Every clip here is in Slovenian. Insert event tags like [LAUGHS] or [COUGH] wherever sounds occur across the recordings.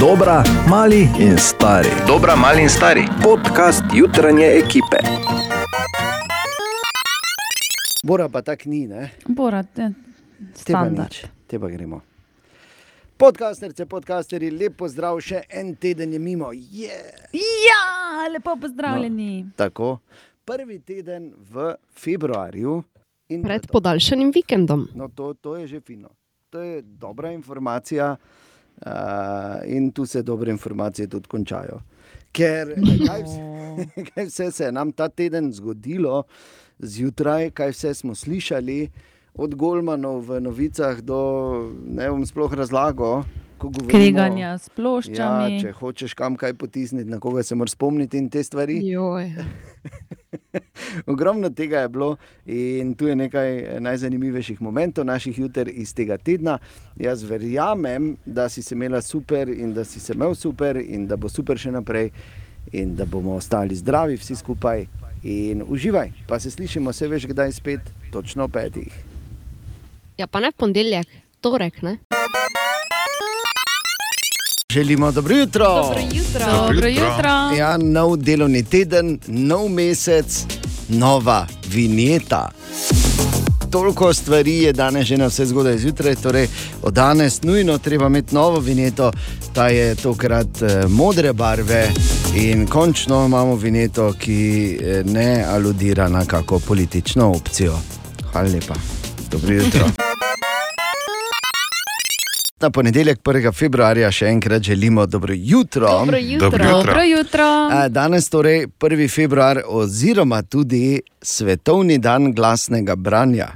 Dobra, mali in stari. Dobra, mali in stari. Podcast jutranje ekipe. Bora pa tak ni, ne? Bora, te, standard. nič, te pa gremo. Podcasterce, podcasterji, lepo zdrav, še en teden je mimo. Yeah! Ja, lepo pozdravljeni. No. Tako, prvi teden v februarju. in Pred podaljšanim vikendom. No, to, to je že fino. To je dobra informacija uh, in tu se dobre informacije tudi končajo. Ker [LAUGHS] kaj vse, [LAUGHS] kaj vse se je nam ta teden zgodilo zjutraj, kaj vse smo slišali, od Golmanov v novicah do ne bom sploh razlagal. Govorimo- Kreganja s Ja, ploščami. če hočeš kam kaj potisniti, na koga se moraš spomniti in te stvari. [LAUGHS] Ogromno tega je bilo in tu je nekaj eh, najzanimivejših momentov naših juter iz tega tedna. Jaz verjamem, da si se imela super in da si se imel super in da bo super še naprej in da bomo ostali zdravi vsi skupaj in uživaj. Pa se slišimo, se veš, kdaj spet, točno petih. Ja, pa ne v ponedeljek, torek, ne? Želimo dobro jutro. jutro. Dobro jutro. Ja, nov delovni teden, nov mesec, nova vinjeta. Toliko stvari je danes že na vse zgodaj zjutraj, torej od danes nujno treba imeti novo vinjeto, ta je tokrat eh, modre barve in končno imamo vinjeto, ki eh, ne aludira na kako politično opcijo. Hvala lepa, dobro jutro. [LAUGHS] Na ponedeljek, 1. februarja, še enkrat želimo dobro jutro. Dobro jutro. Dobro jutro. Dobro jutro. A, Danes torej 1. februar, oziroma tudi svetovni dan glasnega branja.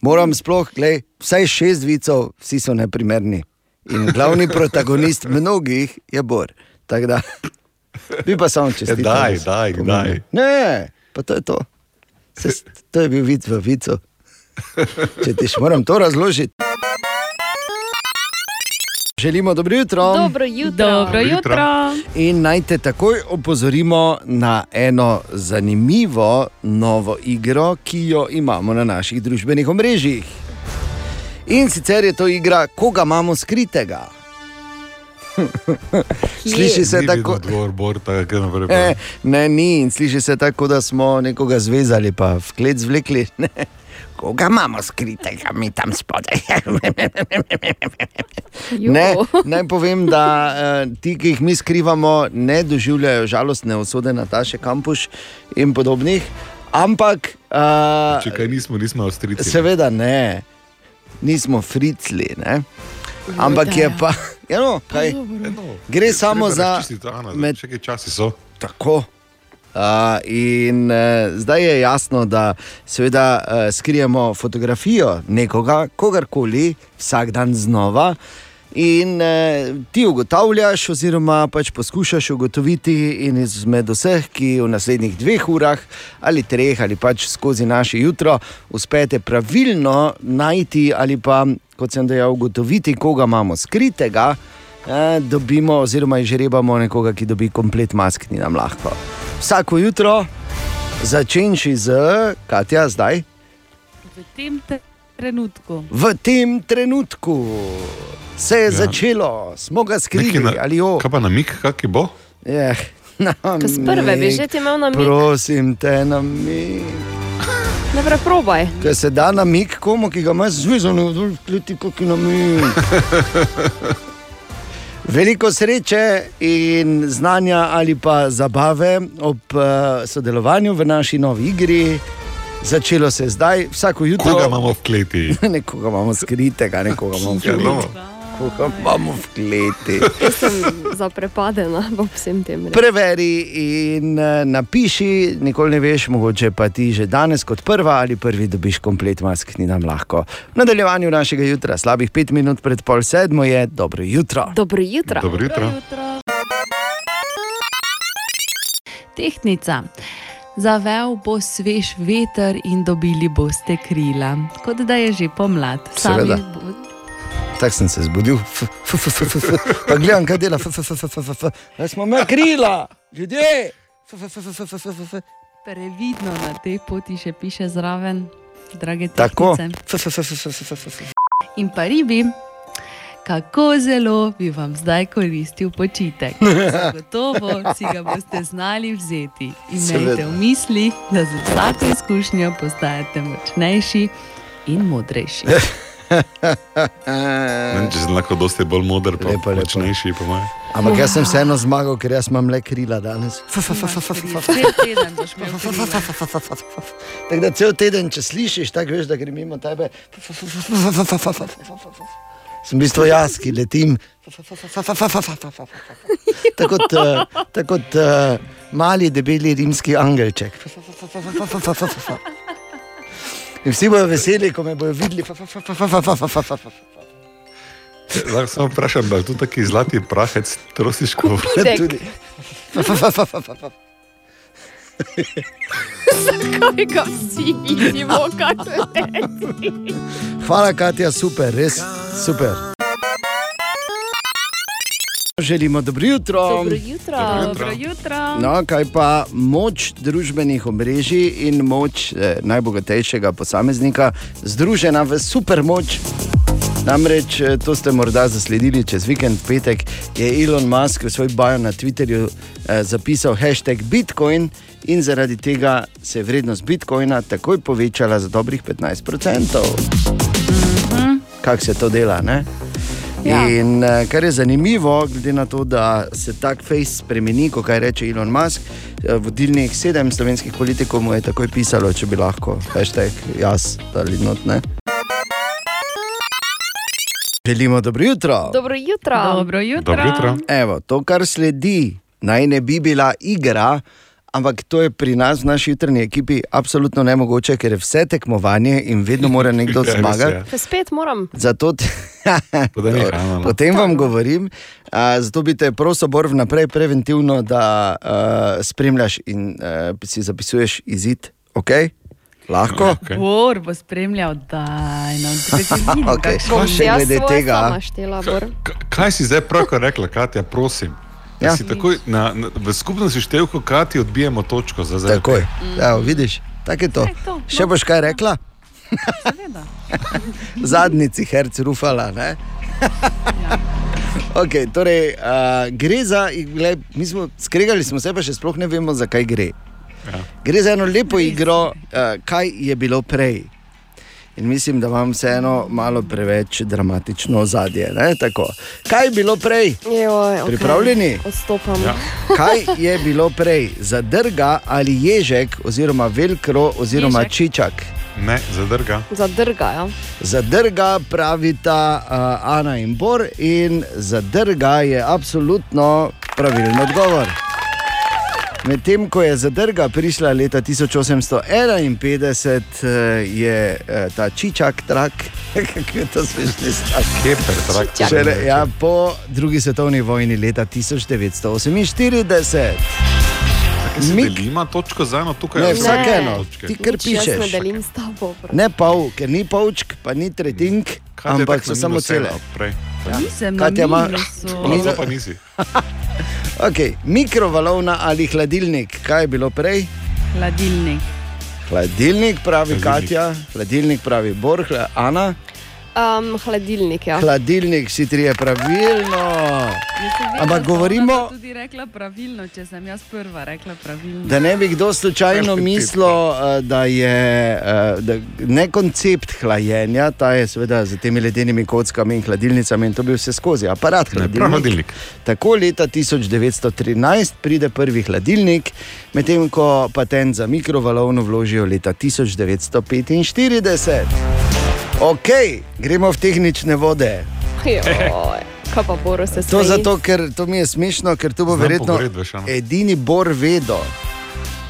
Moram sploh, gledaj, vsaj šest vicov, vsi so neprimerni. In glavni [LAUGHS] protagonist mnogih je Bor. Tako da, bi pa samo čestital. daj, res. daj, Pomembno. daj. Ne, pa to je to. Se, to je bil vic v vicu. Če ti še moram to razložiti. Želimo dobro jutro. Dobro jutro. Dobro jutro. In naj te takoj opozorimo na eno zanimivo novo igro, ki jo imamo na naših družbenih omrežjih. In sicer je to igra, koga imamo skritega. [LAUGHS] Sliši se Ni tako. vidno Odgovor, bor, tako naprej. Ne, ni in sliši se tako, da smo nekoga zvezali, pa v klet zvlekli. Koga imamo skritega, mi tam spodaj. Ne, naj povem, da uh, ti, ki jih mi skrivamo, ne doživljajo žalostne usode Nataše Kampuš in podobnih, ampak uh, Če kaj nismo, nismo avstrijci. seveda ne, nismo fricli, ne? ampak je pa, [LAUGHS] ja, no, kaj, Eno, Gre je samo za razčistiti, Ana, med- med... Še kaj časi so. tako. Uh, in uh, zdaj je jasno, da seveda uh, skrijemo fotografijo nekoga, kogarkoli, vsak dan znova. In eh, ti ugotavljaš, oziroma pač poskušaš ugotoviti, in izmed vseh, ki v naslednjih dveh urah ali treh, ali pač skozi naše jutro, uspete pravilno najti ali pa, kot sem dejal, ugotoviti, koga imamo skritega, eh, dobimo, oziroma izžrebamo nekoga, ki dobi komplet mask, ni nam lahko. Vsako jutro, začenši z, Katja, zdaj, V tem te- trenutku. v tem trenutku. Se je ja. Začelo, smo ga skrili na, ali jo. kaj pa na mik, kak je bo? Eh, na z prve bi mik, že ti imel na mig. Prosim te na. Ne preprobaj. Ker se da na mig komu, ki ga imaš zvezano, kleti kot na mig. [LAUGHS] Veliko sreče in znanja ali pa zabave ob uh, sodelovanju v naši novi igri. Začelo se je zdaj, vsako jutro. Koga imamo v kleti? [LAUGHS] Nekoga imamo skritega, nekoga imamo v Ja, no. kleti. Koga imamo v kleti. Jaz sem zaprepadena ob vsem tem. res. Preveri in eh, napiši, nikoli ne veš, mogoče pa ti že danes kot prva ali prvi dobiš komplet mask, ni nam lahko. V nadaljevanju našega jutra, slabih pet minut pred pol sedmo je dobro jutro. Dobro jutro. Dobro jutro. jutro. Tehnica. Zavel bo svež veter in dobili boste krila, kot da je že pomlad. Sami bo- Tako sem se zbudil, pa gledam, kaj dela. Da smo me krila, ljudje. Previdno na tej poti še piše zraven, drage Tako. f. In pa ribi, kako zelo bi vam zdaj koristil počitek. Zagotovo si ga boste znali vzeti. Imejte v mislih, da z vsako izkušnjo postajate močnejši in modrejši. Vem, Če sem lahko dosti bolj moder, pa Lepo, lepo. močnejši, po mojem. Ampak jaz sem vseeno zmagal, ker jaz imam le krila danes. Tako da cel teden, če slišiš, tako veš, da gre mimo tebe. Sem v bistvu jaz, ki letim. Tako kot, eh, tako kot eh, mali, debeli rimski angelček. In vsi bodo veseli, ko me bodo videli. Lahko samo vprašam, da je tu taki zlati prahec, trosiško. Idek. Tudi. Kaj ga vsi vidimo, kako je. Hvala, Katja, super, res super. Želimo dobro jutro. Dobro jutro. Dobro jutro. No, kaj pa moč družbenih omrežij in moč eh, najbogatejšega posameznika, združena v supermoč. Namreč eh, to ste morda zasledili čez vikend, petek je Elon Musk v svoj bio na Twitterju eh, zapisal hashtag Bitcoin in zaradi tega se je vrednost Bitcoina takoj povečala za dobrih 15%. Kako se to dela? Ne? Ja. In eh, kar je zanimivo, glede na to, da se tak face spremeni, kot kaj reče Elon Musk, eh, vodilnih sedem slovenskih politikov mu je takoj pisalo, če bi lahko, hashtag jaz ali notne. Želimo dobro jutro. Dobro jutro. Dobro jutro. Dobro jutro. Evo, to, kar sledi, naj ne bi bila igra, ampak to je pri nas, v naši jutrni ekipi, absolutno nemogoče, ker je vse tekmovanje in vedno mora nekdo [LAUGHS] Ja, je. zmagati. Pa spet moram. Zato [LAUGHS] nehaj, no. Potem vam govorim, a, zato bi te prosil, Bor, vnaprej preventivno, da a, spremljaš in a, si zapisuješ izid. Okay? Lahko? Okej. Bor bo spremljal, da je no, da [LAUGHS] štela, Bor. K- Kaj si zdaj pravkar rekla, Katja, prosim? Ja. takoj na, na, v skupnem seštevku Kati odbijemo točko za zdaj. Takoj. Evo, vidiš, tako je to. Je to, Še boš kaj rekla? Seveda. [LAUGHS] Zadnjici herc rufala. Ne? [LAUGHS] Okay, torej, uh, gre za, gled, mi smo skregali smo se, pa še sploh ne vemo, zakaj gre. Ja. Gre za eno lepo igro, uh, kaj je bilo prej. In mislim, da vam vseeno malo preveč dramatično ozadje. ne, tako. Kaj je bilo prej? Joj, okay. Pripravljeni? Odstopam. Ja. Kaj je bilo prej? Zadrga ali ježek, oziroma velkro, oziroma Ježek. čičak? Ne, zadrga. Zadrgajo. Zadrga pravita uh, Ana in Bor, in zadrga je absolutno pravilen odgovor. Medtem ko je zadrga prišla leta 1851, eh, je eh, ta čičak trak, [LAUGHS] kako je to smešni traktor. Šele, ja, po drugi svetovni vojni leta 1948. Kaj si Mik- delima točko za eno tukaj? Ne, vsak eno. Ti kar jaz ne pišeš. delim s tabo. Ne pol, ker ni polčk, pa ni tretjink, ampak so samo ena cele. od prej. Nisem Katja na ima- minusu. Ni- Lahko pa nisi. [LAUGHS] Okay. Mikrovalovna ali hladilnik, kaj je bilo prej? Hladilnik. Hladilnik pravi Hladilnik. Katja, hladilnik pravi Bor, hla- Ana. Um, hladilnik, ja. Hladilnik si trije pravilno. Jaz sem vedela, Ampak govorimo- bom tudi rekla pravilno, če sem jaz prva rekla pravilno. Da ne bi kdo slučajno mislil, eh, da je eh, da ne koncept hlajenja, ta je seveda z temi ledenimi kockami in hladilnicami in to bi vse skozi aparat hladilnik. hladilnik. Tako leta 1913 pride prvi hladilnik, medtem ko patent za mikrovalovno vložijo leta 1945. Ok, gremo v tehnične vode. Joj, kaj pa Boru se To zato, ker to mi je smešno, ker tu bo Znam verjetno pogred, veš, Ana. edini bor vedo.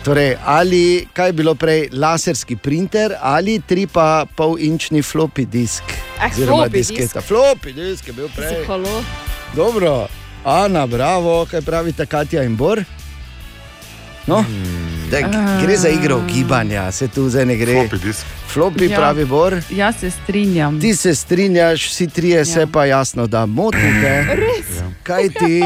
Torej, ali kaj je bilo prej, laserski printer ali tri pa pol inčni floppy disk. Eh, Oziroma floppy disk. disketa. Floppy disk je bil prej. Halo. Dobro, Ana, bravo, kaj pravite Katja in Bor? No, Hmm. Tak, gre za igro gibanja, se tu zdaj ne gre. Floppy disk. Floppy Ja. pravi Bor. Jaz se strinjam. Ti se strinjaš, vsi trije, ja. se pa jasno, da motite. Ja. Kaj ti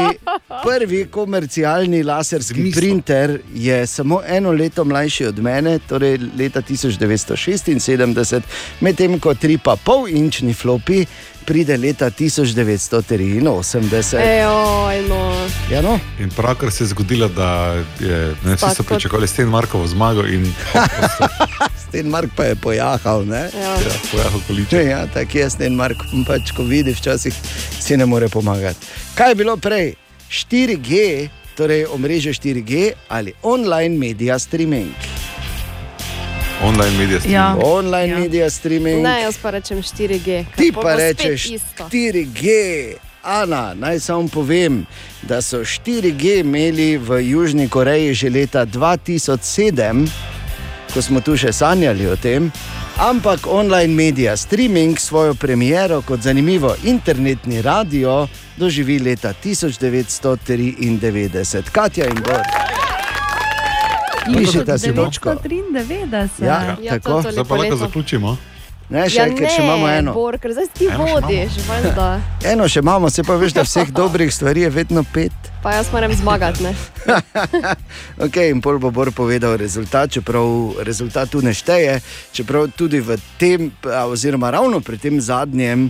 prvi komercialni laserski Zmislil. printer je samo eno leto mlajši od mene, torej leta 1976, medtem ko 3,5 inčni flopi pride leta 1983. Ejoj, no. Ja, no? In pravkar se je zgodilo, da je, ne, vsi so pričakovali Stenmarkovo zmago in [LAUGHS] Stenmark pa je pojahal. Ne? Ja. ja, pojahal količek. Ja, tako je Stenmark, pač, ko vidi, včasih si ne more pomagati. Kaj je bilo prej? 4G, torej omrežje 4G ali online media streaming. Online medije Ja. Online Ja. media streaming. Ne, jaz pa rečem 4G. ker Ti pa rečeš isto. 4G. Ana, naj samo povem, da so 4G imeli v Južni Koreji že leta 2007, ko smo tu še sanjali o tem. Ampak online medija streaming svojo premiero kot zanimivo internetni radio doživi leta 1993. Katja in Gor. Pišete si točko. 993. Ja. Ja, Tako. Zdaj pa lahko zaključimo. Ne, še, Ja, ker še imamo eno. Bor, ker zdaj ti Eno še vodiš, valjda. [LAUGHS] Eno še imamo, se pa veš, da vseh [LAUGHS] dobrih stvari je vedno pet. Pa jaz moram zmagati, ne? [LAUGHS] Okay, in pol bo Bor povedal rezultat, čeprav rezultat tu ne šteje, čeprav tudi v tem, oziroma ravno pri tem zadnjem,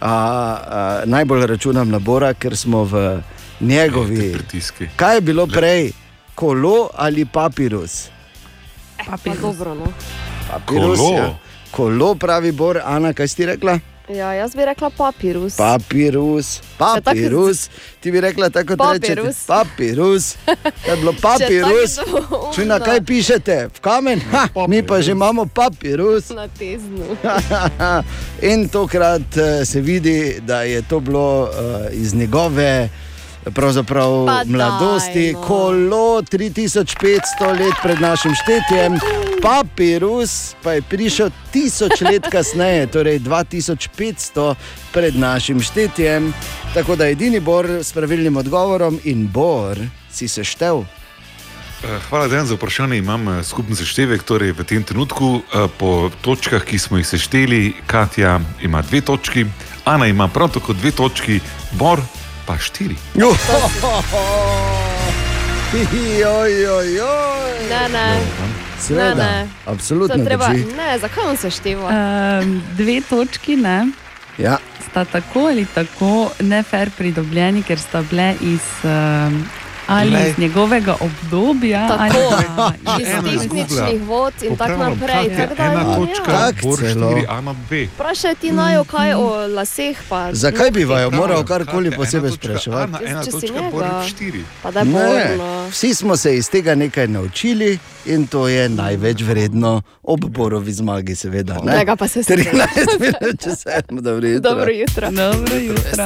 a, a, najbolj računam na Bora, ker smo v njegovi. Kaj je bilo prej, kolo ali papirus? Pa dobro, no. papirus Kolo. Ja. Kolo, pravi Bor, Ana, kaj si rekla? Ja, jaz bi rekla papirus. Papirus, papirus. Ti bi rekla tako, kot rečete. Papirus. Papirus. To je bilo [LAUGHS] papirus. Če na kaj pišete, v kamen, ha, mi pa že imamo papirus. Na teznu. [LAUGHS] In tokrat eh, se vidi, da je to bilo uh, iz njegove. Pravzaprav Pa mladosti, no. kolo 3500 let pred našim štetjem, papirus pa je prišel tisoč let kasneje, torej 2500 pred našim štetjem. Tako da edini bor s pravilnim odgovorom in bor si seštev. Eh, Hvala, Dejan, za vprašanje. Imam eh, skupen seštevek. Torej, v tem trenutku eh, po točkah, ki smo jih sešteli, Katja ima dve točki, Ana ima prav tako dve točki, Bor pa štiri. Joj, joj, joj. Ne, ne. Seveda, Ne, ne. absolutno treba, ne, zakaj on se števa? Um, dve točki ne, Ja, sta tako ali tako nefer pridobljeni, ker sta bile iz, um, ali Glej. iz njegovega obdobja Tako. ali Iz tehničnih vod in tako naprej. Tako da, ena ja. točka, Tak celo. štiri, Ana dve. Vprašaj ti najo kaj o laseh. Pa, zakaj bi vaju moral karkoli posebej spraševati? Ena Če točka, štiri. Ne, vsi smo se iz tega nekaj naučili in to je največ vredno ob borovi zmagi, seveda. ne? Tega pa se 13 strinjam. minut čez sedmo, [LAUGHS] dobro jutro. Dobro jutro. Dobro jutro.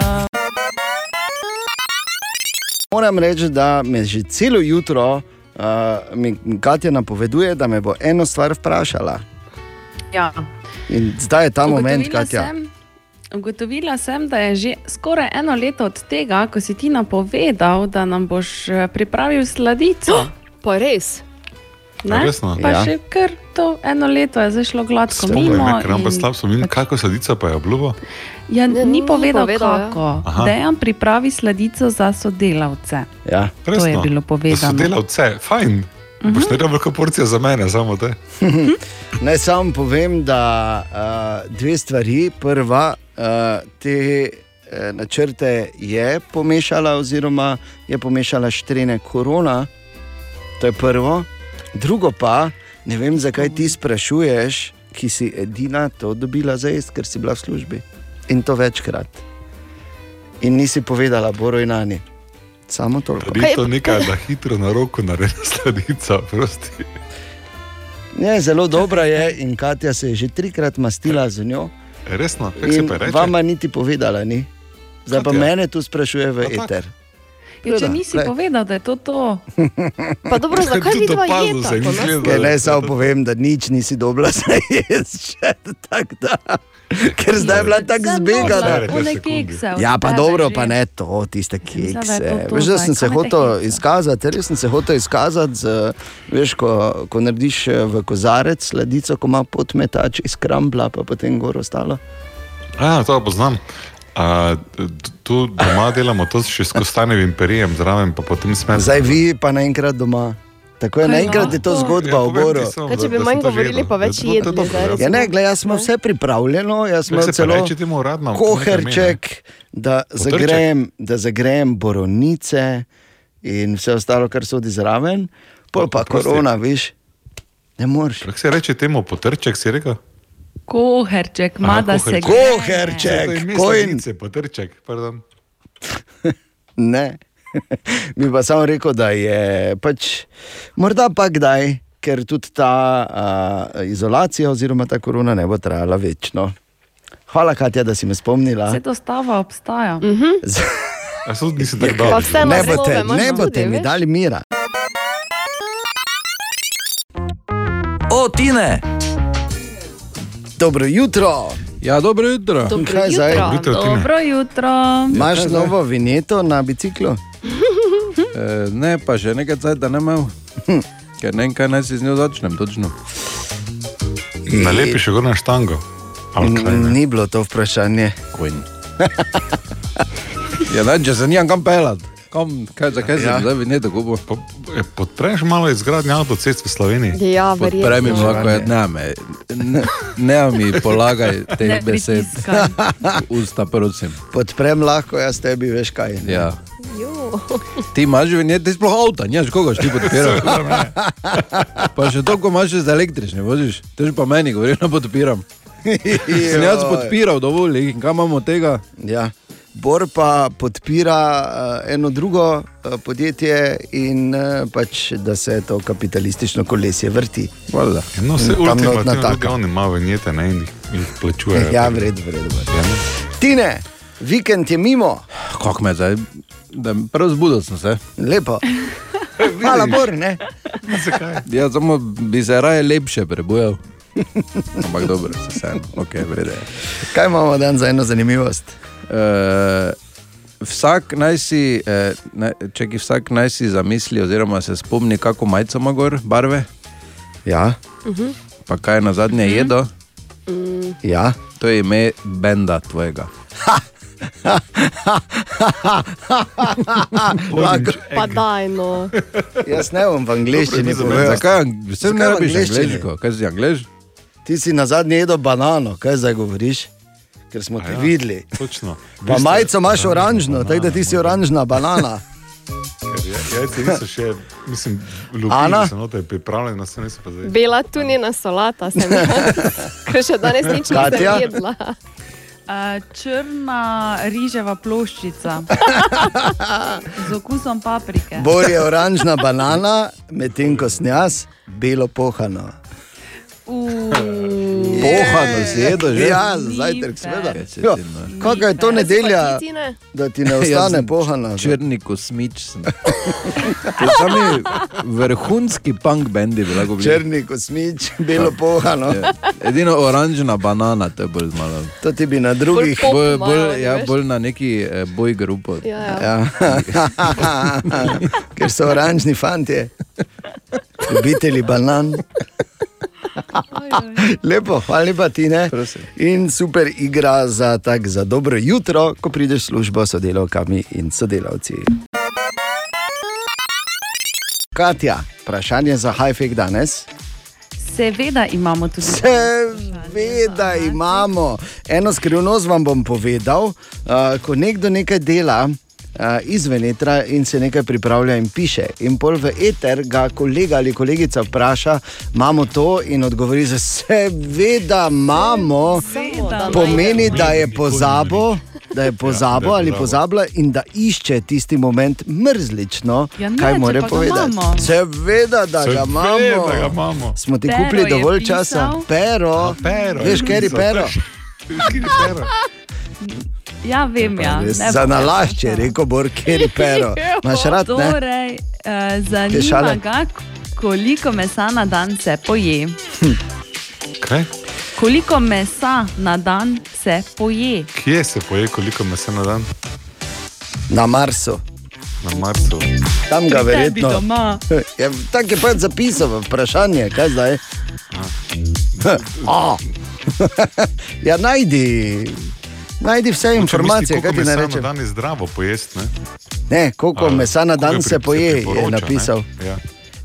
Moram reči, da me že celo jutro uh, mi Katja napoveduje, da me bo eno stvar vprašala. Ja. In zdaj je ta moment, Ugotovila Katja. Sem, ugotovila sem, da je že skoraj eno leto od tega, ko si ti napovedal, da nam boš eh, pripravil sladico. [GASPS] Pa res. Ne? resno? Pa Ja. še kar to eno leto je zdaj šlo gladko Spomnim, mimo. ne, ker imam pa in- slab spomin, kako sadica pa je obljubo. Ja, Ne, ni ni povedal, povedal, ja. kako. Aha. Dejan pripravi sladico za sodelavce. Ja. To je bilo povedano. delavce, fajn. Boš naredil veliko porcijo za mene, samo te. [LAUGHS] Naj samo povem, da uh, dve stvari. Prva, uh, te uh, načrte je pomešala, oziroma je pomešala štrene korona, to je prvo. Drugo pa, ne vem, zakaj ti sprašuješ, ki si edina to dobila za jesti, ker si bila v službi. In to večkrat. In nisi povedala, Boro in Ani. Samo toliko. Ni to nekaj, da hitro na roko naredi [LAUGHS] sladica, prosti. Ne, zelo dobra je in Katja se je že trikrat mastila z njo. Resno, kako se pa reče? vama niti povedala ni. Zdaj pa Katja. mene tu sprašuje v A tak? Ja, če nisi glej. povedal, da je to to. Pa dobro, zakaj vi dva jeta? ne da, samo povem, da nič nisi dobila za jesti, še tako da. Ker zdaj je bila tako zbegana. Ja, pa dobro, pa ne to, tiste kekse. Veš, da sem se kaj hotel izkazati, res sem se hotel izkazati, z, veš, ko, ko narediš eh, v kozarec sladico, ko ima podmetač iz krambla, pa potem gor ostalo. A, to poznam. A, tu doma delamo to še s kostanjevim perijem, zraven pa potem smem. Zdaj vi pa naenkrat doma. Tako je, Kaj naenkrat je to zgodba o Boru. Kaj, če bi manj govorili, pa več jedli, zdaj Ja, ne, gled, jaz smo vse pripravljeno, jaz smo se pa celo uradno. koherček, da zagrem, da zagrem boronice in vse ostalo, kar sodi zraven. Pol pa Oprosti. korona, viš, ne moreš. Kako se reče temu potrček, si rekel? Koherček, ima da se greje. Koherček. To je ime Kojn. sladice, potrček, pardon. [LAUGHS] Ne. [LAUGHS] Mi pa samo rekel, da je pač morda pa kdaj, ker tudi ta uh, izolacija oziroma ta korona ne bo trajala večno. Hvala, Katja, da si me spomnila. Vse to stava obstaja. Z- A so nisem tako Pa dobro. vse Ne boste, imaš ne tudi, boste mi veš? dali mira. O, Tine! Dobro jutro. Ja, dobro jutro. Dobro Kaj zdaj? jutro. Jutro. Dobro jutro. Imaš novo vinjeto na biciklu? [LAUGHS] E, ne, pa še nekaj cajt, da ne imel. Ker ne vem, kaj naj si z njo začnem, točno. Nalepi še gor na štango. Ni bilo to vprašanje. Kojn. [LAUGHS] ja, ne, če se nijam kam pelat. Kam, kaj, zakaj Ja. sem zdaj vinjeto kupil? Po- eh, Podpreš malo izgradnjo avtocest v Sloveniji. Ja, Podpremi mi verjetno. lahko, ja, ne, me, ne, ne mi polagaj [LAUGHS] Ne teh besed [LAUGHS] usta, prosim. Podprem lahko, jaz tebi veš kaj. ne? Ja. Jo. Ti imaš vinjet, ti sploh avta, nimaš koga, ti podpiraš. [LAUGHS] pa še toliko imaš z električne, voziš. Tež pa meni govori, da podpiram. Sem jaz podpiral dovolj in kam imamo tega? Ja. Bor pa podpira uh, eno drugo uh, podjetje in uh, pač, da se to kapitalistično kolesje vrti. Valjda. No, se ultimativno tudi oni imajo vinjete ne, in jih, jih plačujejo. Ja, vred, vred, vred. Ja, ne. Tine, vikend je mimo, Kako me zdaj, da prav zbudil sem se. lepo. [LAUGHS] Hvala, Bor, ne? [LAUGHS] Ja, samo bi se raje lepše prebujal. Ampak dobro, se vseeno, ok, vrede. Kaj imamo dan za eno zanimivost? Uh, vsak naj si, uh, ne, če ki vsak naj si zamisli, oziroma se spomni, kako majico ima gor, barve, Ja, pa kaj je na zadnje jedo, ja. to je ime benda tvojega. Lako, [LAUGHS] Pa daj, no. jaz ne bom v angleščini povedal. Zakaj? Vse ne rabiš angleščini? angliško, kaj si angliš? Ti si na zadnje jedel banano, kaj zdaj govoriš? Ker smo te ja. videli. Točno. Pa majico imaš oranžno, tako da ti si oranžna banana. Ker ja- Jajce niso še, mislim, Ana? lupili so noter pripravljeni, so niso pa zdaj. Bila tunina solata, sem [LAUGHS] Ker še danes nič nisem jedla. Uh, črna riževa ploščica z okusom paprike. Bolj je oranžna banana, medtem ko snjas, belo pohano. Pohano jedel že? Ja, zajtrk, seveda. Kaj se Jo, ti? Kakšna je to nedelja, da ti ne ostane pohana? Črni kosmič sem. To so mi vrhunski punk bendi, bi lahko bili. Črni kosmič, belo pohano. Ja. Edino oranžna banana, to je bolj malo. To ti bi na drugih. Bolj, bolj, ja, bolj na neki eh, boj grupo. Ja, ja. Ja. [LAUGHS] Ker so oranžni fanti, ljubitelji banan. [LAUGHS] Lepo, hvala lepa ti ne. Prosim. In super igra za, tak, za dobro jutro, ko prideš v službo s sodelavkami in sodelavci. Katja, vprašanje za Hajfek danes. Seveda imamo tudi. Seveda imamo. Eno skrivnost vam bom povedal. Uh, ko nekdo nekaj dela. Uh, izven etra in se nekaj pripravlja in piše. In pol v eter ga kolega ali kolegica vpraša, imamo to in odgovori, da seveda imamo, pomeni, da je pozabo, da je pozabo da je ali pozabo. pozabila in da išče tisti moment mrzlično, Ja ne, kaj ga povedati. Seveda, da ga Seveda, imamo. da ga imamo. Smo ti Pero kupili dovolj pisal. časa, pero, Pero, veš, ker [LAUGHS] je pero. Veš, kjer je pero. Ja, vem, ja. Za nalašče je rekel Bor, ker je pero. [LAUGHS] Imaš rad, ne? Torej, uh, zanima ga, koliko mesa na dan se poje. Kaj? Koliko mesa na dan se poje? Kje se poje, koliko mesa na dan? Na Marsu. Na Marsu. Tam ga Tebi verjetno. [LAUGHS] Ja, Tako je pač zapisal vprašanje, kaj zdaj? A. [LAUGHS] ja, najdi. Najdi vse Če informacije, kaj ti ne na rečem. dan je zdravo pojesti. Ne? Ne, koliko A, mesa na dan je se poje, je priporoča, ne? napisal. Ja.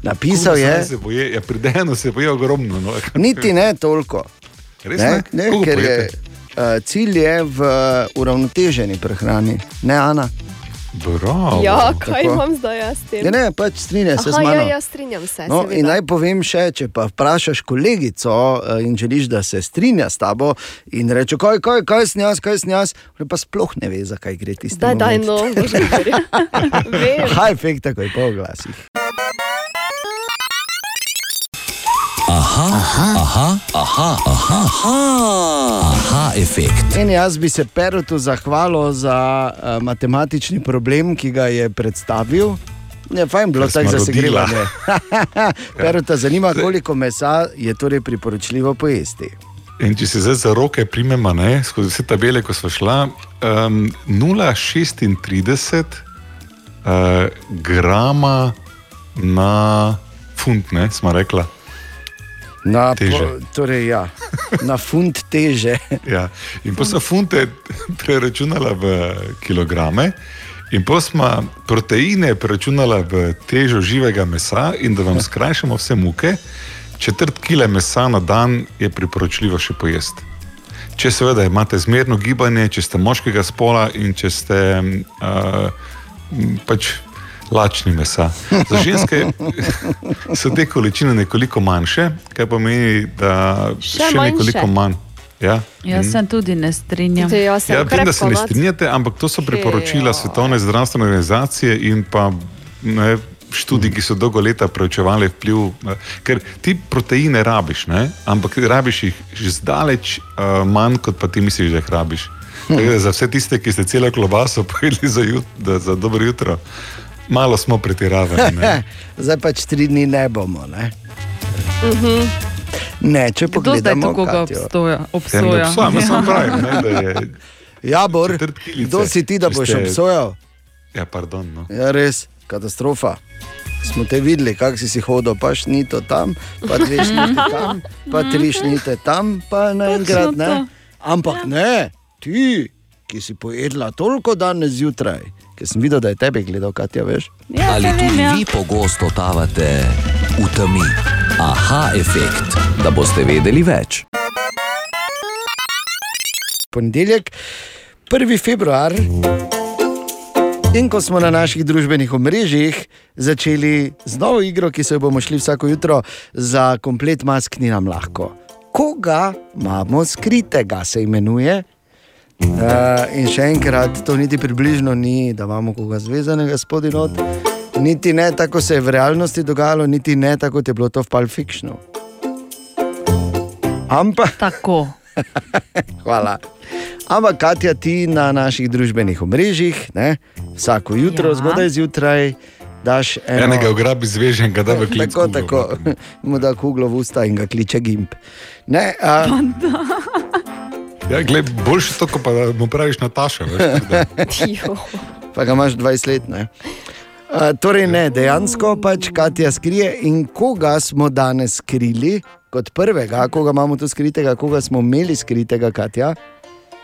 Napisal Koliko je, se poje, ja, pri denu se poje ogromno. No. [LAUGHS] niti ne toliko. Res Ne, ne? ne, ker je, uh, cilj je v uravnoteženi prehrani, ne Ana. Bravo. Ja, kaj tako. imam zdaj jaz s tem? Ne, ne, pač strinja se z Aha, ja, ja, strinjam se. No, seveda. in naj povem še, če pa vprašaš kolegico eh, in želiš, da se strinja s tabo in reče, kaj, kaj, kaj sem jaz, kaj sem jaz, ona pa sploh ne ve, zakaj gre tisti. Daj, daj, no, bože, [LAUGHS] vem. Haj, fake takoj po glasih. Aha, aha, aha, aha, aha, efekt. In jaz bi se Perutu zahvalil za uh, matematični problem, ki ga je predstavil. Je fajn bilo tako za segrevanje. [LAUGHS] Peruta zanima, koliko mesa je torej priporočljivo pojesti. In če se zdaj za roke primemo, ne, skozi vse tabele, ko smo šla, um, 0,36 uh, grama na funt, ne, smo rekla. Na, Teže. Po, torej, ja, na funt teže. [LAUGHS] Ja. In pa so funte preračunala v kilograme, in pa smo proteine preračunala v težo živega mesa, in da vam skrajšamo vse muke, četrt kile mesa na dan je priporočljivo še pojesti. Če seveda imate zmerno gibanje, če ste moškega spola in če ste uh, pač lačni mesa. Za ženske so te količine nekoliko manjše, kar pomeni, da Še še, še nekoliko manjše? manj. Ja? Jaz se tudi ne strinjam. Tudi jaz Ja, vem, da se ne strinjate, ampak to so priporočila. Svetovne zdravstvene organizacije in pa ne, študiji, ki so dolgo leta preučevali vpliv. Ker ti proteine rabiš, ne, ampak rabiš jih že zdaleč uh, manj, kot pa ti misliš, da jih rabiš. Tako da Za vse tiste, ki ste celo klobaso [LAUGHS] pojedli za, jut, da, za dobro jutro, malo smo pretiravali. ne. [LAUGHS] Zdaj pač tri dni ne bomo. Ne, ne če Kdo zdaj pogledamo, to koga Katjo. obstoja? Ja, ne obsoja? obsojam, jaz samo [LAUGHS] pravim, ne, da je. Jabor, kdo si ti, da če boš ste- obsojal? Ja, pardon. No. Ja, res, katastrofa. Smo te videli, kako si si hodil, pa šnito tam, pa dve šnite [LAUGHS] tam, pa tri šnite tam, pa naenkrat ne. to. Ampak ne, ti, ki si pojedla toliko danes zjutraj, ker sem videl, da je tebe gledal, kaj ti veš. Ja, Ali saj vem, tudi ja. vi pogosto totavate v temi? Aha, efekt, da boste vedeli več. Ponedeljek, 1. februar. In ko smo na naših družbenih omrežjih začeli z novo igro, ki se jo bomo šli vsako jutro za komplet mask, ni nam lahko. Koga imamo skritega, se imenuje. Uh, in še enkrat, to niti približno ni, da imamo koga zvezanega spodaj not. Niti ne tako se je v realnosti dogajalo, niti ne tako kot je bilo to v Pulp Fictionu. Ampak. Tako. [LAUGHS] Hvala. Ampak, Katja, ti na naših družbenih omrežjih, ne, vsako jutro, Ja. zgodaj zjutraj, daš eno, Enega ugrabi zvežen, da v klic. Tako, tako, [LAUGHS] mu da kuglo v usta in ga kliče gimp. Ne, a, Ja, gled, boljše to, ko pa mu praviš Nataša. Veš, pa ga imaš 20 let. Ne. A, torej, ne, dejansko pač Katja skrije in koga smo danes skrili, kot prvega, koga imamo tu skritega, koga smo imeli skritega, Katja.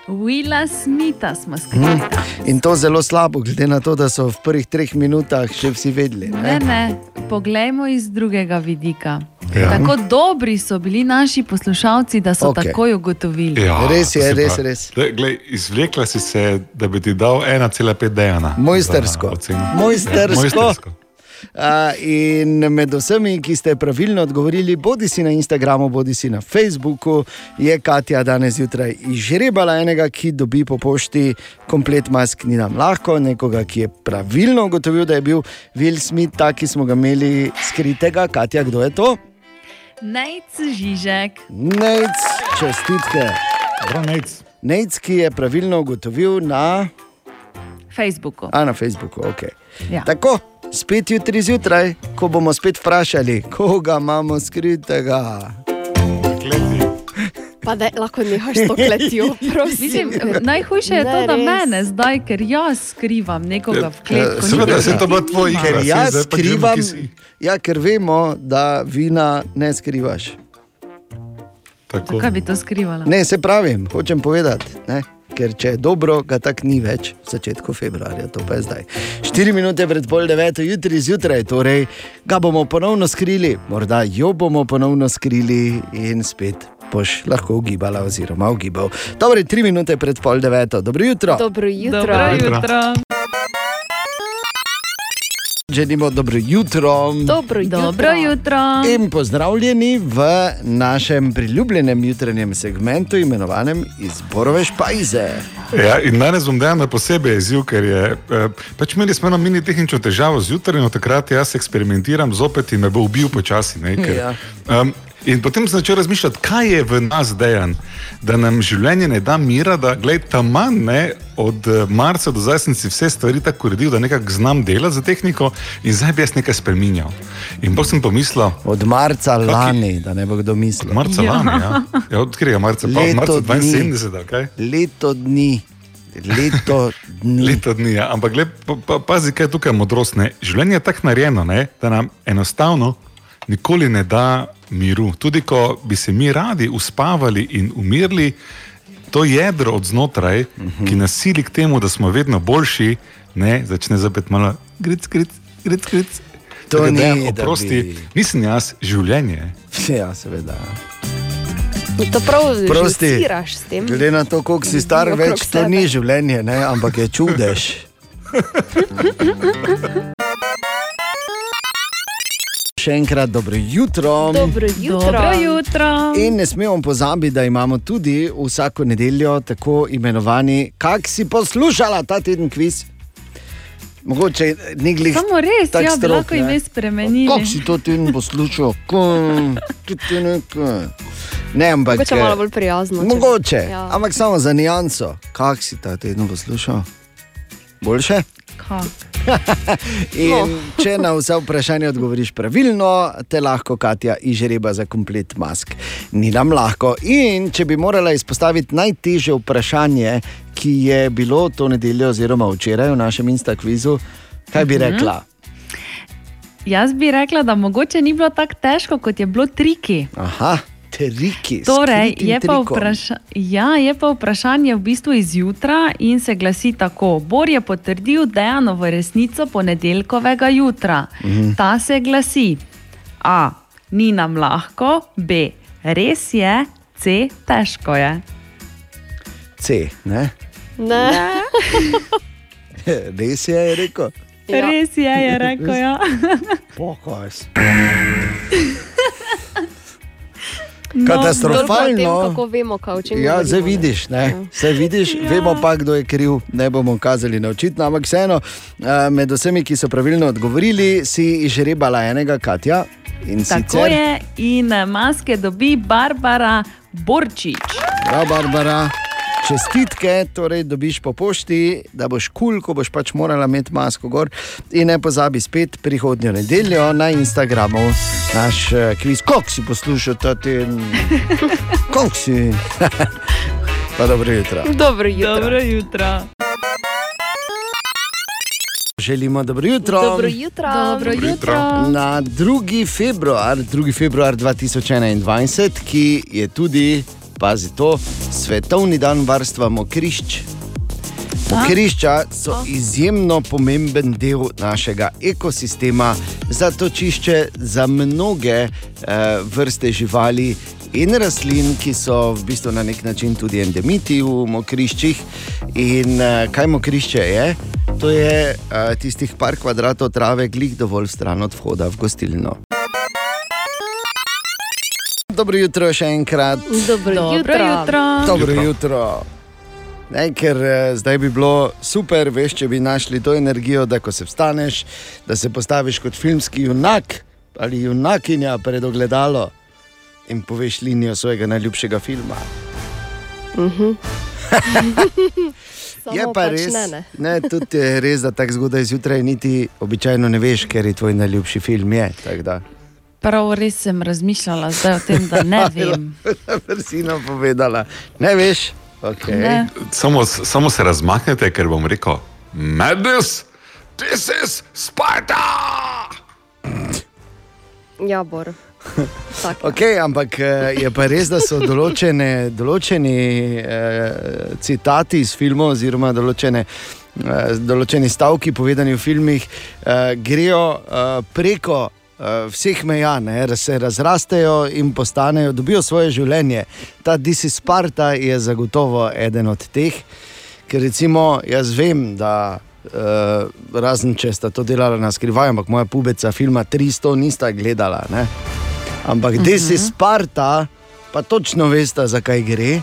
Willa Smitha smo skrili. In to zelo slabo, glede na to, da so v prvih treh minutah še vsi vedeli. Ne, ne, poglejmo iz drugega vidika. Ja. Tako dobri so bili naši poslušalci, da so okay. takoj ugotovili. Ja, Res je, res, pa- res. Glej, glej, izvlekla si se, da bi ti dal 1,5 dejana. Mojstersko. Mojstersko. Ja, mojstersko. A, in med vsemi, ki ste pravilno odgovorili, bodi si na Instagramu, bodi si na Facebooku, je Katja danes zjutraj izžrebala enega, ki dobi po pošti komplet mask, ni nam lahko, nekoga, ki je pravilno ugotovil, da je bil Will Smith, ta, ki smo ga imeli skritega. Katja, kdo je to? Nejc Žižek. Nec, čestitke. Dobro, Nejc. Nec, ki je pravilno ugotovil na, Facebooku. a, na Facebooku. Okay. Ja. Tako, spet jutri zjutraj, ko bomo spet vprašali, koga imamo skritega. Pa da lahko nehaš to kletijo, [LAUGHS] prosim. Mislim, najhujše je to, Ne, da res. mene zdaj, ker jaz skrivam nekoga v kletko. Seveda, niti se to bo tvoj igra. Ker jaz zdaj gremo, skrivam, si. ja, ker vemo, da vina ne skrivaš. Tako. Zakaj bi to skrivala? Ne, se pravim, hočem povedati. Ne? ker če je dobro, ga tak ni več v začetku februarja, to pa je zdaj. 4 minute pred pol deveto, jutri zjutraj, torej ga bomo ponovno skrili, morda jo bomo ponovno skrili in spet. Boš lahko ugibala, oziroma ugibal. Dobro, tri minute pred pol deveto, dobro jutro. Dobro jutro. Dobro jutro. jutro. Želimo dobro jutro. Dobro jutro. Dobro jutro. In pozdravljeni v našem priljubljenem jutranjem segmentu, imenovanem Izborove špajze. Ja, in danes bom dejal na posebej izziv, ker je. eh, Pač imeli smo eno mini tehnično težavo zjutraj, in od takrat jaz eksperimentiram zopet in me bo ubil počasi. Ne, ker, Ja. um, in potem sem začel razmišljati, kaj je v nas dejan, da nam življenje ne da mira, da gledaj tam manj. Od eh, marca do zdaj sem si vse stvari tako uredil, da nekako znam delati za tehniko in zdaj bi jaz nekaj spremenjal. In potem sem pomislil, Od marca lani, da ne bo kdo mislil. marca Ja. lani, ja. ja od katerega marca? Pa, Leto marca dni. 72, kaj? Leto dni, leto dni. [LAUGHS] Leto dni, ja. ampak gled, pa, pa, pazi, kaj je tukaj modrost. Ne? Življenje je tako narejeno, ne? da nam enostavno nikoli ne da miru. Tudi ko bi se mi radi uspavali in umirili, to jedro od znotraj, uh -huh. ki nas sili k temu, da smo vedno boljši, ne? začne zapet malo gric, gric, gric. gric. To Tako ni, dejan, Oprosti, bi- nisem jaz življenje. [LAUGHS] Ja, seveda. To prav žuciraš s tem. Glede na to, koliko si star, Okrog več to sebe. ni življenje, ne? ampak je čudež. [LAUGHS] Še enkrat dobro jutro. Dobro jutro. Dobro jutro. In ne smemo pozabiti, da imamo tudi vsako nedeljo tako imenovani, kak si poslušala ta teden kviz. Mogoče ni glih. Samo res, tak ja, bi strok, lahko ne. ime spremenili. Kako si to teden poslušal? Ko- ti nekaj. Ne, ampak. Mogoče malo bolj prijazno. če- Mogoče, Ja. ampak samo za nijanso. Kak si ta teden poslušal? Boljše? [LAUGHS] In No. [LAUGHS] če na vse vprašanje odgovoriš pravilno, te lahko Katja izžreba za komplet mask. Ni nam lahko. In če bi morala izpostaviti najtežje vprašanje, ki je bilo to nedeljo oziroma včeraj v našem instakvizu, kaj bi rekla? Jaz bi rekla, da mogoče ni bilo tako težko, kot je bilo triki. Aha, triki. Torej, je pa, vpraša ja, je pa vprašanje v bistvu izjutra in se glasi tako: Bor je potrdil dejanovo resnico ponedeljkovega jutra. Mhm. Ta se glasi: A. Ni nam lahko, B. Res je, C. Težko je. C, ne? Ne. [LAUGHS] Res je, je rekel. Ja. Res je, je rekel. Ja. Pokos. [LAUGHS] No, Toliko o tem, Katastrofalno. kako vemo, kaj o čem Ja, zdaj vidiš, ne? Ja. Zdaj vidiš, ja. vemo pa, kdo je kriv, ne bomo kazali na očitno, ampak vseeno, eh, med vsemi, ki so pravilno odgovorili, si izžrebala enega Katja in Tako sicer. je, in maske dobi Barbara Borčič. Ja, Barbara. Čestitke, torej dobiš po pošti, da boš kul, cool, ko boš pač morala imeti masko gor. In ne pozabi spet prihodnjo nedeljo na Instagramu naš eh, kviz. Kako si poslušal ta teden? [LAUGHS] Kako si? pa dobro jutro. Dobro jutro. Dobro jutro. Želimo dobro jutro. Dobro jutro. Dobro jutro. Na 2. februar, 2. februar 2021, ki je tudi, pazi to, svetovni dan varstva mokrišč. Mokrišča so izjemno pomemben del našega ekosistema, zato čišče za mnoge eh, vrste živali in rastlin, ki so v bistvu na nek način tudi endemiti v mokriščih. In eh, kaj mokrišče je? To je eh, tistih par kvadratov trave, glih dovolj stran od vhoda v gostilno. Dobro jutro še enkrat. Dobro, Dobro jutro. jutro. Dobro jutro. Ne, ker eh, zdaj bi bilo super, veš, če bi našli to energijo, da ko se vstaneš, da se postaviš kot filmski junak ali junakinja pred ogledalo in poveš linijo svojega najljubšega filma. [LAUGHS] Samo je pa pač res, Ne, ne. ne, tudi je res, da tako zgodaj zjutraj niti običajno ne veš, ker je tvoj najljubši film. Je. Prav res sem razmišljala zdaj o tem, da ne [LAUGHS] vem. Vrsino povedala. Ne veš? Okay. Ne. Samo, samo se razmaknete, ker bom rekel: Madness, this is Sparta! Ja, Bor. [LAUGHS] Okay, ampak eh, je pa res, da so določene, določeni eh, citati iz filmov, oziroma določene, eh, določeni stavki, povedani v filmih, eh, grejo eh, preko vseh meja, ne, da se razrastejo in postanejo, dobijo svoje življenje. Ta Disisparta je zagotovo eden od teh, ker recimo jaz vem, da. Uh, razen če sta to delala na skrivaj, ampak moja pubeca filma 300 nista gledala. Ne? Ampak uh -huh. desi Sparta, pa točno veste, zakaj gre.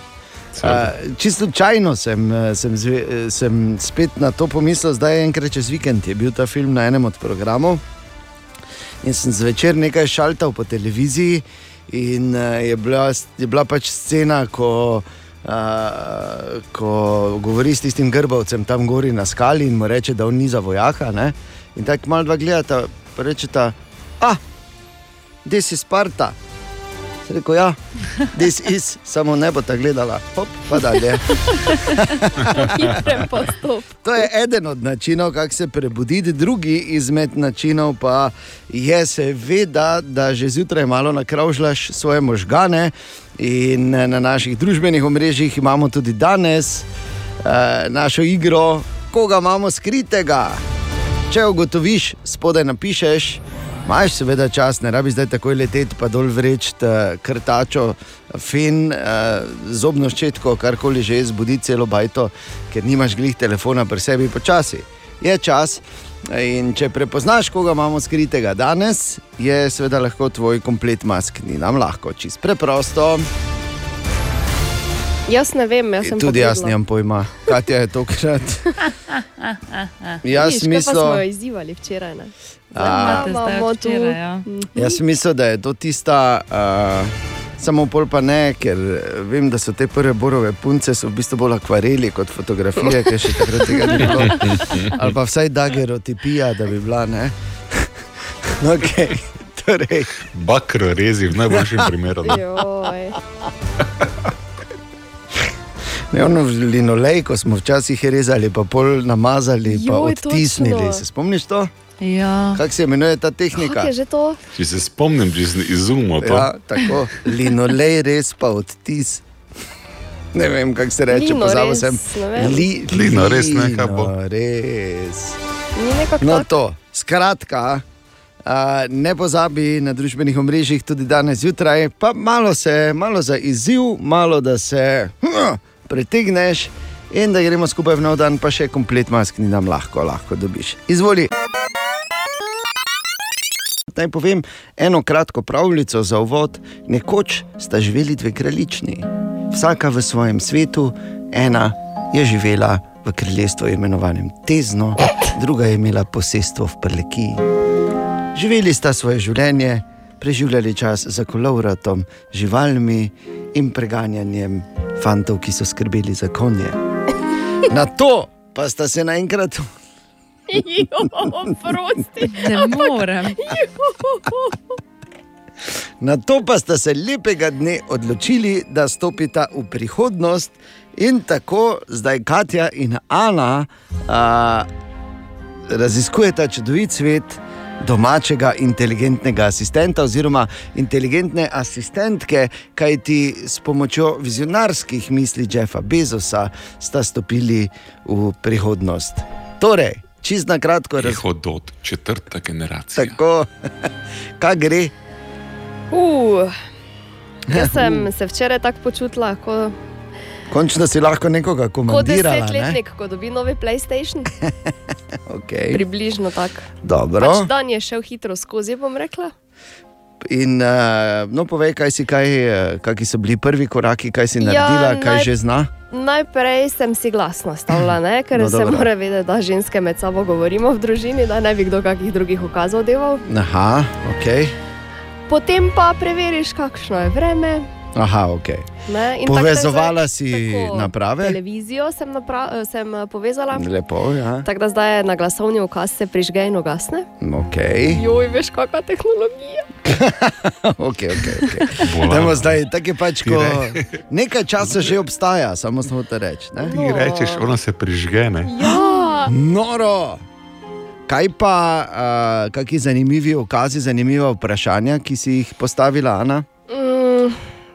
Uh, čisto slučajno sem, eh, sem, eh, sem spet na to pomislil, zdaj je enkrat čez vikend je bil ta film na enem od programov. In sem zvečer nekaj šaltal po televiziji, in uh, je, bila, je bila pač scena, ko, uh, ko govori s tistim grbavcem tam gori na skali in mu reče, da on ni za vojaka. Ne? In tako malo dva gledata, pa rečeta, ah, is Sparta. Sem Rekel, ja, this is, samo ne bo ta gledala, hop, pa dalje. To je eden od načinov, kako se prebuditi, drugi izmed načinov pa je seveda, da že zjutraj malo nakravžlaš svoje možgane. In eh, na naših družbenih omrežjih imamo tudi danes eh, našo igro, koga imamo skritega. Če ugotoviš, spodaj napišeš. Imaš seveda čas, ne rabi zdaj takoj leteti, pa dol vreč, krtačo, fin, eh, zobno ščetko, karkoli že zbudi celo bajto, ker nimaš glih telefona pri sebi počasi. Je čas. In če prepoznaš, koga imamo skritega danes, je seveda lahko tvoj komplet mask, ni nam lahko, čist preprosto. Jaz ne vem, jaz sem Tudi pa jaz nimam pojma, kaj je tokrat. [LAUGHS] Jaz kaj pa smo jo mislim, izzivali včeraj. Ne? A. Od tu- včeraj, ja. Mhm. jaz mislim, da je to tista. Uh, Samo pol pa ne, ker vem, da so te prve borove punce so v bistvu bolj akvareli kot fotografije, ki še takrat tega ni bilo. [LAUGHS] Ali pa vsaj dagerotipija, da bi bila. Ne? [LAUGHS] Okay. Torej, Bakro rezi v najboljšem primeru. Ne. Ne ono linolej, ko smo včasih rezali, pa pol namazali, pa Joj, odtisnili. točno. Se spomniš to? Ja. Kako se imenuje ta tehnika? Če se spomnim, če sem izumil to. Ja, tako, linolej res pa odtis. [LAUGHS] Ne vem, kako se reče, pozabil sem. Li, Lino res, ne. Lino res. No, to. Skratka, a, ne pozabi na družbenih omrežjih tudi danes zjutraj, pa malo, se, malo za izziv, malo da se hm, pretegneš in da gremo skupaj v nov dan, pa še komplet mask ni nam lahko, lahko dobiš. Izvoli. Naj povem eno kratko pravljico za uvod. Nekoč sta živeli dve kraljični, vsaka v svojem svetu, ena je živela v kraljestvu imenovanem Tezno, druga je imela posestvo v Prlekiji. Živeli sta svoje življenje, preživljali čas za kolovratom, živalmi in preganjanjem fantov, ki so skrbeli za konje. [LAUGHS] Na to pa sta se naenkrat [LAUGHS] Jo, prosti. Ne morem. [LAUGHS] Na to pa sta se lepega dne odločili, da stopita v prihodnost, in tako zdaj Katja in Ana a, raziskujeta čudovit svet domačega inteligentnega asistenta oziroma inteligentne asistentke, kajti s pomočjo vizionarskih misli Jeffa Bezosa sta stopili v prihodnost. Torej, čist na kratko razumem. Prihodot, četrta generacija. Tako, [LAUGHS] kaj gre? Uh, jaz [LAUGHS] sem se včeraj tako počutila, kot Končno si lahko nekoga ko komandirala. Ne? desetletnik, ko dobi novi PlayStation. [LAUGHS] Okay. Približno tako. Pač dan je šel hitro skozi, bom rekla. In, uh, no, povej, kaj si, kaj, eh, kakšni so bili prvi koraki, kaj si Ja, naredila, kaj naj- že zna. Najprej sem si glasno stavila, ne? ker no, se dobro. mora vedeti, da ženske med sabo govorimo v družini, da ne bi kdo kakih drugih ukazov delal. Aha, ok. Potem pa preveriš, kakšno je vreme. Aha, ok. Ne? Povezovala zdaj- si tako, naprave? Televizijo sem, napra sem eh, povezala. Lepo, ja. Tako da zdaj je na glasovni ukaz se prižge in ugasne. Ok, Joj, veš, kakšna tehnologija. [LAUGHS] ok. okay, okay. Bolano. Dajmo zdaj, tako je pač, ko [LAUGHS] nekaj časa že obstaja, samo smo te reči. ne? Ti rečeš, ona se prižge. Ne? Ja, Noro! kaj pa, uh, kakšni zanimivi okazi, zanimiva vprašanja, ki si jih postavila, Ana? Mm,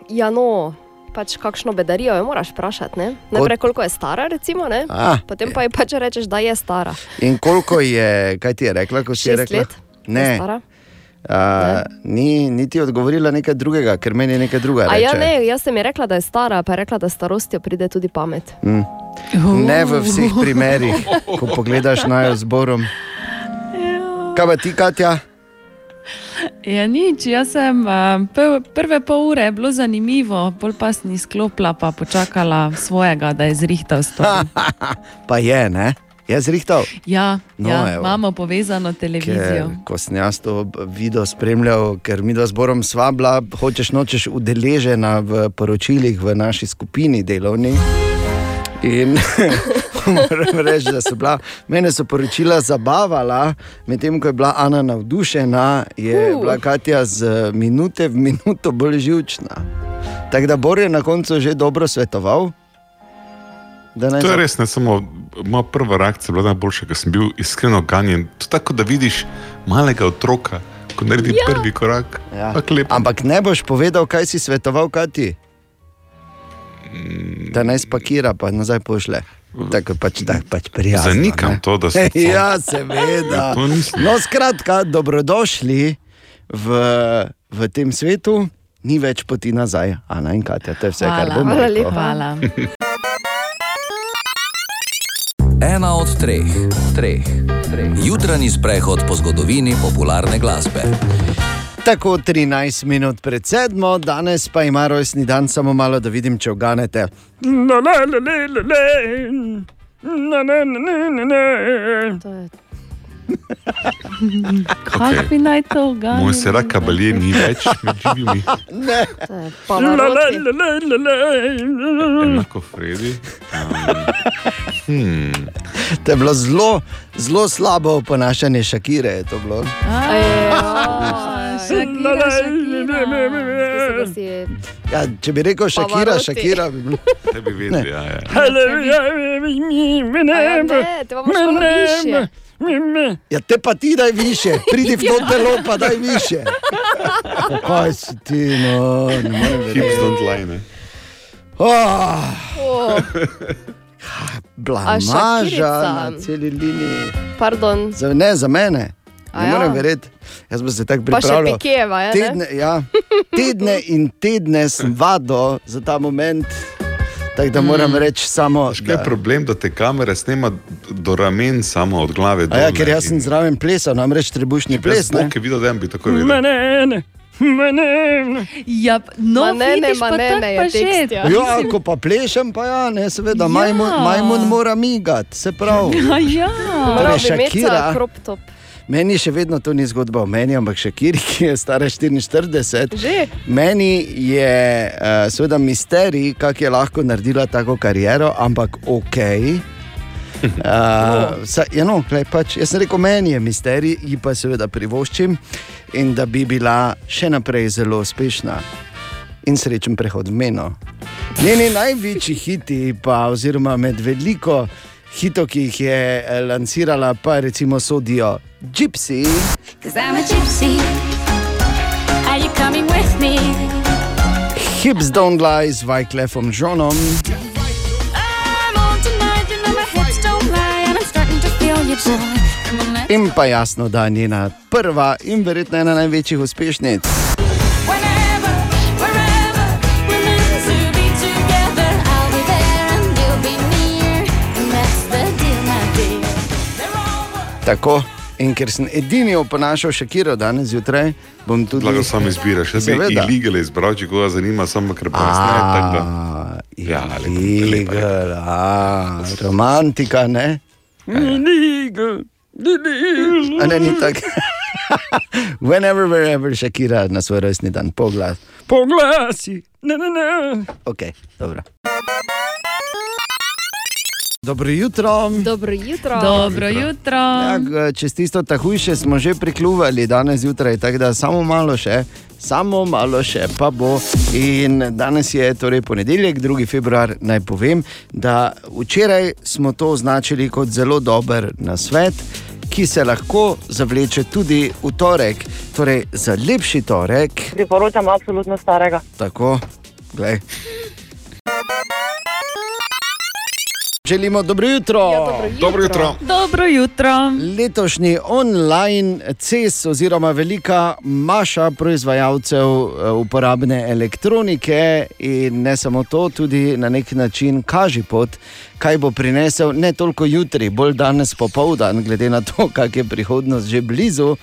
ja, no, pač kakšno bedarijo jo moraš vprašati. Ne? Najprej, koliko je stara, recimo, ne? A, potem pa ji pač rečeš, da je stara. In koliko je, kaj ti je rekla, ko si je rekla? let. je Ne, uh, ni, ni ti odgovorila nekaj drugega, ker meni je nekaj drugega. Ja, ne, jaz sem ji rekla, da je stara, pa je rekla, da starostjo pride tudi pamet. Ne v vseh primerih, ko pogledaš na jo zborom. [LAUGHS] Kaj pa ti, Katja? [LAUGHS] Ja, nič, jaz sem prve, pol ure bilo zanimivo, pol pa sem izklopila, pa počakala svojega, da je zrihtal stvar. [LAUGHS] Pa je, ne? Je zrihtal. Ja, No, ja evo. imamo povezano Ker, televizijo. ko sem jaz to video spremljal, ker mi dva zborom sva bila, hočeš nočeš udeležena v poročilih v naši skupini delovni. In [LAUGHS] [LAUGHS] moram reči, da so bila, mene so poročila zabavala, medtem ko je bila Ana navdušena, je Uh. bila Katja z minute v minuto bolj živčna. Tako da Bor je na koncu že dobro svetoval. da naj To je res, ne samo moja prva reakcija, bila najboljša, ker sem bil iskreno ganjen. To je tako, da vidiš malega otroka, ko naredi ja. prvi korak. Ja. Ampak ne boš povedal, kaj si svetoval, Kati? Da naj spakira, pa nazaj pošle. Tako pač, tak, pač prijazno. Zanikam ne. to, da sem [LAUGHS] Ja, seveda. No, skratka, dobrodošli v, v tem svetu, ni več poti nazaj, Ana in Katja, to je vse, kar Hvala. bom Hvala lepa. Hvala. [LAUGHS] Ena od treh, treh, treh. Jutranji sprehod po zgodovini popularne glasbe. Tako 13 minut pred sedmo, danes pa ima rojstni dan, samo malo da vidim, če oganete. Kaj bi naj to uganil? Moj sera kabalje ni več med živimi, [LAUGHS] To je Pavarotti. enako Fredi. Um, hmm. To je bilo zelo, zelo slabo oponašanje Šakire. je to bilo. Šakira, Šakira. Da si- Ja, če bi rekel Šakira. Šakira bi bilo. Te bi vedeli, ja, ja. A ja, ne, te bomo šlo više. Ja, te pa ti daj više, pridi v to telo, pa daj više. Kaj si ti, no, ne morem Hips verjeti. don't lie, ne. Oh, O, blamaža Šakirica? na celi liniji. Pardon, Za, ne, za mene. Ne ja. morem verjeti. Jaz sem se tako pa še pripravljal. Pikeva, je, ne? Tedne, ja, tedne in tedne sem vadil za ta moment. Tako da moram reči samo. Kaj je problem, da te kamere snema do ramen, samo od glave do A ja, ker jaz sem zraven plesal, namreč trebušni ples. Ples, Ne? ne? Ki videl, da bi tako. Ja, no, Ma ne, ne, vidiš, ma pa ne, ne, pa je že. tekst, ja. Ja, ko pa plešem, pa ja, ne, seveda, Ja. majmun, majmun mora migati, se pravi. [LAUGHS] A ja. Moral Torej, bi Meni še vedno to ni zgodba o meni, ampak še Kiri, ki je stara 44. Že? Meni je uh, seveda misterij, kako je lahko naredila tako kariero, ampak ok. [LAUGHS] Uh, sa, ja, no, glej, pač, jaz sem rekel, meni je misterij, ji pa seveda privoščim in da bi bila še naprej zelo uspešna in srečen prehod v meno. Njeni največji hiti, pa, oziroma med veliko hitov, ki jih je eh, lansirala, pa recimo sodijo Gypsy. Gypsy. Are you coming with me? Hips don't lie z Wyclefom Johnom, in pa jasno, da je njena prva in verjetno ena največjih uspešnic. Tako. In ker sem edini oponašal Šakiro danes zjutraj, bom tudi Lahko sam izbiraš. Jaz bi Seveda. ilegal izbral, če koga zanima, samo ker pa ne. tako da- A, Ja, a, romantika, ne? Illegal, illegal. A ne, ni tako. [LAUGHS] Whenever, wherever, Shakira na svoj rojstni dan, poglas. Poglasi, ne, ne, ne. Ok, dobro. Dobro jutro. Dobro jutro. Dobro jutro. Ja, g- čez tisto tahujše smo že prikljuvali danes zjutraj, tako da samo malo še, samo malo še pa bo. In danes je torej ponedeljek, 2. februar. Naj povem, da včeraj smo to označili kot zelo dober nasvet, ki se lahko zavleče tudi v torek. Torej, za lepši torek, Priporočam absolutno starega. tako, gledaj. Želimo dobro jutro. Ja, dobro jutro. Dobro jutro. Dobro jutro. Letošnji online CES oziroma velika maša proizvajalcev eh, uporabne elektronike in ne samo to, tudi na nek način kaže pot, kaj bo prinesel ne toliko jutri, bolj danes popoldan, glede na to, kak je prihodnost že blizu.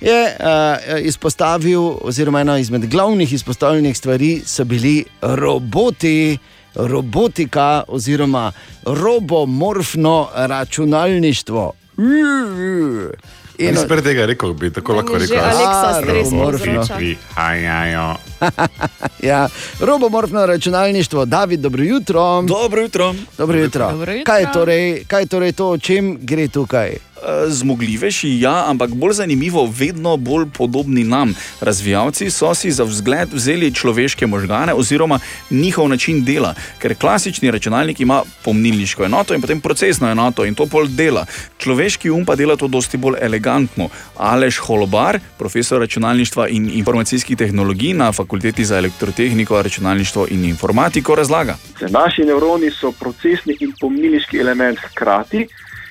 Je uh, izpostavil, oziroma ena izmed glavnih izpostavljenih stvari so bili roboti, robotika oziroma robomorfno računalništvo. In, Jaz pred tega rekel, bi tako lahko rekel. Alexa A, stres robomorfno. povzroča. Hajajo. [LAUGHS] ja, robomorfno računalništvo, David, dobro jutro. Dobro jutro. Dobro jutro. Dobro jutro. Kaj, je torej, kaj je torej to, o čem gre tukaj? Eh, Zmogljivejši, ja, ampak bolj zanimivo, vedno bolj podobni nam. Razvijalci so si za vzgled vzeli človeške možgane oziroma njihov način dela, ker klasični računalnik ima pomnilniško enoto in potem procesno enoto in to pol dela. Človeški um pa dela to dosti bolj elegantno. Aleš Holobar, profesor računalništva in informacijskih tehnologij na fakulteti za elektrotehniko, računalništvo in informatiko, razlaga. Naši nevroni so procesni in pomnilniški element hkrati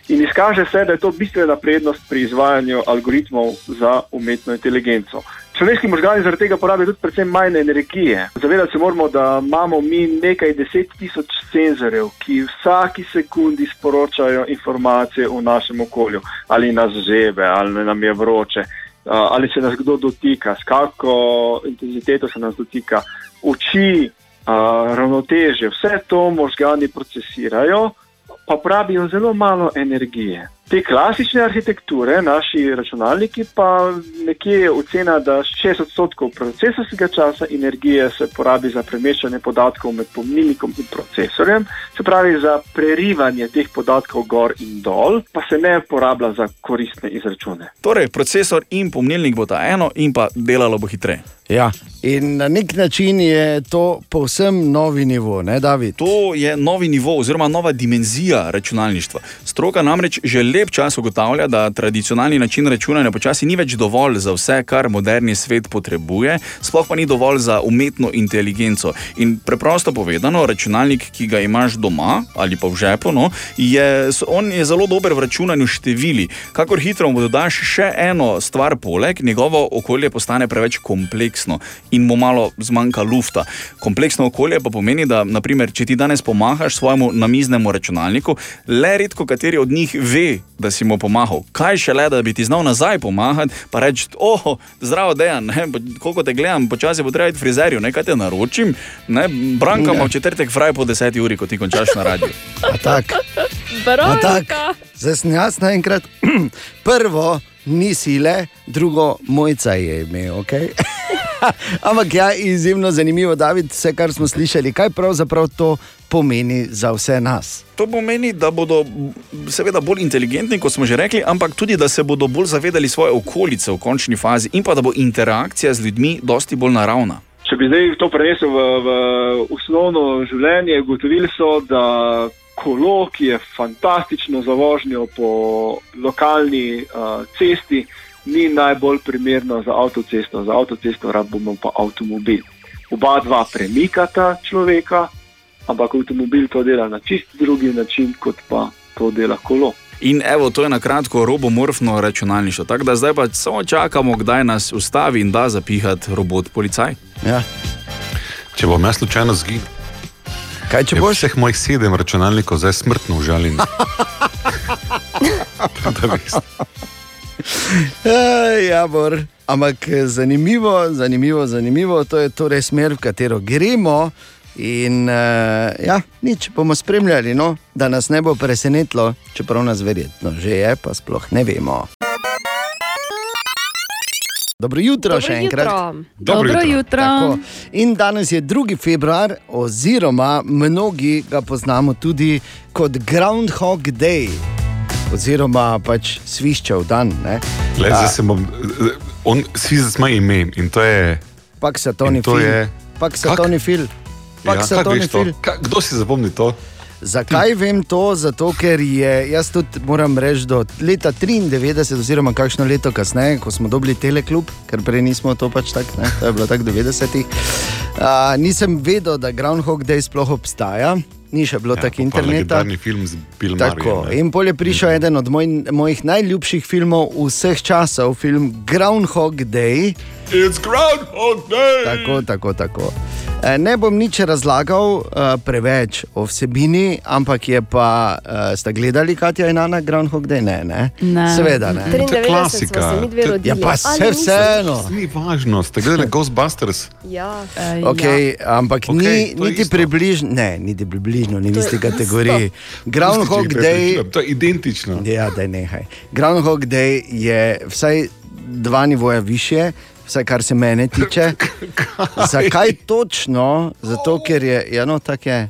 in izkaže se, da je to bistvena prednost pri izvajanju algoritmov za umetno inteligenco. Človeški možgani zaradi tega porabijo tudi predvsem manj energije. Zavedati se moramo, da imamo mi nekaj deset tisoč senzorjev, ki vsaki sekundi sporočajo informacije v našem okolju, ali nas žebe, ali nam je vroče, ali se nas kdo dotika, s kakšno intenziteto se nas dotika, oči, ravnoteže, vse to možgani procesirajo, pa porabijo zelo malo energije. Te klasične arhitekture, naši računalniki, pa nekje je ocena, da 60 odstotkov procesorskega časa energije se porabi za premeščanje podatkov med pomnilnikom in procesorjem, se pravi za prerivanje teh podatkov gor in dol, pa se ne porablja za koristne izračune. Torej, procesor in pomnilnik bo ta eno in pa delalo bo hitreje. Ja. In na nek način je to povsem novi nivo, ne, David? To je novi nivo oziroma nova dimenzija računalništva. Stroka namreč že lep čas ugotavlja, da tradicionalni način računanja počasi ni več dovolj za vse, kar moderni svet potrebuje, sploh pa ni dovolj za umetno inteligenco. In preprosto povedano, računalnik, ki ga imaš doma ali pa v žepu, no, je, on je zelo dober v računanju števili. Kakor hitro mu dodaš še eno stvar poleg, njegovo okolje postane preveč kompleksno in mu malo zmanjka lufta. Kompleksno okolje pa pomeni, da naprimer, če ti danes pomahaš svojemu namiznemu računalniku, le redko kateri od njih ve, da si mu pomahal. Kaj šele, da bi ti znal nazaj pomagati, pa reči: Oh, zdravo, dejan, ne, koliko te gledam, počasi bo treba iti frizerju, nekaj te naročim. Ne, Branka ima v četrtek fraj po 10 uri, ko ti končaš na radiju. A tak. A tak. Zdaj sem jaz naenkrat. [CLEARS THROAT] Prvo, ni sile, drugo, mojca je imel. Okay? [LAUGHS] Ampak ja, izjemno zanimivo, David, vse, kar smo slišali, kaj pravzaprav to pomeni za vse nas. To pomeni, da bodo seveda bolj inteligentni, kot smo že rekli, ampak tudi, da se bodo bolj zavedali svoje okolice v končni fazi in pa da bo interakcija z ljudmi dosti bolj naravna. Če bi zdaj to prenesel v, v osnovno življenje, ugotovili so, da kolo, ki je fantastično za vožnjo po lokalni uh, cesti, ni najbolj primerno za avtocesto. Za avtocesto rabimo pa avtomobil. Oba dva premikata človeka, ampak avtomobil to dela na čist drugi način, kot pa to dela kolo. In evo, to je na kratko robomorfno računalništvo. Tako da zdaj pa samo čakamo, kdaj nas ustavi in da zapihati robot policaj. Ja. Če bom jaz slučajno zginil, Kaj če je boš? vseh mojih sedem računalnikov zdaj smrtno užaljen. [LAUGHS] [LAUGHS] da veste. Ja, bor. Ampak eh, zanimivo, zanimivo, zanimivo, to je torej smer, v katero gremo. In uh, ja, nič bomo spremljali, no, da nas ne bo presenetilo, čeprav nas verjetno že je, pa sploh ne vemo. Dobro jutro Dobro še enkrat. jutro. Dobro Dobro jutro. jutro. Tako. In danes je 2. februar, oziroma mnogi ga poznamo tudi kot Groundhog Day, oziroma pač sviščev dan. Ne? Le, zdaj se bom, on si ima ime in to je. Pak se to ni In to film. je- Pak se Kak? to ni film. Pak ja, se kak to ni veš to? film. Ka, kdo si zapomni to? Zakaj vem to? Zato, ker je, jaz tudi moram reči, do leta 93, oziroma kakšno leto kasneje, ko smo dobili Teleklub, ker prej nismo to pač tako, ne, to je bilo tako 90-ih, uh, nisem vedel, da Groundhog Day sploh obstaja. Ni še bilo ja, tako interneta. Legendarni film z Bill Tako, Murrayjem. in pol je prišel mm. eden od moj, mojih najljubših filmov vseh časov, film Groundhog Day. It's Groundhog Day! Tako, tako, tako. E, Ne bom nič razlagal uh, preveč o vsebini, ampak je pa, uh, ste gledali, Katja in Ana Groundhog Day? Ne, ne. Ne. Seveda ne. 93 smo se mi dve rodili. Ja, pa se vseeno. Ni važno, ste gledali [LAUGHS] Ghostbusters? Ja. Okay, ampak Okej, okay, ni, to je niti približno, ne, niti približno, ni v To je isti isto. kategoriji. Groundhog Day, To je identično. ja, da nehaj. Groundhog Day je vsaj dva nivoja više, vsaj kar se mene tiče. [LAUGHS] Zakaj točno? Zato, ker je, ja, no, je.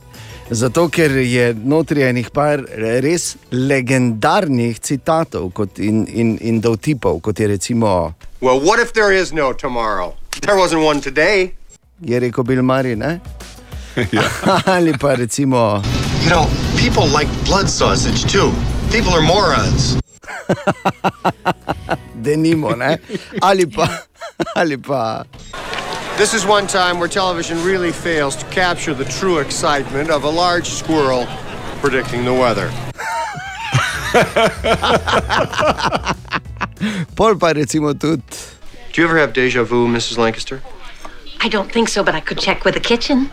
Zato, ker je notri enih par res legendarnih citatov kot in, in, in dovtipov, kot je recimo, Well, what if there is no tomorrow? There wasn't one today. je rekel Bill Murray, ne? [LAUGHS] [LAUGHS] Ali pa recimo, You know, people like blood sausage too. People are morons. denimo, ne? Ali pa, [LAUGHS] ali pa. This is one time where television really fails to capture the true excitement of a large squirrel predicting the weather. [LAUGHS] Pol pa recimo tudi. Do you ever have deja vu, Mrs. Lancaster? I don't think so, but I could check with the kitchen.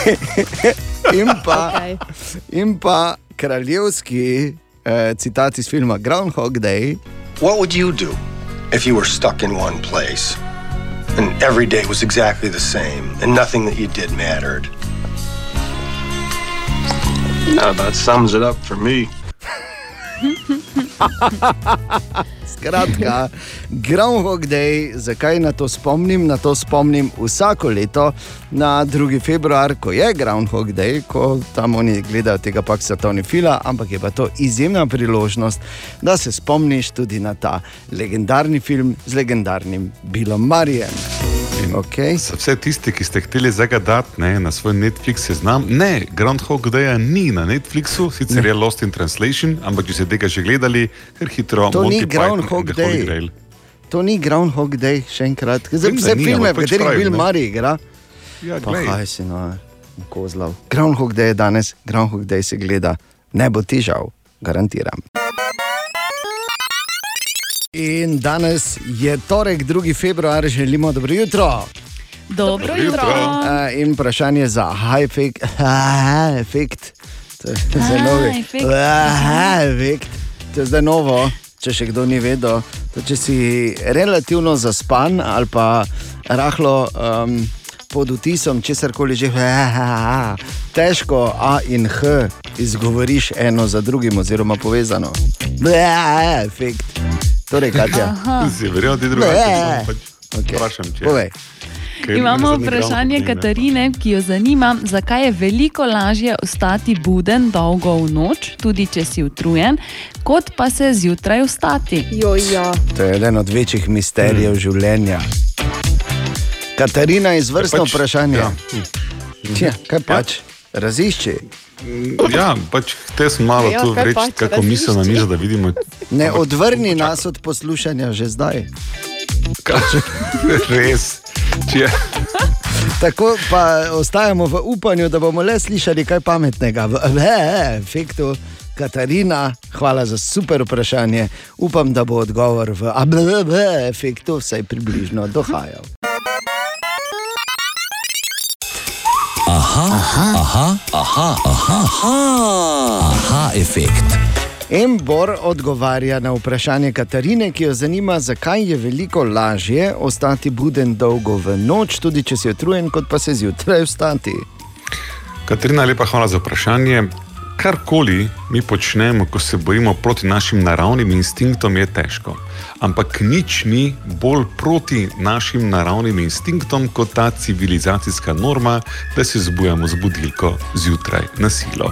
[LAUGHS] In pa, Okej. in pa kraljevski eh, citat iz filma Groundhog Day. What would you do if you were stuck in one place and every day was exactly the same and nothing that you did mattered? That about sums it up for me. Skratka, Groundhog Day, zakaj na to spomnim? Na to spomnim vsako leto na 2. februar, ko je Groundhog Day, ko tam oni gledajo tega paksa Tony Fila, ampak je pa to izjemna priložnost, da se spomniš tudi na ta legendarni film z legendarnim Billom Marijem. Okay. Za vse tiste, ki ste hteli zagadati ne, na svoj Netflix seznam, ne, Groundhog Day ni na Netflixu, sicer je Lost in Translation, ampak če ste tega že gledali, ker hitro To ni Monty Python Groundhog Day. To ni Groundhog Day, še enkrat. Zdaj, vse ni, filme, v pač katerih Bill. Murray igra. Ja, Pa kaj si no, kozlov. Groundhog Day je danes, Groundhog Day se gleda, ne bo ti žal, garantiram. In danes je torek, 2. februar, želimo dobro jutro. Dobro jutro. Uh, in vprašanje za high efekt. Aha, [LAUGHS] efekt. To je novi. efekt. Aha, efekt. To je zdaj novo, če še kdo ni vedel. To, če si relativno zaspan ali pa rahlo um, pod vtisom, česar koli že, aha, [LAUGHS] težko A in H izgovoriš eno za drugim, oziroma povezano. Efekt. Torej, Katja. Si verjel, da je Ne. drugače? Pač Okay. Vprašam, če Povej. Imamo vprašanje. Katarine, ki jo zanima, zakaj je veliko lažje ostati buden dolgo v noč, tudi če si utrujen, kot pa se zjutraj vstati. Jo, ja. To je eden od večjih misterijev hmm. življenja. Katarina, izvrstno Pač, vprašanje. ja. Ja, kaj pač? Razišči. Ja, pač te sem malo Ja, tu vreč, pač, kako misel na mizo, da vidimo. Ne odvrni nas od poslušanja že zdaj. Res. Če, Tako pa ostajamo v upanju, da bomo le slišali kaj pametnega. V- efektu. Katarina, hvala za super vprašanje. Upam, da bo odgovor v ABB efektu vsaj približno dohajal. Aha, aha, aha, aha, aha, aha, aha efekt. Embor odgovarja na vprašanje Katarine, ki jo zanima, zakaj je veliko lažje ostati buden dolgo v noč, tudi če si utrujen, kot pa se zjutraj vstati. Katarina, lepa hvala za vprašanje. Karkoli mi počnemo, ko se bojimo proti našim naravnim instinktom, je težko. Ampak nič ni bolj proti našim naravnim instinktom kot ta civilizacijska norma, da se zbujamo z budilko zjutraj na silo.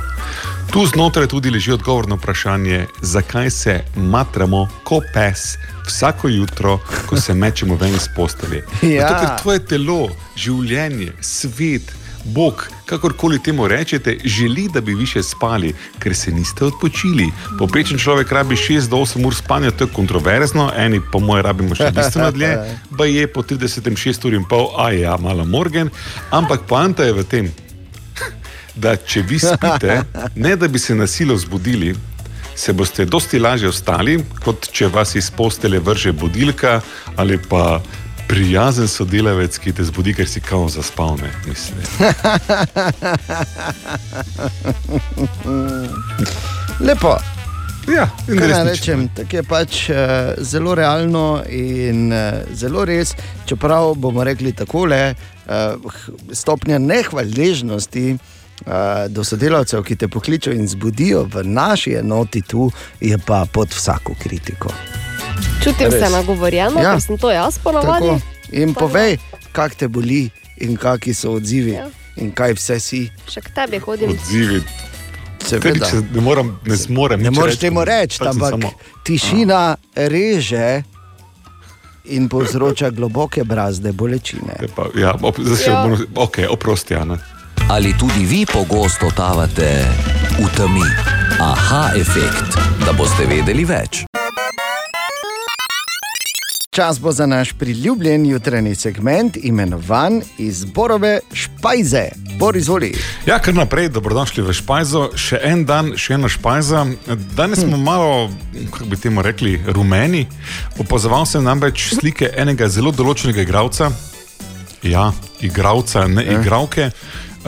Tu znotraj tudi leži odgovor na vprašanje, zakaj se matramo kot pes vsako jutro, ko se mečemo ven iz postelje. [LAUGHS] Ja. Zato, ker tvoje telo, življenje, svet Bog, kakorkoli temu rečete, želi, da bi više spali, ker se niste odpočili. Poprečen človek rabi 6 do 8 ur spanja, to je kontroverzno, eni po mojem rabimo še bistveno dlje, [LAUGHS] pa je po 30, 6 ur in pol, a ja, malo morgen, ampak poanta je v tem, da če vi spite, ne da bi se na silo zbudili, se boste dosti lažje ostali, kot če vas iz postele vrže budilka ali pa prijazen sodelavec, ki te zbudi, ker si kao zaspal. Ne, mislim. [LAUGHS] Lepo. Ja, in Kaj resnično. rečem, tako je pač uh, zelo realno in uh, zelo res. Čeprav bomo rekli takole, uh, stopnja nehvaležnosti uh, do sodelavcev, ki te pokličejo in zbudijo v naši enoti tu, je pa pod vsako kritiko. Čutim Res. se nagovorjeno, Ja. ker sem to jaz ponovadi. Tako. In povej, kak te boli in kakšni so odzivi ja. in kaj vse si. Še k tebi hodim. Odzivi. Seveda. Če Ne, moram, ne zmorem. Ne moreš reči, temu reči, pač sem ampak samo- tišina reže in povzroča globoke brazde bolečine. Pa, ja, op, zdaj Ja. ja. ok, oprosti, Ana. Ali tudi vi pogosto tavate v temi? Aha, efekt, da boste vedeli več. Čas bo za naš priljubljen jutranji segment, imenovan Izborove špajze. Bor izvoli. Ja, kar naprej, dobrodošli v Špajzo. Še en dan, še ena Špajza. Danes smo malo, kako bi temu rekli, rumeni. Opazoval sem namreč slike enega zelo določenega igralca. Ja, igralca, ne Ja. igralke.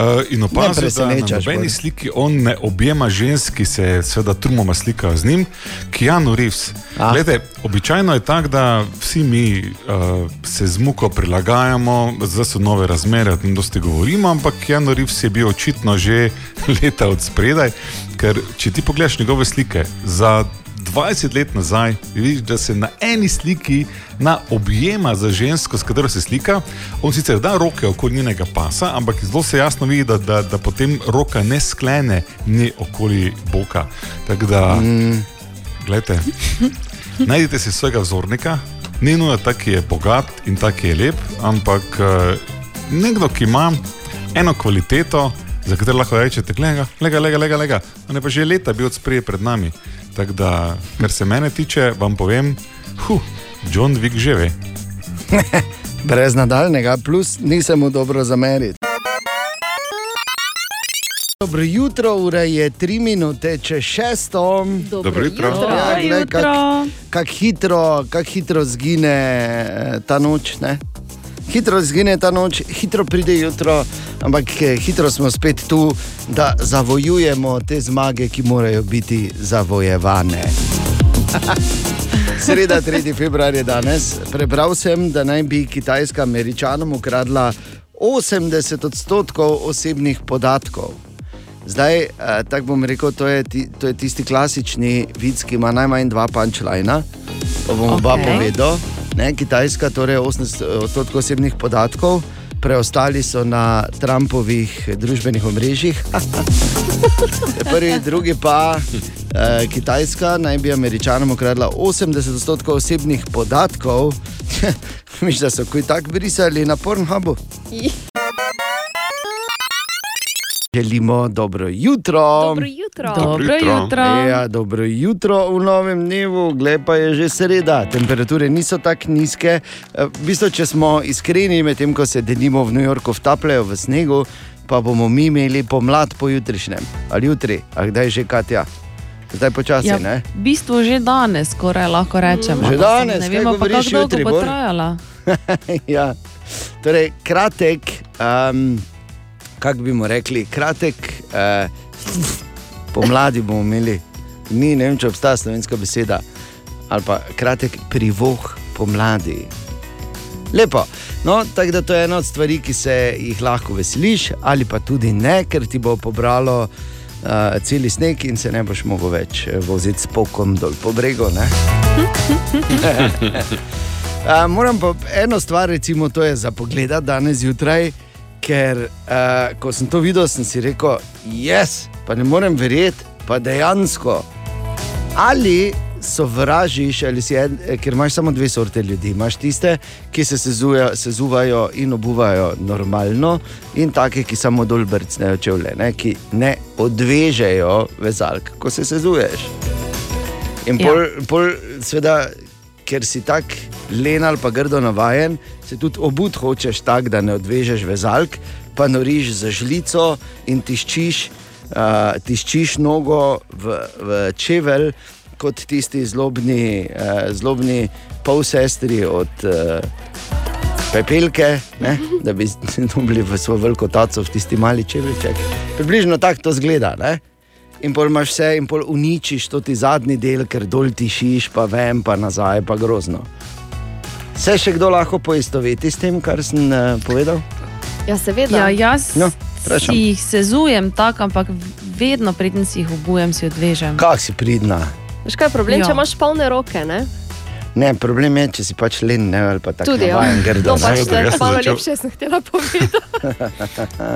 Uh, in opazil, da na presenečaš, nobeni Boris. sliki on ne objema žensk, ki se seveda trumoma slikajo z njim, Keanu Reeves. Glede, običajno je tako, da vsi mi uh, se z muko prilagajamo, zdaj so nove razmere, o tem dosti govorimo, ampak Keanu Reeves je bil očitno že [LAUGHS] leta od spredaj, ker če ti pogledaš njegove slike za 20 let nazaj, vidiš, da se na eni sliki na objema za žensko, s katero se slika. On sicer da roke okoli njenega pasa, ampak zelo se jasno vidi, da, da, da potem roka ne sklene ni okoli boka. Tako da, mm. gledajte, najdite si svojega vzornika, ni nujno tak, ki je bogat in tak, ki je lep, ampak eh, nekdo, ki ima eno kvaliteto, za katero lahko rečete, lega, lega, lega, lega, lega. On je pa že leta bil sprejet pred nami. Tako da, kar se mene tiče, vam povem, huh, John Wick že ve. [LAUGHS] Brez nadaljnega, plus nisem mu dobro zameriti. Dobro jutro, ura je 3 minute, če šesto. Dobro jutro. Ja, Dobro kak, jutro. kak, hitro, kak hitro zgine eh, ta noč. Ne? Hitro zgine ta noč, hitro pride jutro, ampak eh, hitro smo spet tu, da zavojujemo te zmage, ki morajo biti zavojevane. [LAUGHS] Sreda, 3. februar je danes. Prebral sem, da naj bi Kitajska Američanom ukradla 80 odstotkov osebnih podatkov. Zdaj, eh, tako bom rekel, to je, ti, to je tisti klasični vic, ki ima najmanj dva punčlajna. Pa bom oba Okej. povedal. Ne, Kitajska, torej 80 odstotkov osebnih podatkov, preostali so na Trumpovih družbenih omrežjih. [LAUGHS] Prvi, drugi pa eh, Kitajska naj bi Američanom ukradla 80 odstotkov osebnih podatkov. [LAUGHS] Miš, da so kuj tako brisali na Pornhubu. Želimo dobro jutro. Dobro jutro. Dobro jutro. Ja, dobro jutro v novem dnevu, glepa je že sreda, temperature niso tako nizke. Eh, V bistvu, če smo iskreni, medtem ko se denimo v New Yorku vtapljajo v snegu, pa bomo mi imeli pomlad po jutrišnjem ali jutri, ali kdaj že Katja. Zdaj počasi, Ja, ne? v bistvu že danes, skoraj lahko rečemo. Že danes, ne vemo pa, kako dolgo jutri, bo trajala. [LAUGHS] ja. Torej, kratek, um, kako bi mu rekli, kratek, uh, pomladi bomo imeli, ni ne vem, če obstaja slovenska beseda, ali pa kratek privoh pomladi. Lepo. No, tako da to je ena od stvari, ki se jih lahko veseliš, ali pa tudi ne, ker ti bo pobralo uh, cel sneg in se ne boš mogel več eh, voziti s pokom dol po bregu. Uh, [LAUGHS] moram pa eno stvar, recimo, to je za pogled danes zjutraj, ker uh, ko sem to videl, sem si rekel, jaz, pa ne morem verjeti, pa dejansko. Ali sovražiš, ali si en, eh, ker imaš samo dve sorte ljudi. Imaš tiste, ki se sezujo, sezuvajo in obuvajo normalno, in take, ki samo dol brcnejo čevlje, ne, ki ne odvežejo vezalk, ko se sezuješ. In Ja. pol, pol seveda, ker si tak len ali pa grdo navajen, se tudi obud hočeš tako, da ne odvežeš vezalk, pa noriš za žlico in tiščiš, uh, tiščiš nogo v, v čevelj, kot tisti zlobni, uh, zlobni polsestri od uh, pepelke, ne, da bi [LAUGHS] dobili v svoj veliko taco v tisti mali čeveljček. Približno tako to zgleda. Ne? In pol imaš vse, in pol uničiš to ti zadnji del, ker dol tišiš, pa vem, pa nazaj, pa grozno. Se še kdo lahko poistoveti s tem, kar sem uh, povedal? Ja, seveda. Ja, jaz No, vprašam. si jih sezujem tako, ampak vedno preden si jih obujem, si odvežem. Kak si pridna? Veš kaj je problem, Ja. če imaš polne roke? Ne? Ne, problem je, če si pač len, ne, ali pa tako Tudi ja. grdo. No, pač ne. Jaz sem začel- lepše, sem htela povedati.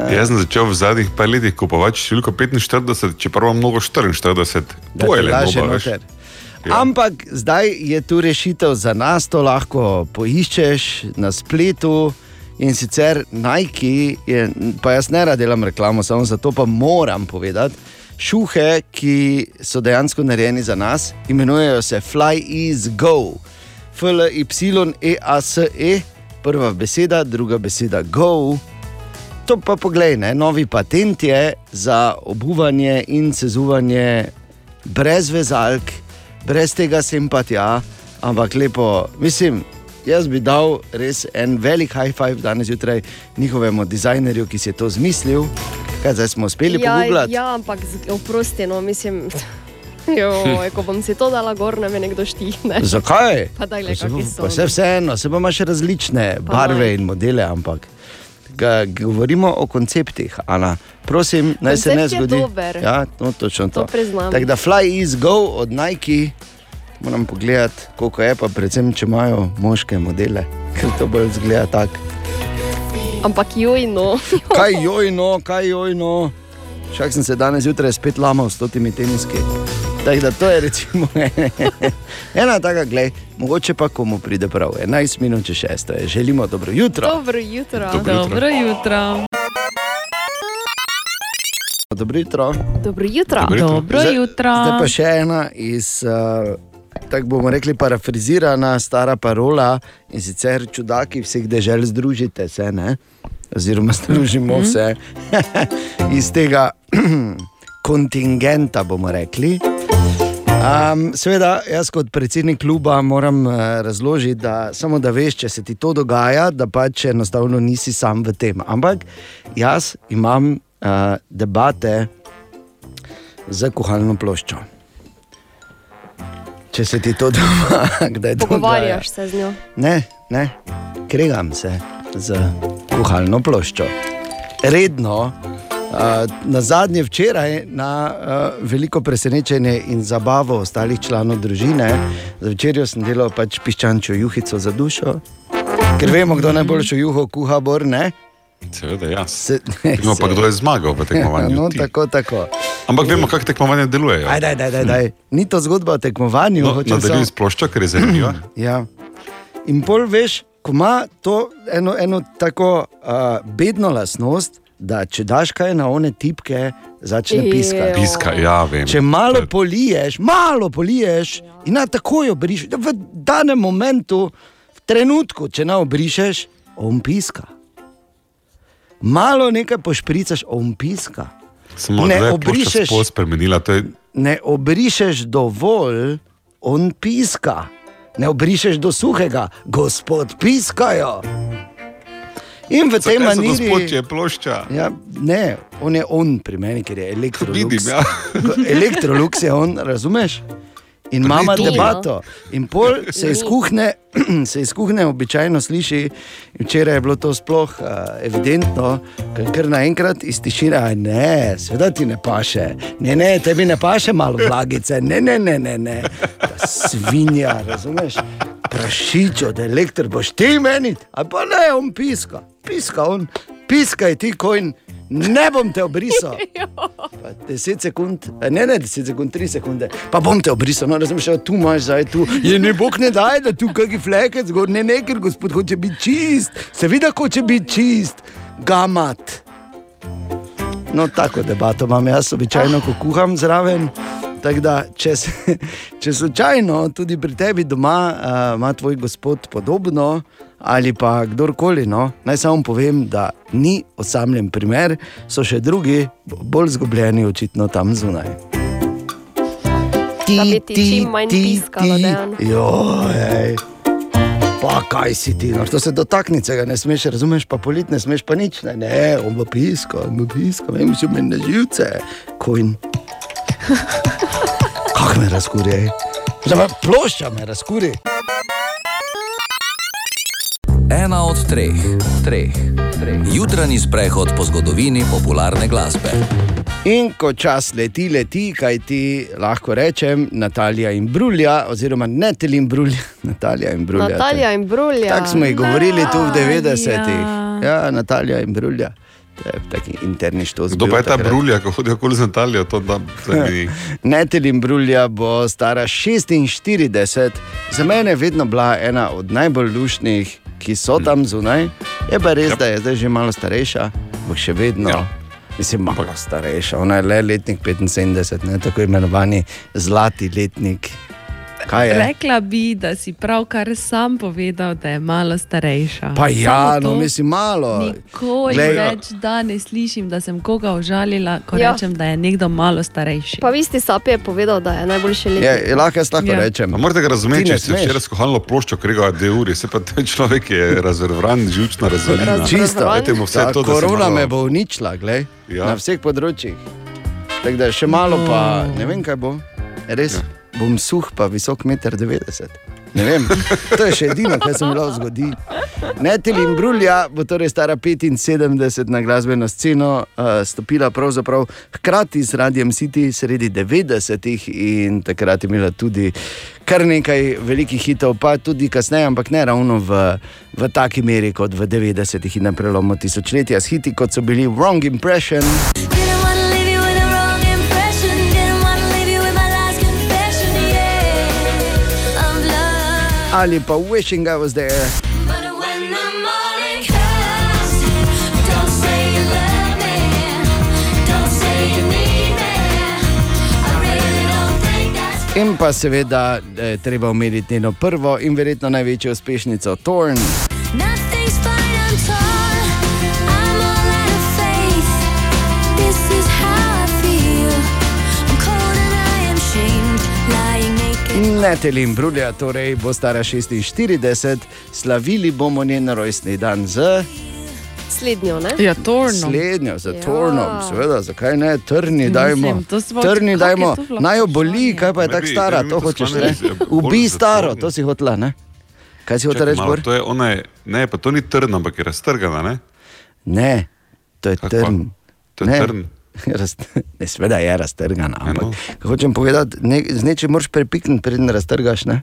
[LAUGHS] [LAUGHS] Jaz sem začel v zadnjih par letih kupovati številko 45, čeprav imam mnogo 44. Da To je le lažje noba, noter. Ampak zdaj je tu rešitev za nas, to lahko poiščeš na spletu. In sicer Nike, je, pa jaz ne rad delam reklamo, samo zato pa moram povedati. Šuhe, ki so dejansko narejeni za nas, imenujejo se Fly Ease Go. F-L-Y-E-A-S-E, prva beseda, druga beseda Go. To pa poglej, ne, novi patent je za obuvanje in sezuvanje brez vezalk, brez tega simpatija, ampak lepo, mislim. Jaz bi dal res en velik high five danes zjutraj njihovemu dizajnerju, ki si je to zmislil. Kaj zdaj smo uspeli ja, pogooglati? ja, ampak oprosti, no, mislim. [LAUGHS] Ko bom si to dala gor, ne me nekdo štihne. Zakaj? Pa daj, Pa se, pa se vseeno, se pa imaš različne Pa barve naj. in modele, ampak govorimo o konceptih. Ana. Prosim, naj se ne Koncept je zgodi. Ja, no, točno to. To priznam. Tako da Fly is Go od Nike, moram pogledati, koliko je, pa predvsem, če imajo moške modele, [LAUGHS] ker to bolj zgleda tako. Ampak joj, no. Kaj joj, no, kaj joj, no. Šak sem se danes zjutraj spet lamal s temi teniski. Tako da to je recimo [LAUGHS] ena taka, gled, mogoče pa komu pride prav. 11 minut če šesto je. Želimo dobro jutro. Dobro jutro. Dobro jutro. Dobro jutro. Dobro jutro. Dobro Zdaj- jutro. Zdaj pa še ena iz, uh, tako bomo rekli, parafrazirana stara parola in sicer čudaki vseh dežel združite se, ne? oziroma združimo Mhm. se [LAUGHS] iz tega [CLEARS THROAT] kontingenta, bomo rekli. Um, seveda, jaz kot predsednik kluba moram uh, razložiti, da samo da veš, če se ti to dogaja, da pač enostavno nisi sam v tem. Ampak jaz imam uh, debate za kuhalno ploščo. Če se ti to [LAUGHS] dogaja, kdaj to Pogovarjaš se z njo. Ne, ne, kregam se z kuhalno ploščo. Redno, na zadnje včeraj, na veliko presenečenje in zabavo ostalih članov družine, za večerjo sem delal pač piščančjo juhico za dušo, ker vemo, kdo najboljšo juho kuha, bor ne. Seveda, jaz. Se, [LAUGHS] Vemo pa, kdo je zmagal v tekmovanju. No, ti. tako, tako. Ampak vemo, kako tekmovanja delujejo. Ajde, ajde, ajde, ajde. Ni to zgodba o tekmovanju. No, hočem Nadaljuj samo- s ploščo, ker je zanimiva. [CLEARS THROAT] Ja. In pol veš, ko ima to eno, eno tako uh, bedno lastnost, da če daš kaj na one tipke, začne piskati. Piska, ja, vem. Če malo poliješ, malo poliješ in na takoj obrišeš, v danem momentu, v trenutku, če ne obrišeš, on piska. Malo nekaj pošpricaš, on piska. Samo ne da obrišeš. To je ne obrišeš dovolj, on piska. Ne obrišeš do suhega, gospod piskajo. In v tej maniri. gospod, če je plošča? Ja, ne, on je on pri meni, ker je elektrolux. Vidim, ja. Elektrolux je on, razumeš? In imamo to. debato. In pol [LAUGHS] se iz kuhne, [CLEARS THROAT] se iz kuhne običajno sliši, včeraj je bilo to sploh uh, evidentno, ker naenkrat iz tišine, "Aj, ne, seveda ti ne paše, ne, ne, tebi ne paše malo vlagice, ne, ne, ne, ne, ne. Ta svinja, razumeš? Prašič od elektra, boš ti meni, a pa ne, on piska, piska on. piskaj ti kojn, ne bom te obrisal. [LAUGHS] Pa 10 sekund, eh, ne, ne 10 sekund, 3 sekunde, pa bom te obrisal, no razumeš, tu imaš zdaj tu. Je ne bog ne daj, da tu kakšen flekec, gor ne, ne, ker gospod hoče biti čist, seveda hoče biti čist, gamat. No, tako debato imam jaz običajno, ko kuham zraven. Tako da, če, se, [LAUGHS] če slučajno tudi pri tebi doma uh, ima tvoj gospod podobno, ali pa kdorkoli, no, naj samo povem, da ni osamljen primer, so še drugi, bolj zgubljeni, očitno tam zunaj. Da bi ti čim manj piskalo, Dejan. Joj, pa kaj si ti, no, to se dotaknice ga ne smeš, razumeš, pa polit ne smeš, pa nič, ne, ne, on bo piskal, on bo piskal, vem, si meni na živce, kojn. [LAUGHS] Kak me razkuri, ej. Zdaj me plošča me razkuri. Ena od treh, treh, treh. Jutranji sprehod po zgodovini popularne glasbe. In ko čas leti, leti, kaj ti lahko rečem, Natalija in Brulja, oziroma Netel in Brulja, Natalija in Brulja. [LAUGHS] Natalija in Brulja. Tako smo jih govorili tu v Natalija. 90-ih. Ja, Natalija in Brulja. To je taki interni štos. Kdo pa je ta brulja, ko hodi okoli z Natalijo? To da, da mi... Netel in Brulja bo stara 46, za mene je vedno bila ena od najbolj lušnih, ki so tam zunaj. Je pa res, da je zdaj že malo starejša, ampak še vedno. Ja. Mislim, malo starejša, ona je le letnik 75, ne, tako imenovani zlati letnik. Kaj je? Rekla bi, da si pravkar sam povedal, da je malo starejša. Pa ja, Samo no, mislim, malo. Nikoli Glej, več danes slišim, da sem koga užalila, ko Ja. ja. rečem, da je nekdo malo starejši. Pa vi ste sapi je povedal, da je najboljši. Je, je lahko jaz lahko Ja. ja. rečem. Pa morate ga razumeti, Ti ne če si smeš. včeraj skuhalno ploščo krega dve uri, se pa ta človek je razvrvran, žučna razvalina. Čisto, Dajte mu vse Ta to, da se korona malo- me bo uničila, glej, Ja. ja. na vseh področjih. Tako da še malo, pa ne vem, kaj bo. Res ja. Bom suh, pa visok 1,90 m. Ne vem, to je še edino, kar se mi lahko zgodi. Netel in Brulja bo torej stara 75 na glasbeno sceno, uh, stopila pravzaprav hkrati z Radijem City sredi 90-ih in takrat je imela tudi kar nekaj velikih hitov, pa tudi kasneje, ampak ne ravno v, v taki meri kot v 90-ih in na prelomu tisočletja s hiti, kot so bili Wrong Impression. Didn't Ali pa Wishing I Was There. In pa seveda eh, treba omeniti njeno prvo in verjetno največjo uspešnico Torn. Nothing's Lying naked. Netel in Brulja, torej bo stara 46, slavili bomo njen rojstni dan z Slednjo, ne? Ja, torno. slednjo, z Ja. Tornom, seveda, zakaj ne, trni, dajmo. Mislim, Trni, dajmo, naj jo boli, kaj pa je tako stara, to hočeš, bolj Ubi za staro, to si hotela, ne? Kaj si Čakaj reči, to je, ona je, ne, pa to ni trn, ampak je raztrgana, ne? Ne, to je Kako trn. To je Ne. trn. [LAUGHS] Raz, ne, sveda je raztrgana, ampak no. no. hočem povedati, ne, z nečim moraš prepikniti, preden raztrgaš. Ne?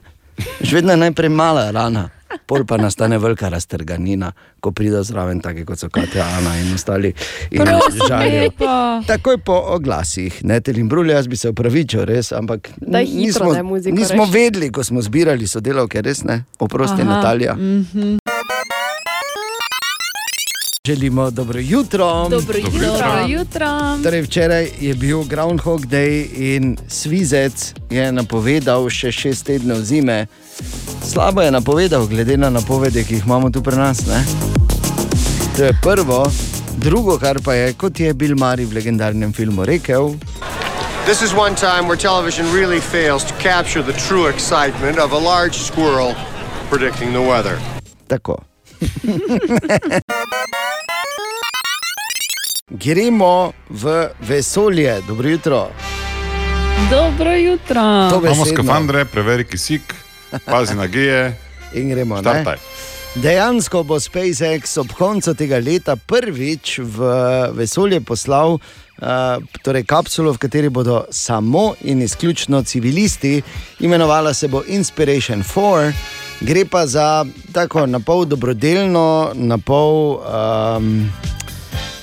Že vedno je najprej mala rana, pol pa nastane velika raztrganina, ko pride zraven, tako kot so Katja, Ana in ostali. In Prosim, žalijo. Takoj po oglasih, ne telim brulja, jaz bi se upravičil, res, ampak Daj hitro, nismo, muziko, nismo reši. vedeli, ko smo zbirali sodelavke, res ne, oprosti Aha, Natalija. mhm. Želimo dobro jutro. Dobro jutro. Dobro jutro. Torej, včeraj je bil Groundhog Day in Svizec je napovedal še šest tednov zime. Slabo je napovedal, glede na napovedi, ki jih imamo tu pri nas. Ne? To je prvo. Drugo, kar pa je, kot je Bill Murray v legendarnem filmu rekel, This is one time where television really fails to capture the true excitement of a large squirrel predicting the weather. tako. [LAUGHS] Gremo v vesolje, dobro jutro. Dobro jutro. Imamo skafandre, preveri kisik, pazi na geje, [LAUGHS] In gremo. Štartaj. Dejansko bo SpaceX ob koncu tega leta prvič v vesolje poslal uh, torej kapsulo, v kateri bodo samo in izključno civilisti, imenovala se bo Inspiration 4. Gre pa za tako na pol dobrodelno, na pol um,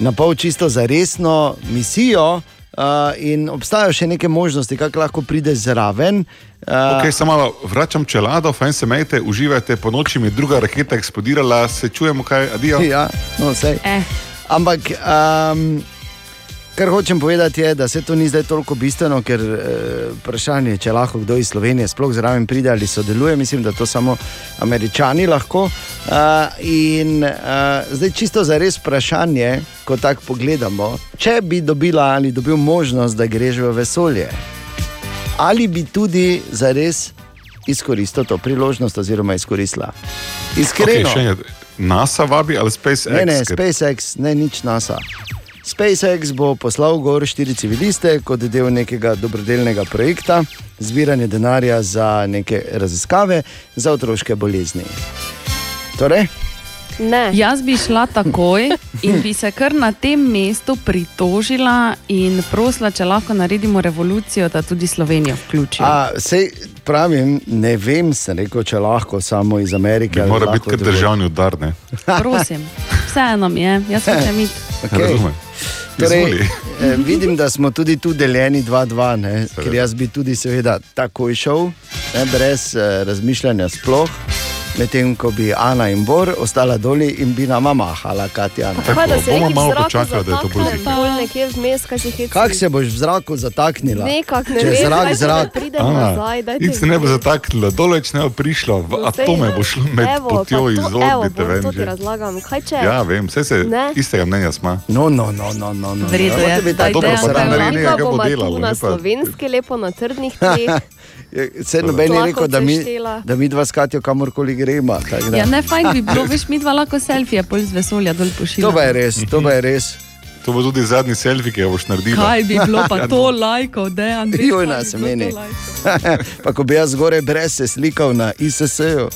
na pol čisto za resno misijo. Uh, in obstajajo še neke možnosti, kako lahko prideš zraven. Uh, Okay, samo malo vračam čelado, fajn se majte, uživajte, po noči mi je druga raketa eksplodirala, se čujemo kaj, adijo. Ja, no, sej. Eh. Ampak, um, kar hočem povedati, je, da se to ni zdaj toliko bistveno, ker uh, vprašanje je, če lahko kdo iz Slovenije sploh zraven pride ali sodeluje. Mislim, da to samo američani lahko. Uh, in uh, zdaj čisto za res vprašanje, ko tako pogledamo, če bi dobila ali dobil možnost, da greš v vesolje, ali bi tudi za res izkoristil to priložnost oziroma izkoristila. Iskreno. Okay, NASA vabi ali SpaceX? Ne, ne, SpaceX, ne nič NASA. SpaceX bo poslal gor štiri civiliste kot del nekega dobrodelnega projekta, zbiranje denarja za neke raziskave za otroške bolezni. Torej, Ne. Jaz bi šla takoj in bi se kar na tem mestu pritožila in prosila, če lahko naredimo revolucijo, da tudi Slovenijo vključijo. a, sej, pravim, ne vem, sem rekel, če lahko samo iz Amerike. Mora biti kar drugod. državni udar, ne? Prosim, vseeno mi je, jaz hočem [LAUGHS] iti. Okej. Razumem. Torej, [LAUGHS] vidim, da smo tudi tu deljeni 2-2, ne, ker jaz bi tudi seveda takoj šel, ne, brez eh, razmišljanja sploh. Medtem ko bi Ana in Bor ostala dol in bi nama mahala, Katja. Pa da se bomo malo počakali, da je to bolj hecam. Kako se boš v zraku zataknila? Nekak ne Če vem, zrak, kaj se zrak. ne pride nazaj, dajte Nič se ne bo vi. zataknilo, določ ne bo prišlo, v No, atome bo šlo med evo, potjo to- iz orbite. ven to ti razlagam. Kaj če? Ja, vem, vse se Ne. istega mnenja smo. No, no, no, no, no, no. V redu je, biti dajte, tako Dobro, pa da nekaj bo tu na ne slovenski, lepo na trdnih tleh. [LAUGHS] Se noben je rekel, da mi, da mi dva s Katjo kamorkoli gremo. Ja, ne, fajn bi bilo, veš, mi dva lahko selfije pol z vesolja dol pošiljamo. To pa je res, to pa je res. To bo tudi zadnji selfie, ki ga boš naredila. Kaj bi bilo pa [LAUGHS] to lajkov, dejan? veš, Joj, kaj nas meni. [LAUGHS] pa ko bi jaz zgoraj brez se slikal na ISS-ju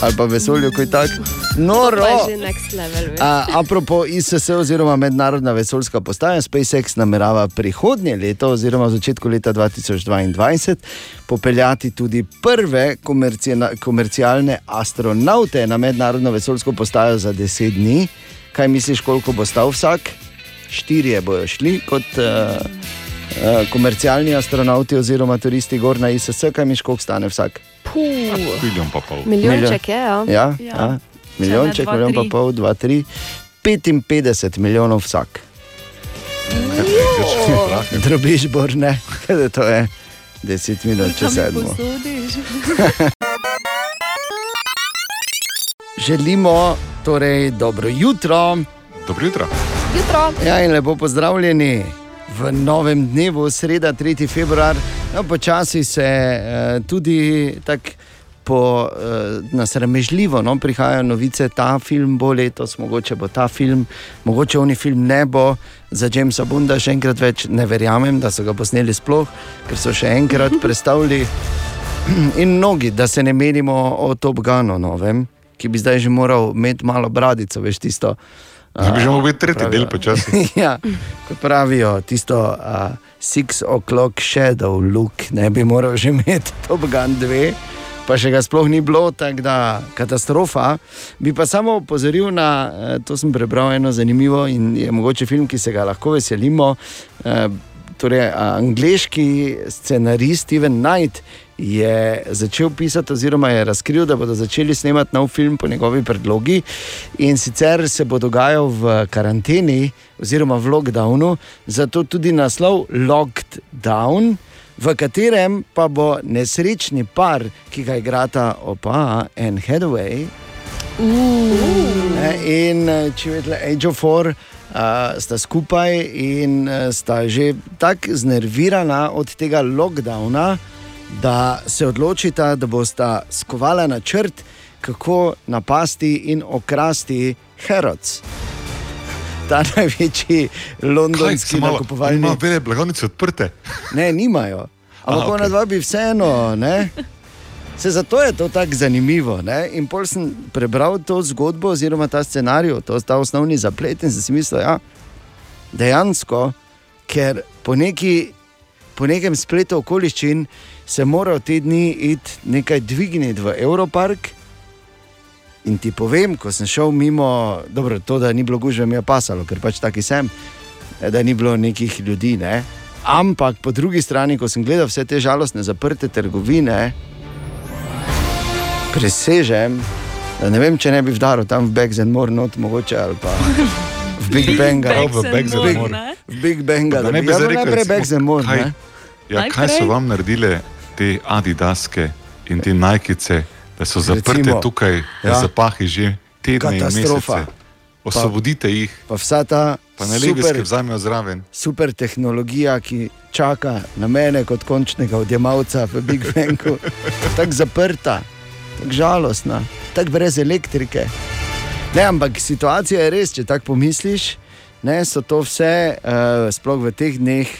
ali pa vesolju, kot tak. Noro! To je level. veš. A, apropo ISS oziroma Mednarodna vesoljska postaja, SpaceX namerava prihodnje leto oziroma v začetku leta 2022 popeljati tudi prve komercialne astronaute na Mednarodno vesoljsko postajo za 10 dni. Kaj misliš, koliko bo stal vsak? Štirje bojo šli kot uh, uh, komercialni astronauti oziroma turisti gor na ISS, kaj misliš, koliko stane vsak? Puh, Milijon pa pol. milijonček je, ja. Ja, ja. ja. milijonček, dva, milijon pa pol, dva, tri. 55 milijonov vsak. Drobiš bor, ne, kaj to je 10 minut čez sedmo. [LAUGHS] Želimo torej dobro jutro. Dobro jutro. Jutro. Ja, in lepo pozdravljeni v novem dnevu, sreda 3. februar. No, počasi se eh, tudi tako po eh, nasramežljivo no, prihajajo novice, ta film bo letos, mogoče bo ta film, mogoče oni film ne bo. Za Jamesa Bunda še enkrat več ne verjamem, da so ga posneli sploh, ker so še enkrat [LAUGHS] predstavili. In mnogi, da se ne menimo o Top Gunu, novem, ki bi zdaj že moral imeti malo bradico, veš tisto. Že bi že mogel biti tretji pravijo- del počasi. [LAUGHS] ja, kot pravijo, tisto uh, Six O'Clock Shadow look, ne bi moral že imeti [LAUGHS] Top Gun 2. Pa še ga sploh ni bilo, tako da katastrofa. Bi pa samo opozoril na eh, to, sem prebral eno zanimivo in je mogoče film, ki se ga lahko veselimo. Eh, Torej, angliški scenarist Steven Knight je začel pisati, oziroma je razkril, da bodo začeli snemati nov film po njegovi predlogi. In sicer se bo dogajal v karanteni, oziroma v lockdownu, zato tudi naslov Locked Down, v katerem pa bo nesrečni par, ki ga igrata opa Anne Hathaway. In eh, če vidite, Age of Four. Uh, sta skupaj in uh, sta že tako znervirana od tega lockdowna, da se odločita, da bosta skovala načrt, kako napasti in okrasti Herods. Ta [LAUGHS] največji londonski nakupovalni. Ima vele blagovnice odprte. [LAUGHS] Ne, nimajo. Ampak okay. ona dva bi vseeno, ne? Se zato je to tako zanimivo. Ne? In pol sem prebral to zgodbo, oziroma ta scenarij, to ta osnovni zaplet in sem si mislil, da ja, dejansko, ker po, neki, po nekem spletu okoliščin se morajo te dni iti nekaj dvigniti v Europark. In ti povem, ko sem šel mimo, dobro, to, da ni bilo gužve, mi je pasalo, ker pač taki sem, da ni bilo nekih ljudi. Ne? Ampak po drugi strani, ko sem gledal vse te žalostne zaprte trgovine, presežem, da ne vem, če ne bi vdaril tam v Bags and More, not mogoče ali pa v Big Bang. Prav v and More. V Big Banga, Da da ne bi zdaj rekel, More. kaj- ne. Ja, kaj so vam naredile te Adidaske in te Najkice, da so zaprte Recimo, tukaj ja. ja. zapahi že tedne in Katastrofa. mesece? Osvobodite jih, Pa vsa ta pa ne super, vzamejo zraven. super tehnologija, ki čaka na mene kot končnega odjemalca v Big Bangu, [LAUGHS] tako zaprta, tako žalostna, tako brez elektrike. Ne, ampak situacija je res, če tako pomisliš, ne, so to vse, uh, sploh v teh dneh.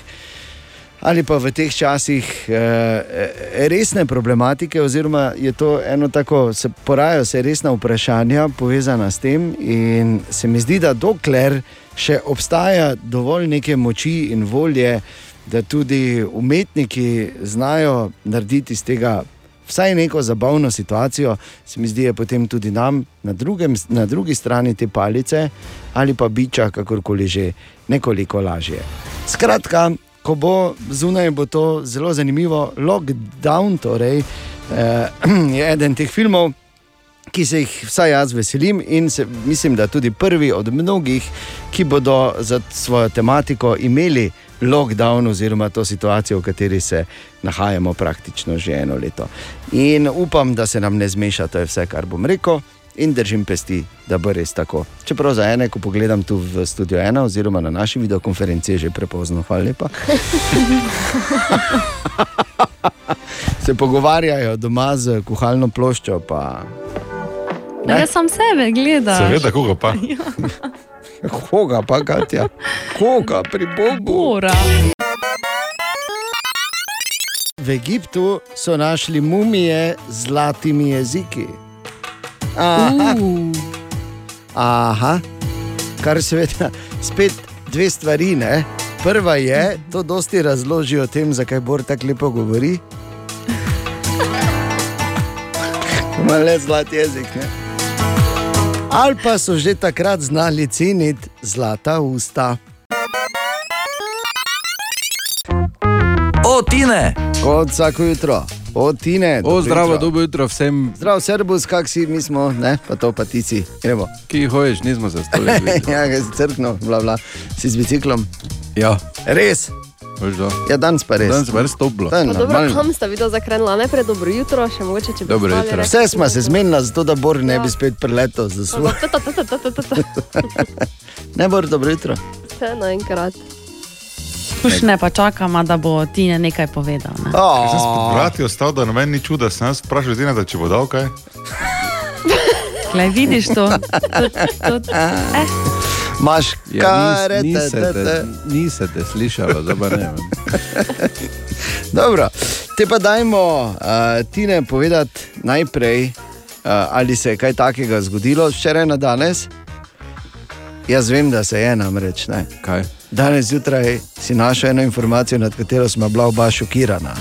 Ali pa v teh časih eh, resne problematike, oziroma je to eno tako, se porajajo se resna vprašanja povezana s tem, in se mi zdi, da dokler še obstaja dovolj neke moči in volje, da tudi umetniki znajo narediti iz tega vsaj neko zabavno situacijo, se mi zdi, je potem tudi nam na, drugem, na drugi strani te palice ali pa biča, kakorkoli že, nekoliko lažje. Skratka, ko bo zunaj, bo to zelo zanimivo. Lockdown, torej, eh, [CLEARS THROAT] je eden teh filmov, ki se jih vsaj jaz veselim in se, mislim, da tudi prvi od mnogih, ki bodo za svojo tematiko imeli lockdown oziroma to situacijo, v kateri se nahajamo praktično že eno leto. In upam, da se nam ne zmeša, to je vse, kar bom rekel. In držim pesti, da bo res tako. Čeprav za ene, ko pogledam tu v studio ena, oziroma na naši videokonferenci, je že prepozno, hvala lepa. [LAUGHS] Se pogovarjajo doma z kuhalno ploščo, pa Da jaz sam sebe gledam. Seveda, koga pa. [LAUGHS] [LAUGHS] koga pa, Katja, koga pri Bogu. Bora. V Egiptu so našli mumije z zlatimi jeziki. Aha. Aha. Kar seveda spet dve stvari. Ne? Prva je, to dosti razloži o tem, zakaj Bor tako lepo govori. [LAUGHS] Ima le zlat jezik. Ne? Ali pa so že takrat znali ceniti zlata usta. O, Tine! Kot vsako jutro, od Tine. O, zdravo, dobro jutro vsem, Zdrav, servus, kak si, mi smo, ne, pa to pa ti si. Gremo. ki hojiš, nismo se stali. [LAUGHS] ja, ga si crkno, bla, bla. si z biciklom. Ja, Res. Ja, danes pa res. Danes pa res toplo. To je Pa dobro, kam sta videla zakrenila? Najprej dobro jutro, še mogoče če bi Dobro spali, jutro. Vse smo se zmenili, zato da Bor ne Ja. bi spet preletel za svoj. [LAUGHS] Ne, Bor, dobro jutro. Vse naenkrat. Pušne pa čakamo, da bo Tine nekaj povedal. Ne? Jaz sem pod vrati ostal, da noben ni čuda, sem jaz vprašal Zina, da če bo dal kaj. Klej, vidiš to? [LAUGHS] Tud, tud, eh, Maš Ja, kare, nis, te, te, te. nisi te slišala, zdaj pa ne vem. [LAUGHS] Dobro, te pa dajmo uh, Tine povedati najprej, uh, ali se je kaj takega zgodilo včeraj na danes. Jaz vem, da se je namreč. Ne. Kaj? Danes zjutraj si našel eno informacijo, nad katero smo bila oba šokirana.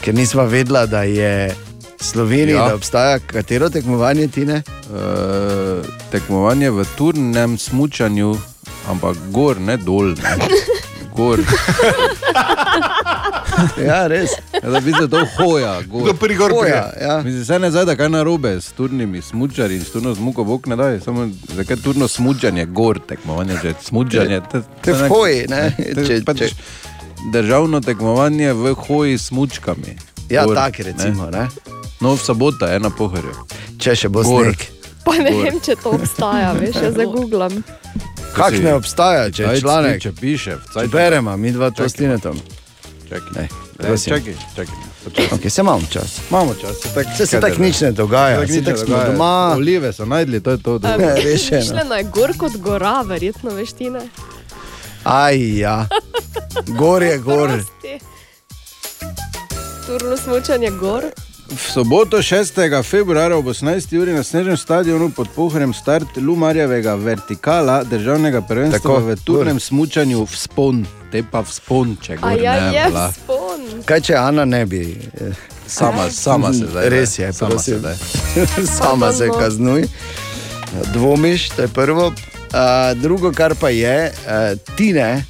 Ker nismo vedela, da je Slovenija, Ja. ja. da obstaja katero tekmovanje Tine. Uh, tekmovanje v turnem smučanju, ampak gor, ne dol. Ne. [LAUGHS] Gor. [LAUGHS] Ja, res. Ja, da bi se to hoja, gor. pri gor Hoja, prija? ja. Mislim, se ne zdaj, da kaj narobe s turnimi smučarji in s turno smuko bok ne daj, samo zakaj turno smučanje, gor tekmovanje, že smučanje. te- Te v nek- hoji, ne, [LAUGHS] te- če- pač če- Državno tekmovanje v hoji s smučkami. Ja, Gor, tako recimo. Ne? No, v soboto je na pohorju. Če še bo Gor. sneg. Pa ne Gor. vem, če to obstaja, veš, jaz zagooglam. Kak ne obstaja, če je članek. Če piše, v Če beremo, mi dva to Čakaj. s Tinetom. Čakaj, Ne, Ne, čakaj, čakaj. Okay, se imamo čas. Imamo čas, se tako Se, se tako nič ne dogaja, se tako smo doma. Olive so najdli, to je to. Um, Rešeno. Mišljeno je gor kot gora, verjetno veš ti ne. Aj, ja. Gor je gor. Prosti. Turno smučanje gor. V soboto 6. februarja ob 18. uri na Snežnem stadionu pod Pohorjem start Lumarjevega vertikala državnega prvenstva Tako, v turnem smučanju v spon, te pa v spon, če A gre ja, je bila. spon. Kaj če Ana ne bi? eh, [LAUGHS] Sama, sama se zdaj. Res je, sama se prosim. zdaj. [LAUGHS] sama se kaznuj. Dvomiš, to je prvo. A, drugo, kar pa je, a, ti ne.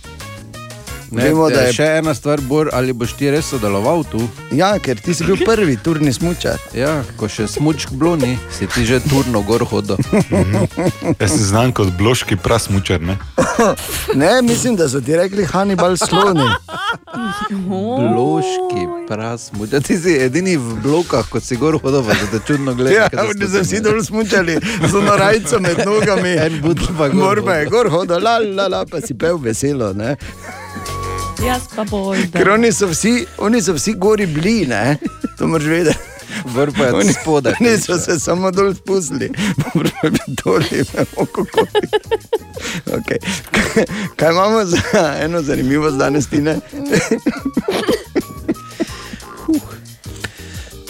Ne, Vemo, da je še ena stvar, Bor, ali boš ti res sodeloval tu? Ja, ker ti si bil prvi turni smučar. Ja, ko še smučk bloni, si ti že turno gor hodil. Jaz sem znan kot bloški prasmučar. Ne? Ne, mislim, da so ti rekli Hannibal sloni. Bloški pras, smučar. Ti si edini v blokah, ko si gor hodil, pa se te čudno Ja, gledaš. oni so vsi dol smučali z onorajco med nogami. En butl pa gor Morba je hodil. gor hodil, la, la, la, pa si pel veselo. Ne? Jaz pa bolj. Ker oni so vsi, oni so vsi gori bili, ne? to moraš vedeti. Vrh pa je Oni- spodaj. Oni so se samo dol spustili, doli imamo kako. Okay. Kaj imamo za eno zanimivost danes, Tine?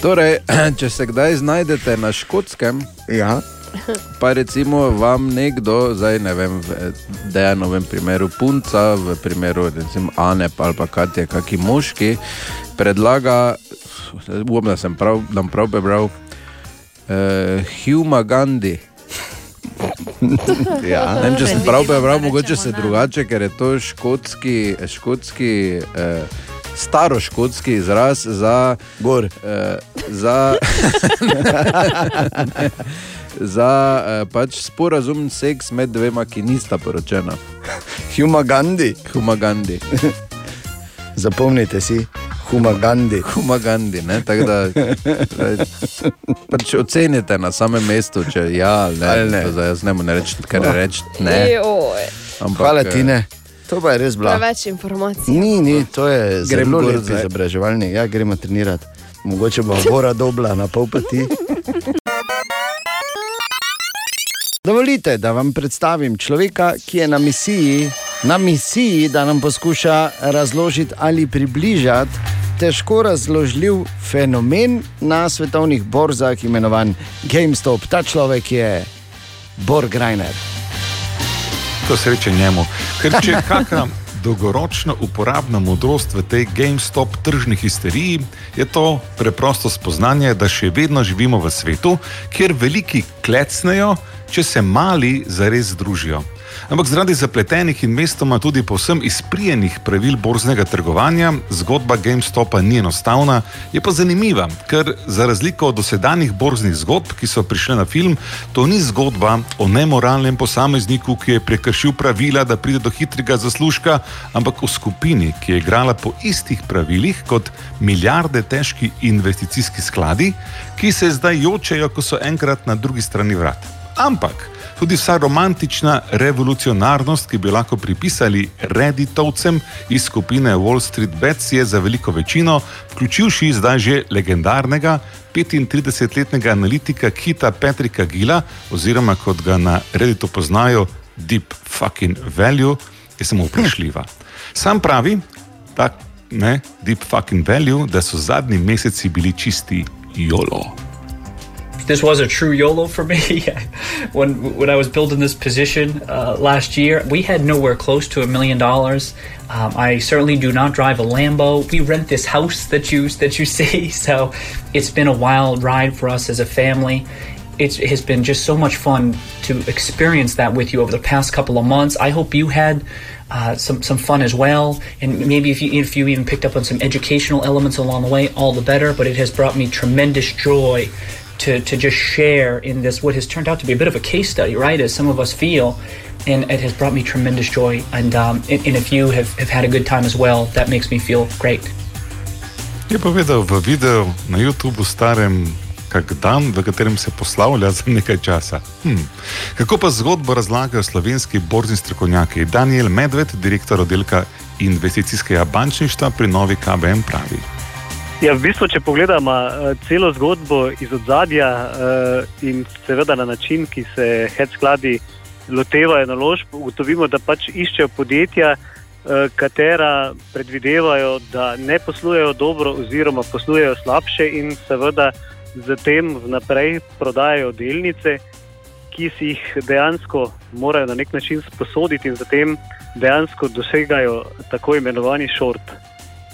Torej, če se kdaj znajdete na škotskem, ja. Pa recimo vam nekdo, zdaj ne vem, v dejanovem primeru punca, v primeru recimo Anep ali pa Katja, kaki moški, predlaga, upam, da sem prav, da bom prav prebral, uh, Huma Gandhi. [LAUGHS] Ja. Ne vem, če sem prav prebral, da mogoče se ne. drugače, ker je to škotski, škotski eh, staroškotski izraz za. Gor. Eh, za [LAUGHS] [LAUGHS] za eh, pač sporazumen seks med dvema, ki nista poročena. [LAUGHS] Huma Gandhi. Huma Gandhi. [LAUGHS] Zapomnite si, Huma Gandhi. Huma Gandhi. Ne? Tako da pač ocenite na samem mestu, če ja ali ne. Ali ne. To zdaj Jaz ne morem reči, kar reči ne. Joj, Ampak, Hvala eh, ti, ne. To pa je res bila. preveč informacij. Ni, ni, to je zelo lep zdaj. izobraževalnik. Ja, gremo trenirati. Mogoče bo [LAUGHS] gora dobla na pol poti. Dovolite, da vam predstavim človeka, ki je na misiji, na misiji, da nam poskuša razložiti ali približati težko razložljiv fenomen na svetovnih borzah, imenovan GameStop. Ta človek je Borg Reiner. To sreče njemu. Ker če [LAUGHS] kakšna dolgoročna uporabna modrost v tej GameStop tržni histeriji, je to preprosto spoznanje, da še vedno živimo v svetu, kjer veliki klecnejo, če se mali zares združijo. Ampak zaradi zapletenih in mestoma tudi povsem izprijenih pravil borznega trgovanja, zgodba GameStopa ni enostavna, je pa zanimiva, ker za razliko od dosedanjih borznih zgodb, ki so prišle na film, to ni zgodba o nemoralnem posamezniku, ki je prekršil pravila, da pride do hitrega zaslužka, ampak o skupini, ki je igrala po istih pravilih kot milijarde težki investicijski skladi, ki se zdaj jočejo, ko so enkrat na drugi strani vrat. Ampak tudi vsa romantična revolucionarnost, ki bi jo lahko pripisali Redditovcem iz skupine Wall Street Bets, je za veliko večino, vključivši zdaj že legendarnega 35-letnega analitika Kita Petrika Gila, oziroma kot ga na Redditu poznajo, Deep Fucking Value, je samo vprašljiva. Sam pravi, da ne, Deep Fucking Value, da so zadnji meseci bili čisti jolo. This was a true YOLO for me. [LAUGHS] when when I was building this position uh, last year, we had nowhere close to a million dollars. Um, I certainly do not drive a Lambo. We rent this house that you that you [LAUGHS] see, so it's been a wild ride for us as a family. It's, it has been just so much fun to experience that with you over the past couple of months. I hope you had uh, some some fun as well, and maybe if you if you even picked up on some educational elements along the way, all the better. But it has brought me tremendous joy to, to just share in this what has turned out to be a bit of a case study, right? As some of us feel, and it has brought me tremendous joy. And um, and, and if you have, have had a good time as well, that makes me feel great. Je povedal v videu na YouTubu starem kak dan, v katerem se poslavlja za nekaj časa. Hm. Kako pa zgodbo razlagajo slovenski borzni strokovnjaki? Daniel Medved, direktor oddelka investicijskega bančništva pri Novi KBM pravi. Ja, v bistvu, če pogledamo eh, celo zgodbo iz ozadja eh, in seveda na način, ki se hedge skladi lotevajo naložb, ugotovimo, da pač iščejo podjetja, eh, katera predvidevajo, da ne poslujejo dobro, oziroma poslujejo slabše, in seveda zatem vnaprej prodajajo delnice, ki si jih dejansko morajo na nek način sposoditi, in zatem dejansko dosegajo tako imenovani short.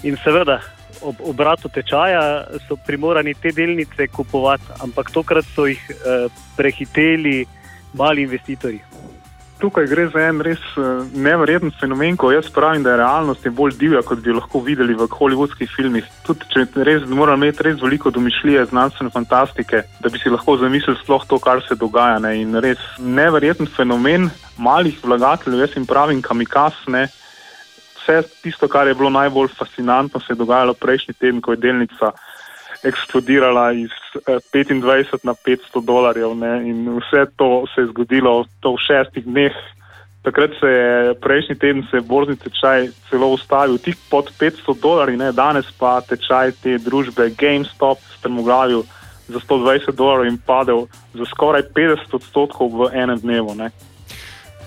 In seveda, ob obratu tečaja so primorani te delnice kupovati, ampak tokrat so jih eh, prehiteli mali investitorji. Tukaj gre za en res eh, neverjeten fenomen, ko jaz pravim, da je realnost je bolj divja, kot bi lahko videli v hollywoodskih filmih. Tudi če res moramo imeti res veliko domišljije, znanstvene fantastike, da bi si lahko zamislili sploh to, kar se dogaja. Ne? In res neverjeten fenomen malih vlagateljev, jaz jim pravim kamikasne. Vse tisto, kar je bilo najbolj fascinantno, se je dogajalo prejšnji teden, ko je delnica eksplodirala iz eh, 25 na 500 dolarjev. Ne? In vse to se je zgodilo to v šestih dneh. Takrat se je prejšnji teden se je borzni tečaj celo ustavil tik pod 500 dolarji, ne? danes pa tečaj te družbe GameStop strmoglavil za 120 dolarjev in padel za skoraj 50 odstotkov v enem dnevu. Ne?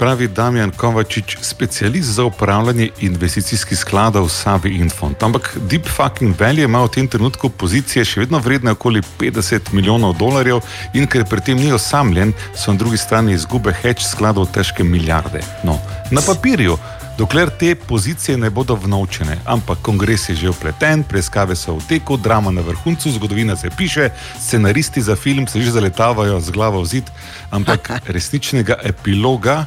Pravi Damjan Kovačič, specialist za upravljanje investicijskih skladov Savi Infond. Ampak Deep Fucking Valley ima v tem trenutku pozicije še vedno vredne okoli 50 milijonov dolarjev in ker pri tem ni osamljen, so na drugi strani izgube hedge skladov težke milijarde. No, na papirju. Dokler te pozicije ne bodo vnovčene, ampak kongres je že upleten, preiskave so v teku, drama na vrhuncu, zgodovina se piše, scenaristi za film se že zaletavajo z glavo v zid, ampak [LAUGHS] resničnega epiloga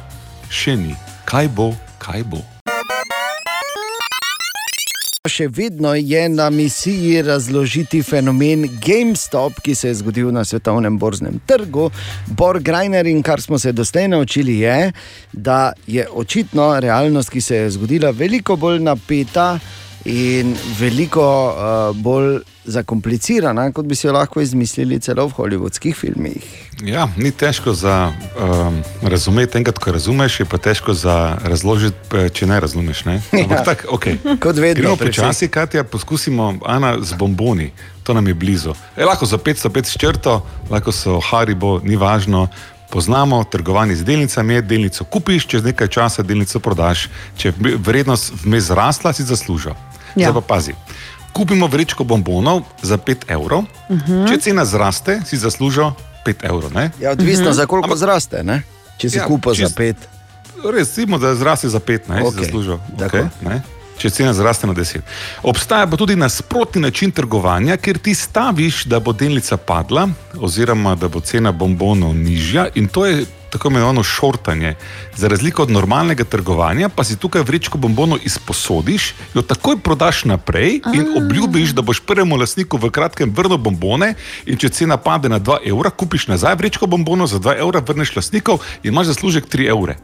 še ni. Kaj bo, kaj bo? Še vedno je na misiji razložiti fenomen GameStop, ki se je zgodil na svetovnem borznem trgu. Bor Grajner in kar smo se doslej naučili, je, da je očitno realnost, ki se je zgodila, veliko bolj napeta in veliko uh, bolj zakomplicirana, kot bi si jo lahko izmislili celo v hollywoodskih filmih. Ja, ni težko za um, razumeti, enkrat, ko razumeš, je pa težko za razložiti, če ne razumeš. Ne? Ampak Ja. tak, okay. Kot vedno, Gremo počasi, Katja, poskusimo, Ana, z bomboni, to nam je blizu. E, lahko so 505 s črto, lahko so Haribo, ni važno. Poznamo trgovanje z delnicami, delnico kupiš, čez nekaj časa delnico prodaš. Če je vrednost vmes zrasla, si zaslužil. Ja. Zdaj pa pazi. Kupimo vrečko bombonov za 5 evrov, Mhm. če cena zraste, si zaslužil 5 evrov. Ne? Ja, odvisno, za koliko zraste, ne? če si Ja, za čist- pet. Res, recimo, da zraste za 5, ne, okay. Okej, zaslužijo. Okay, ne. Če cena zraste na 10. Obstaja pa tudi nasprotni način trgovanja, kjer ti staviš, da bo delnica padla, oziroma da bo cena bombonov nižja, in to je tako imenovano šortanje. Za razliko od normalnega trgovanja, pa si tukaj vrečko bombonov izposodiš, jo takoj prodaš naprej in obljubiš, da boš prvemu lastniku v kratkem vrnil bombone, in če cena pade na 2 evra, kupiš nazaj vrečko bombonov za 2 evra, vrneš lastnikov in imaš zaslužek 3 evre.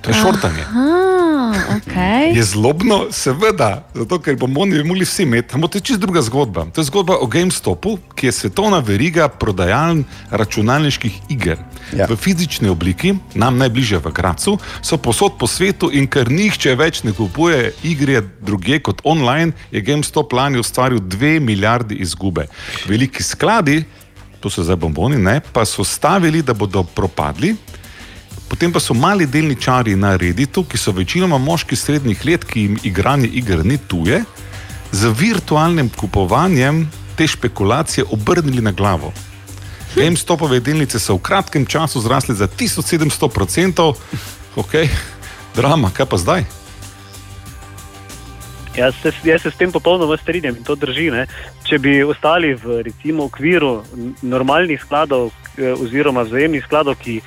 To je šortanje. Aha, okay. Je zlobno, seveda, zato ker bomo bi mogli vsi imeti. Ampak to je čisto druga zgodba. To je zgodba o GameStopu, ki je svetovna veriga prodajaln računalniških iger. Ja. V fizični obliki, nam najbližje v Gracu, so posod po svetu in ker nihče več ne kupuje igre druge kot online, je GameStop lani ustvaril 2 milijardi izgube. Veliki skladi, to so zdaj bomboni, ne, pa so stavili, da bodo propadli. Potem pa so mali delničari na Redditu, ki so večinoma moški srednjih let, ki jim igranje iger ni tuje, z virtualnim kupovanjem te špekulacije obrnili na glavo. GameStopove delnice so v kratkem času zrasle za 1700 odstotkov, ok, drama, kaj pa zdaj? Jaz se, jaz se s tem popolnoma strinjam in to drži. Ne? Če bi ostali v recimo, okviru normalnih skladov eh, oziroma vzajemnih skladov, ki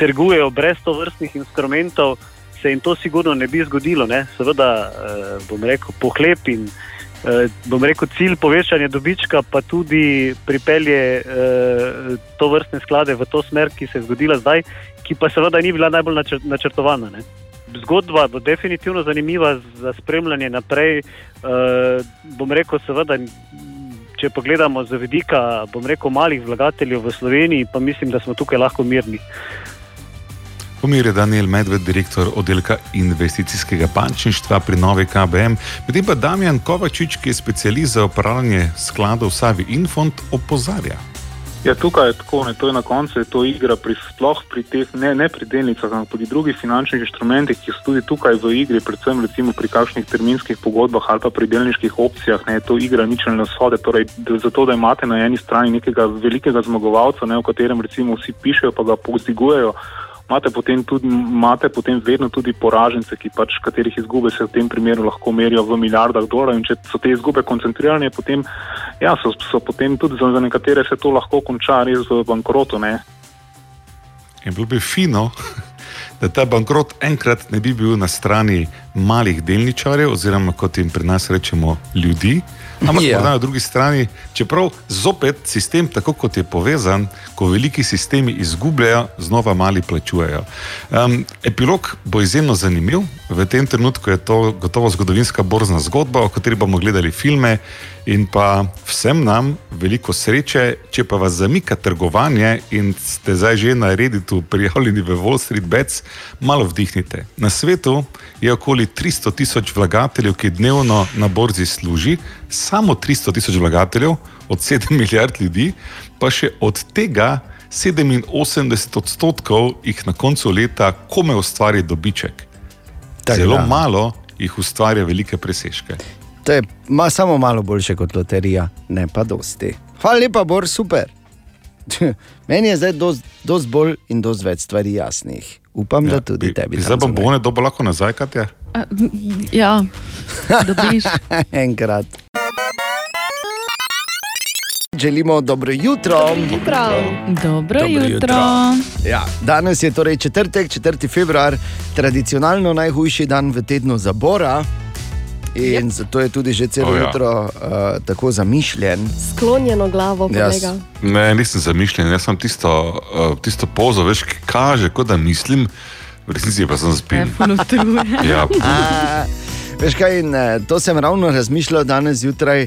trgujejo brez to vrstnih instrumentov, se jim to sigurno ne bi zgodilo. Ne? Seveda, eh, bom rekel, pohlep in eh, bom rekel, cilj povečanja dobička, pa tudi pripelje to vrstne sklade v to smer, ki se je zgodila zdaj, ki pa seveda ni bila najbolj načr načrtovana. Ne? Zgodba bo definitivno zanimiva za spremljanje naprej. Uh, bom rekel, seveda, če pogledamo z vidika rekel, malih vlagateljev v Sloveniji, pa mislim, da smo tukaj lahko mirni. Pomir je Daniel Medved, direktor oddelka investicijskega bančništva pri Novi KBM, medtem pa Damjan Kovačič, ki je specialist za upravljanje skladov Savi Infond, opozarja. Ja, tukaj je tako, ne, to je na koncu je to igra pri sploh pri teh, ne, ne pri delnicah, ampak pri drugih finančnih inštrumentih, ki so tudi tukaj v igri, predvsem recimo pri kakšnih terminskih pogodbah ali pa pri delniških opcijah, ne, je to igra ničelne sode, torej zato, da imate na eni strani nekega velikega zmagovalca, ne, o katerem recimo vsi pišejo, pa ga povzdigujejo, imate potem, tudi, imate potem vedno tudi poražence, ki pač katerih izgube se v tem primeru lahko merijo v milijardah dolarjev in če so te izgube koncentrirane, potem, ja, so, so potem tudi za, za nekatere se to lahko konča res v bankrotu, ne. In bilo bi fino, [LAUGHS] da ta bankrot enkrat ne bi bil na strani malih delničarjev, oziroma kot jim pri nas rečemo, ljudi. Ampak Ja. na drugi strani, čeprav zopet sistem, tako kot je povezan, ko veliki sistemi izgubljajo, znova mali plačujejo. Um, epilog bo izjemno zanimiv. V tem trenutku je to gotovo zgodovinska borzna zgodba, o kateri bomo gledali filme. In pa vsem nam veliko sreče, če pa vas zamika trgovanje in ste zdaj že na Redditu prijavljeni v Wall Street Bets, malo vdihnite. Na svetu je okoli 300 tisoč vlagateljev, ki dnevno na borzi služi, samo 300 tisoč vlagateljev od 7 [LAUGHS] milijard ljudi, pa še od tega 87 odstotkov jih na koncu leta kome ustvari dobiček. Tako Zelo da. malo jih ustvarja velike presežke. To je ma samo malo boljše kot loterija, ne pa dosti. Hvala lepa, Bor, super. [LAUGHS] Meni je zdaj dosti dost bolj in dosti več stvari jasnih. Upam, ja, da tudi bi, tebi. bi zdaj bombone dobo lahko nazaj, Katja? A, Ja, dobiš. [LAUGHS] Enkrat. Želimo dobro jutro. Jutro. Dobro, Dobro jutro. jutro. Ja, danes je torej četrtek, 4. februar, tradicionalno najhujši dan v tednu za Bora. In yep. zato je tudi že celo oh, ja. jutro uh, tako zamišljen. Sklonjeno glavo, Jaz- kolega. Ne, nisem zamišljen, jaz sem tisto, uh, tisto pozo, veš, ki kaže, kot da mislim, v resnici pa sem spil. Ja, [LAUGHS] A, Veš kaj, in, eh, to sem ravno razmišljal danes zjutraj,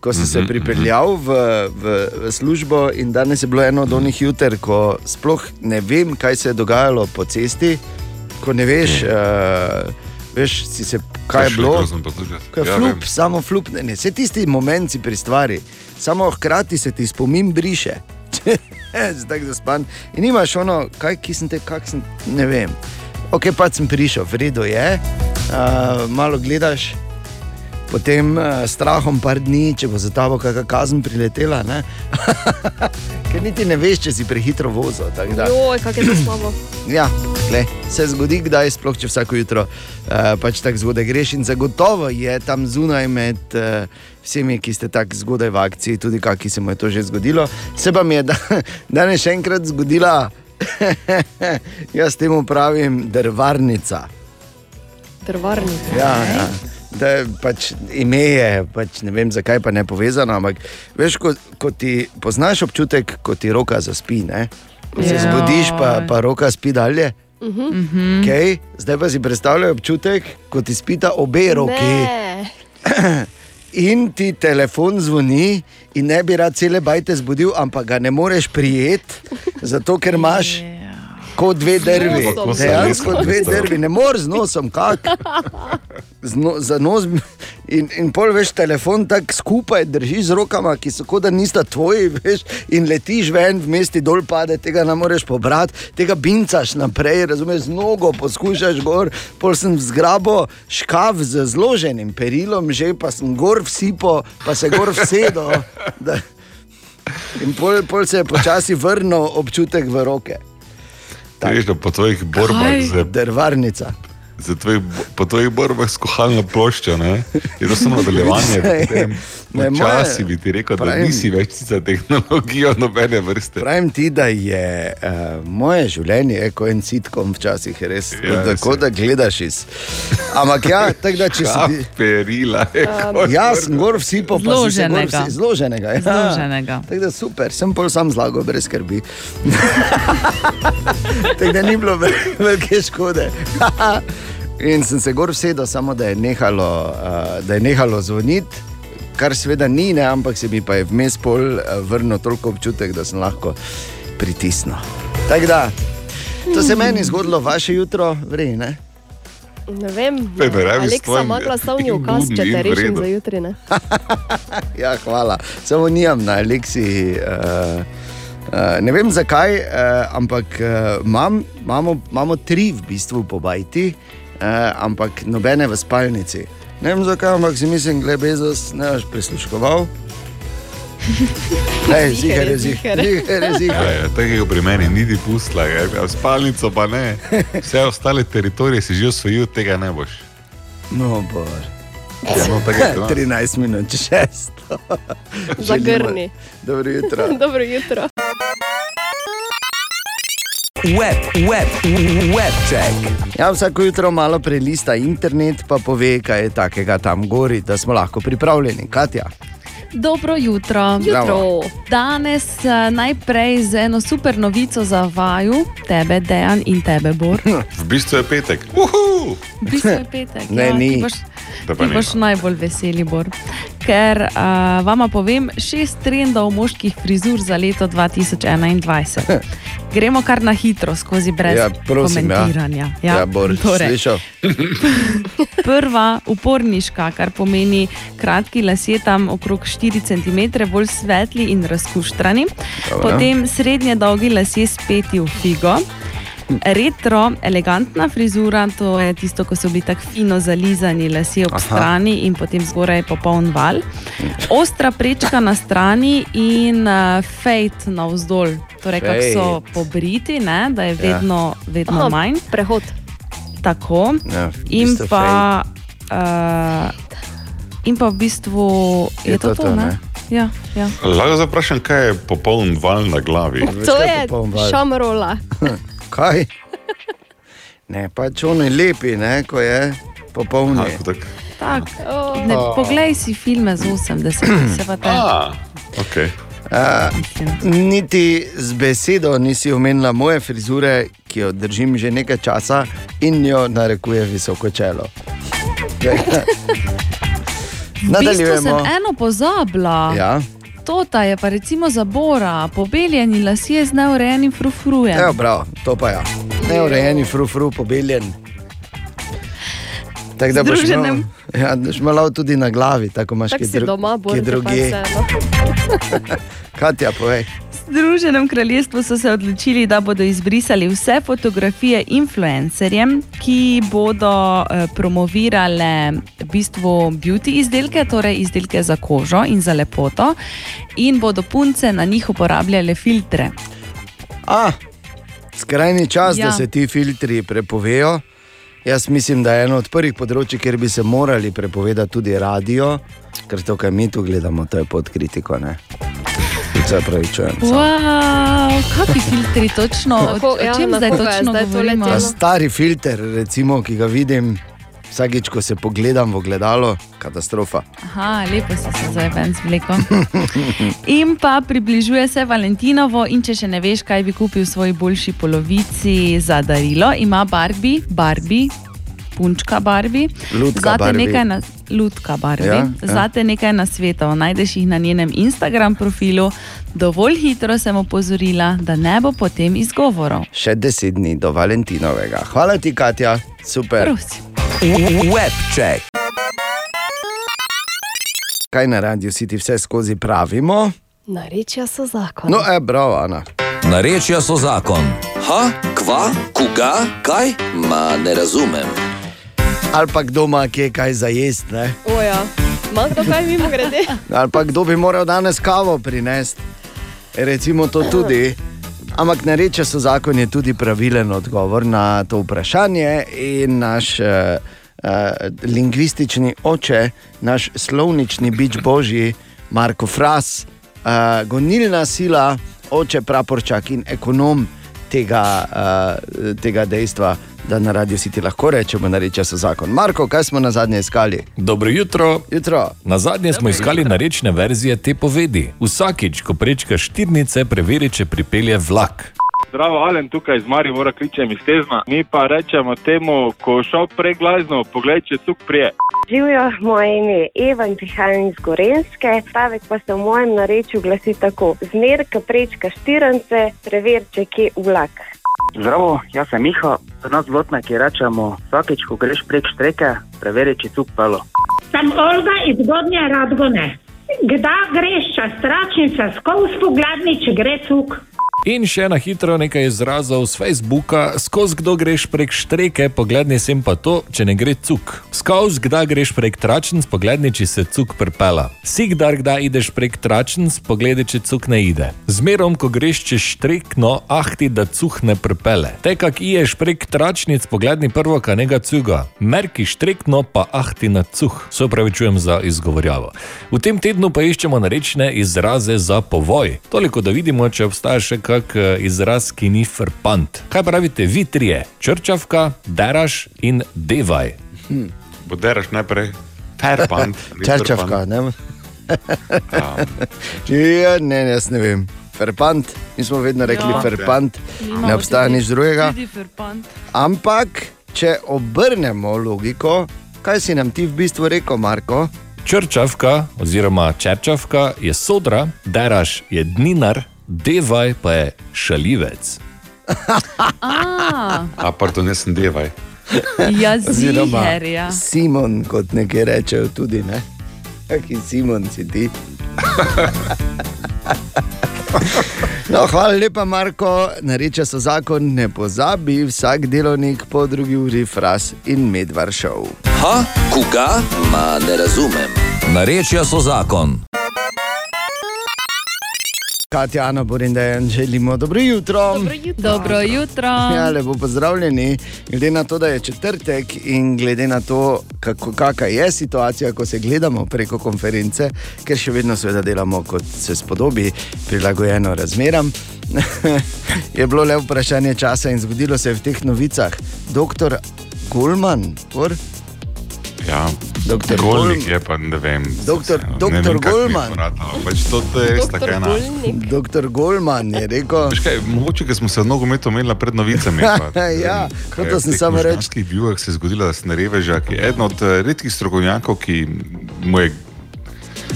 ko sem se Mhm, pripeljal v, v, v službo. In danes je bilo eno od onih juter, ko sploh ne vem, kaj se je dogajalo po cesti, ko ne veš, uh, veš si se, kaj je bilo. Ja, flup, vem. samo flup, ne, ne, vse tisti momenti pri stvari, samo hkrati se ti spomin briše. [LAUGHS] Zdaj zaspan. In imaš ono, kaj ki sem te, kak sem, ne vem. Ok, pa sem prišel, v redu je, uh, malo gledaš, potem uh, strahom par dni, če bo za tabo kakšna kazen priletela, ne? [LAUGHS] ker niti ne veš, če si prehitro vozil. tako da- Joj, kak je to slabo. [CLEARS THROAT] Ja, glej, se zgodi, kdaj sploh če vsako jutro uh, pač tako zgodaj greš. In zagotovo je tam zunaj med uh, vsemi, ki ste tako zgodaj v akciji, tudi kaki se mu je to že zgodilo. Se pa mi je da, [LAUGHS] danes še enkrat zgodila, [LAUGHS] jaz temu pravim, drvarnica. Drvarnica. Ja, ja. Da je pač ime je, pač ne vem zakaj pa ne povezano, ampak veš, ko, ko ti poznaš občutek, ko ti roka zaspi, ne? Ko se Ja. zbudiš, pa, pa roka spi dalje. Mhm. Okay? Zdaj pa si predstavljaj občutek, ko ti spita obe roki [CLEARS THROAT] in ti telefon zvoni, in ne bi rad cele bajte zbudil, ampak ga ne moreš prijeti, zato ker imaš. Kot dve drvi, dejansko nosom. dve drvi, ne moreš z nosom, kak. Z no, za nos in, in pol veš, telefon tako skupaj držiš z rokama, ki so kot da nista tvoji, [LAUGHS] veš, in letiš ven, vmes ti dol pade, tega ne moreš pobrati, tega bincaš naprej, razumeš, z nogo poskušaš gor, pol sem zgrabo škaf z zloženim perilom, že pa sem gor vsipo, pa se gor vsedo. Da, in pol, pol se je počasi vrnil občutek v roke. Da po tvojih borbah z Drvarnica. za tvojih, po tvojih borbah s kohalno ploščo, ne? je to samo nadaljevanje. [LAUGHS] Ne, Počasi moje- bi ti rekel, da pravim- nisi več za tehnologijo nobene vrste. Pravim ti, da je uh, moje življenje je kot en sitkom, včasih res. Ja, tako da gledaš iz. Ampak ja, tako da če si ti. Perila, Ja, sem gor vsi po Zloženega. Zloženega. Ja. Zloženega. Tako da super, sem pol sam zlagal, brez skrbi. [LAUGHS] tako da ni bilo ve- velike škode. [LAUGHS] In sem se gor vsedel, samo da je nehalo, uh, da je nehalo zvoniti. Kar seveda ni, ne, ampak se mi pa je vmes pol uh, vrnil toliko občutek, da sem lahko pritisnil. Tako da, to se meni zgodilo, vaše jutro, vrej, ne? Ne vem, Pej, ne rabi s Aleksa tvojim ima glasovni [LAUGHS] ukaz, če te rešim za jutri. Ne? [LAUGHS] Ja, hvala. Samo nimam na Aleksi uh, Uh, ne vem zakaj, uh, ampak uh, mam, imamo, imamo tri v bistvu po bajti, uh, ampak nobene v spalnici. Ne vem zakaj, ampak si mislim, da je Bezos ne boš prisluškoval. [LAUGHS] Ne, zihar je zihar. Zihar je pri meni niti pustila, ja, ja, spalnico pa ne. Vse ostale teritorije si že osvojil, tega ne boš. No, bor. Ja, no, je to. [LAUGHS] 13 minut, čez 6. Zagrni. Dobro jutro. [LAUGHS] Dobro jutro. Web, web, web check. Ja, vsako jutro malo prelista internet, pa pove, kaj je takega tam gori, da smo lahko pripravljeni. Katja. Dobro jutro. Zdravo. Danes uh, najprej z eno super novico za vaju, tebe, Dejan in tebe, Bor. [LAUGHS] V bistvu je petek. Uhu! V bistvu je petek. Ne, ja, ni. Boš, Da pa ti boš najbolj veseli, Bor. Ker uh, vama povem šest trendov moških frizur za leto 2021. Gremo kar na hitro skozi, brez Ja, prosim, ja. komentiranja. Ja, Bor, [LAUGHS] torej. [LAUGHS] Prva uporniška, kar pomeni kratki lasje tam okrog 4 cm, bolj svetli in razkuštrani. Dobro. Potem srednje dolgi lasje speti v figo. Retro, elegantna frizura, to je tisto, ko so bili tako fino zalizani lasje ob Aha. Strani in potem zgoraj popoln val. Ostra prečka na strani in uh, fejt navzdol, torej kako so pobriti, ne, da je Ja. vedno, vedno Aha, manj. Prehod. Tako. Ja, In pa, uh, in pa v bistvu je, Je to to to, ne? ne? Ja, ja. Lahko zaprašam, kaj je popoln val na glavi. To je val? šamrola. [LAUGHS] Kaj? Ne, pač oni lepi, ne, ko je tako. Tak, ne, poglej si filme z 80, se pa te. A, okay. Uh, niti z besedo nisi omenila moje frizure, ki jo držim že nekaj časa in jo narekuje visoko čelo. V bistvu Nadaljujemo. sem eno pozabila. Ja, Tota je pa recimo zabora, pobeljeni lasje z neurejenim frufrujem. evo, prav, to pa je. Ja. Neurejeni, frufru, pobeljen. Tako da boš imel, Združenem. ja, boš imel tudi na glavi, tako imaš Tako kje si dru- doma, kje bolj drugje. [LAUGHS] Katja, povej. Združenem kraljestvu so se odločili, da bodo izbrisali vse fotografije influencerjem, ki bodo eh, promovirale v bistvu beauty izdelke, torej izdelke za kožo in za lepoto, in bodo punce na njih uporabljale filtre. A, skrajni čas. Ja. da se ti filtri prepovejo. Jaz mislim, da je eno od prvih področji, kjer bi se morali prepovedati tudi radio, ker to, kar mi tu gledamo, to je pod kritiko. Ne? Se pravi, čujem. Wow, kakšni filtri točno? O, Kako- ja, o čem na zdaj točno zdaj govorimo? Ta stari filter, recimo, ki ga vidim vsakeč, ko se pogledam v gledalo, katastrofa. Aha, lepo si se zdaj ven zvlekel. [LAUGHS] In pa približuje se Valentinovo, in če še ne veš, kaj bi kupil svoji boljši polovici za darilo, ima Barbie, Barbie. Punčka Lutka zate nekaj na, lutka Barbie. Ja, Ja. Zate nekaj na svetu, najdeš jih na njenem Instagram profilu. Dovolj hitro sem opozorila, da ne bo potem izgovorov. Še deset dni do Valentinovega. Hvala ti, Katja, super. Prosim. Web check. Kaj na radiju si ti vse skozi pravimo? Narečja so zakon. No, e, bravo, Ana. Narečja so zakon. Ha, kva, koga, kaj? Ma ne razumem. Ali pa kdo ima kje kaj za jesti, ne? Oja, ima kdo kaj mimo grede? Ali pa kdo bi moral danes kavo prinesti, recimo to tudi. Ampak ne reče so zakon je tudi pravilen odgovor na to vprašanje in naš uh, uh, lingvistični oče, naš slovnični bič božji, Marko Fras, uh, gonilna sila, oče praporčak in ekonom tega, uh, tega dejstva, da na radiju si ti lahko rečemo, da reče so zakon. Marko, kaj smo na zadnje iskali? Dobro jutro. jutro. Na zadnje smo iskali narečne verzije te povedi. Vsakič, ko prečka štirnice, preveri, če pripelje vlak. Zdravo, Alen, tukaj iz Maribora kličem iz Tezna. Mi pa rečemo temu, ko šel preglazno, poglej, če cuk prije. Živijo, moje ime je Eva in prihajam iz Gorenske. Stavek pa se v mojem narečju glasi tako: Zmer, ki prečka štirance, preveri, če je kje vlak. Zdravo, jaz sem Miha, pri nas v Lotnaki rečemo, vsakeč, ko greš prek štreke, preveri, če cuk pelo. Sem Olga iz Gornje Radgone. Kdaj greš čez tračnice skozi pogledni, če gre cuk? In še na hitro nekaj izrazov z Facebooka, skozi kdo greš prek štreke, pogledni sem pa to, če ne gre cuk. Skozi kdaj greš prek tračnic, pogledni, če se cuk prpela. Si kdaj kdaj ideš prek tračnic, pogledaj, če cuk ne ide. Zmerom, ko greš čez štrek, no, ahti, da cuk ne prpele. Te, kak ideš prek tračnic, pogledni prvo, kanega cuga. Merki štrekno, pa ahti na cuh. Se upravičujem za izgovorjavo. V tem tednu pa iščemo narečne izraze za povoj. Toliko, da vidimo, če obstaja še kak eh, izraz, ki ni frpant. Kaj pravite vi trije? Črčavka, deraš in devaj. Hm. Boderaš najprej, terpant. ni [LAUGHS] Črčavka, ne? [LAUGHS] ja, ne, jaz ne vem. Ferpant, mi smo vedno rekli Ja. ja. ferpant, Imamo ne obstaja nič drugega. ferpant. Ampak, če obrnemo logiko, kaj si nam ti v bistvu rekel, Marko? Črčavka oziroma črčavka je sodra, deraš je dninar, devaj pa je šalivec. A, A, pardon, jaz sem devaj. ja, Oziroma ziher, ja. Simon, kot nekaj rečejo tudi, ne? Kaki Simon si ti. No, hvala lepa, Marko. Nareče so zakon, ne pozabi, vsak delovnik po drugi uri fras in medvar šov. Ha, koga? Ma ne razumem. Narečja so zakon. Katja, Ana, Borindejan, želimo dobro jutro. Dobro jutro. Dobro jutro. Ja, lepo pozdravljeni. Glede na to, da je četrtek in glede na to, kako, kakšna je situacija, ko se gledamo preko konference, ker še vedno seveda delamo kot se spodobi, prilagojeno razmeram. [LAUGHS] je bilo le vprašanje časa in zgodilo se je v teh novicah. Doktor Gulman, or, Ja, Doktor Golnik je pa ne vem. Doktor- vseeno, ne doktor vem, kako bi Golman. Pač to, to je res tako ena. doktor Golman je rekel. Veš kaj, mogoče, ker smo se v nogometu imeli pred novicami. [LAUGHS] pa, Ja, ne vem, hotel ker sem v samo reči. možganskih bivah se je zgodilo, da sem reveža, ki je eden od eh, redkih strokovnjakov, ki mu je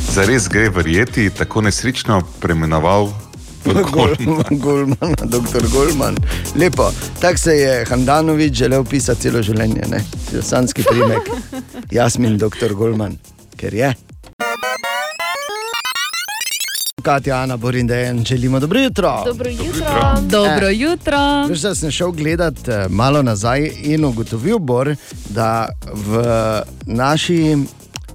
zares gre verjeti, tako nesrečno preimenoval v Golman. Golman, doktor Golman. [LAUGHS] Lepo. Tako se je Handanovič želel pisati celo življenje, ne? Sanski primek. [LAUGHS] Jasmin, doktor Golman, ker je. Katja, Ana, Borin, Dejan, želimo dobro jutro. Dobro jutro. Dobro jutro. Veš, da sem šel gledat eh, malo nazaj in ugotovil, Bor, da v naši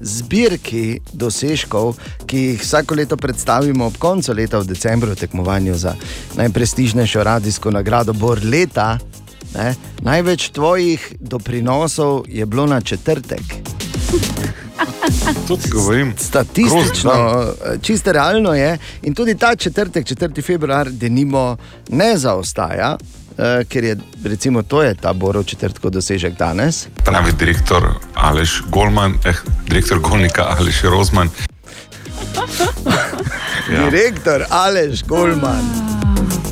zbirki dosežkov, ki jih vsako leto predstavimo ob koncu leta v decembru v tekmovanju za najprestižnejšo radijsko nagrado Bor leta, ne, največ tvojih doprinosov je bilo na četrtek. Tudi govorim. Statistično, eh, čisto realno je. In tudi ta četrtek, 4. februar, denimo, ne zaostaja, eh, ker je recimo to je ta Borov četrtkov dosežek danes. Pravi direktor Aleš Golman, eh, direktor Golnika Aleš Rozman. [LAUGHS] Ja. Direktor Aleš Golman.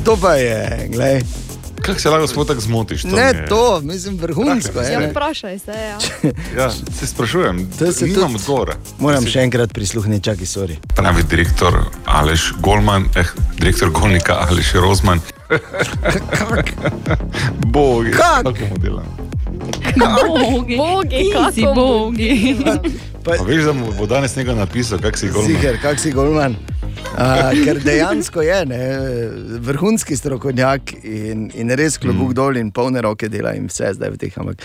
To pa je, gledaj. Kako se lahko sploh tako zmotiš? Ne mi je- to, mislim, vrhunsko je. Ja, vprašaj se. Ja. [LAUGHS] Ja, se sprašujem, To se nimam tudi- odgovora. Moram še enkrat prisluhniti, čakaj, sorry. Pravi direktor Aleš Golman, eh, direktor Golnika Aleš Rozman. Kak? kako mu delam. Bogi, Bogi, kako si bogi. Pa, Pa veš, da mu bo danes nekaj napisal, kak si Golman. Ziger, kak si Golman. Uh, ker dejansko je ne, vrhunski strokovnjak in, in res klobuk mm. dol in polne roke dela in vse zdaj v teh, ampak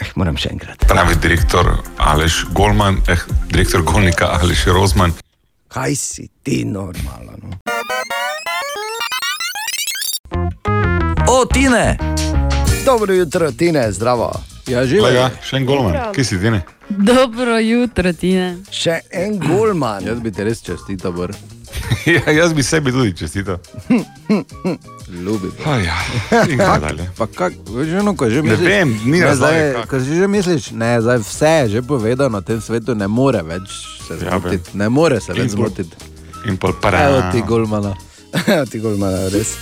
eh, moram še enkrat. Pravi direktor Aleš Golman, eh, direktor Golnika Aleš Rozman. Kaj si ti normalno? No? O, Tine! Dobro jutro, Tine, zdravo. Ja, Glej ga, še en Golman, kje si ti ne? Dobro jutro, Tine. Še en Golman. Jaz bi ti res čestital, Bor. [LAUGHS] ja, jaz bi sebi tudi čestital. Ljubi. te. Ja. [LAUGHS] In kaj dalje? Pa kak, veš, ono, ko že Ne misliš, vem, ni ne, zdaj, ko že misliš, ne, zdaj vse je že povedano, na tem svetu ne more več se Ja, zmotiti. Ne more se več zmotiti. In pol para. Evo ti golmana. [LAUGHS] ti Golman, res.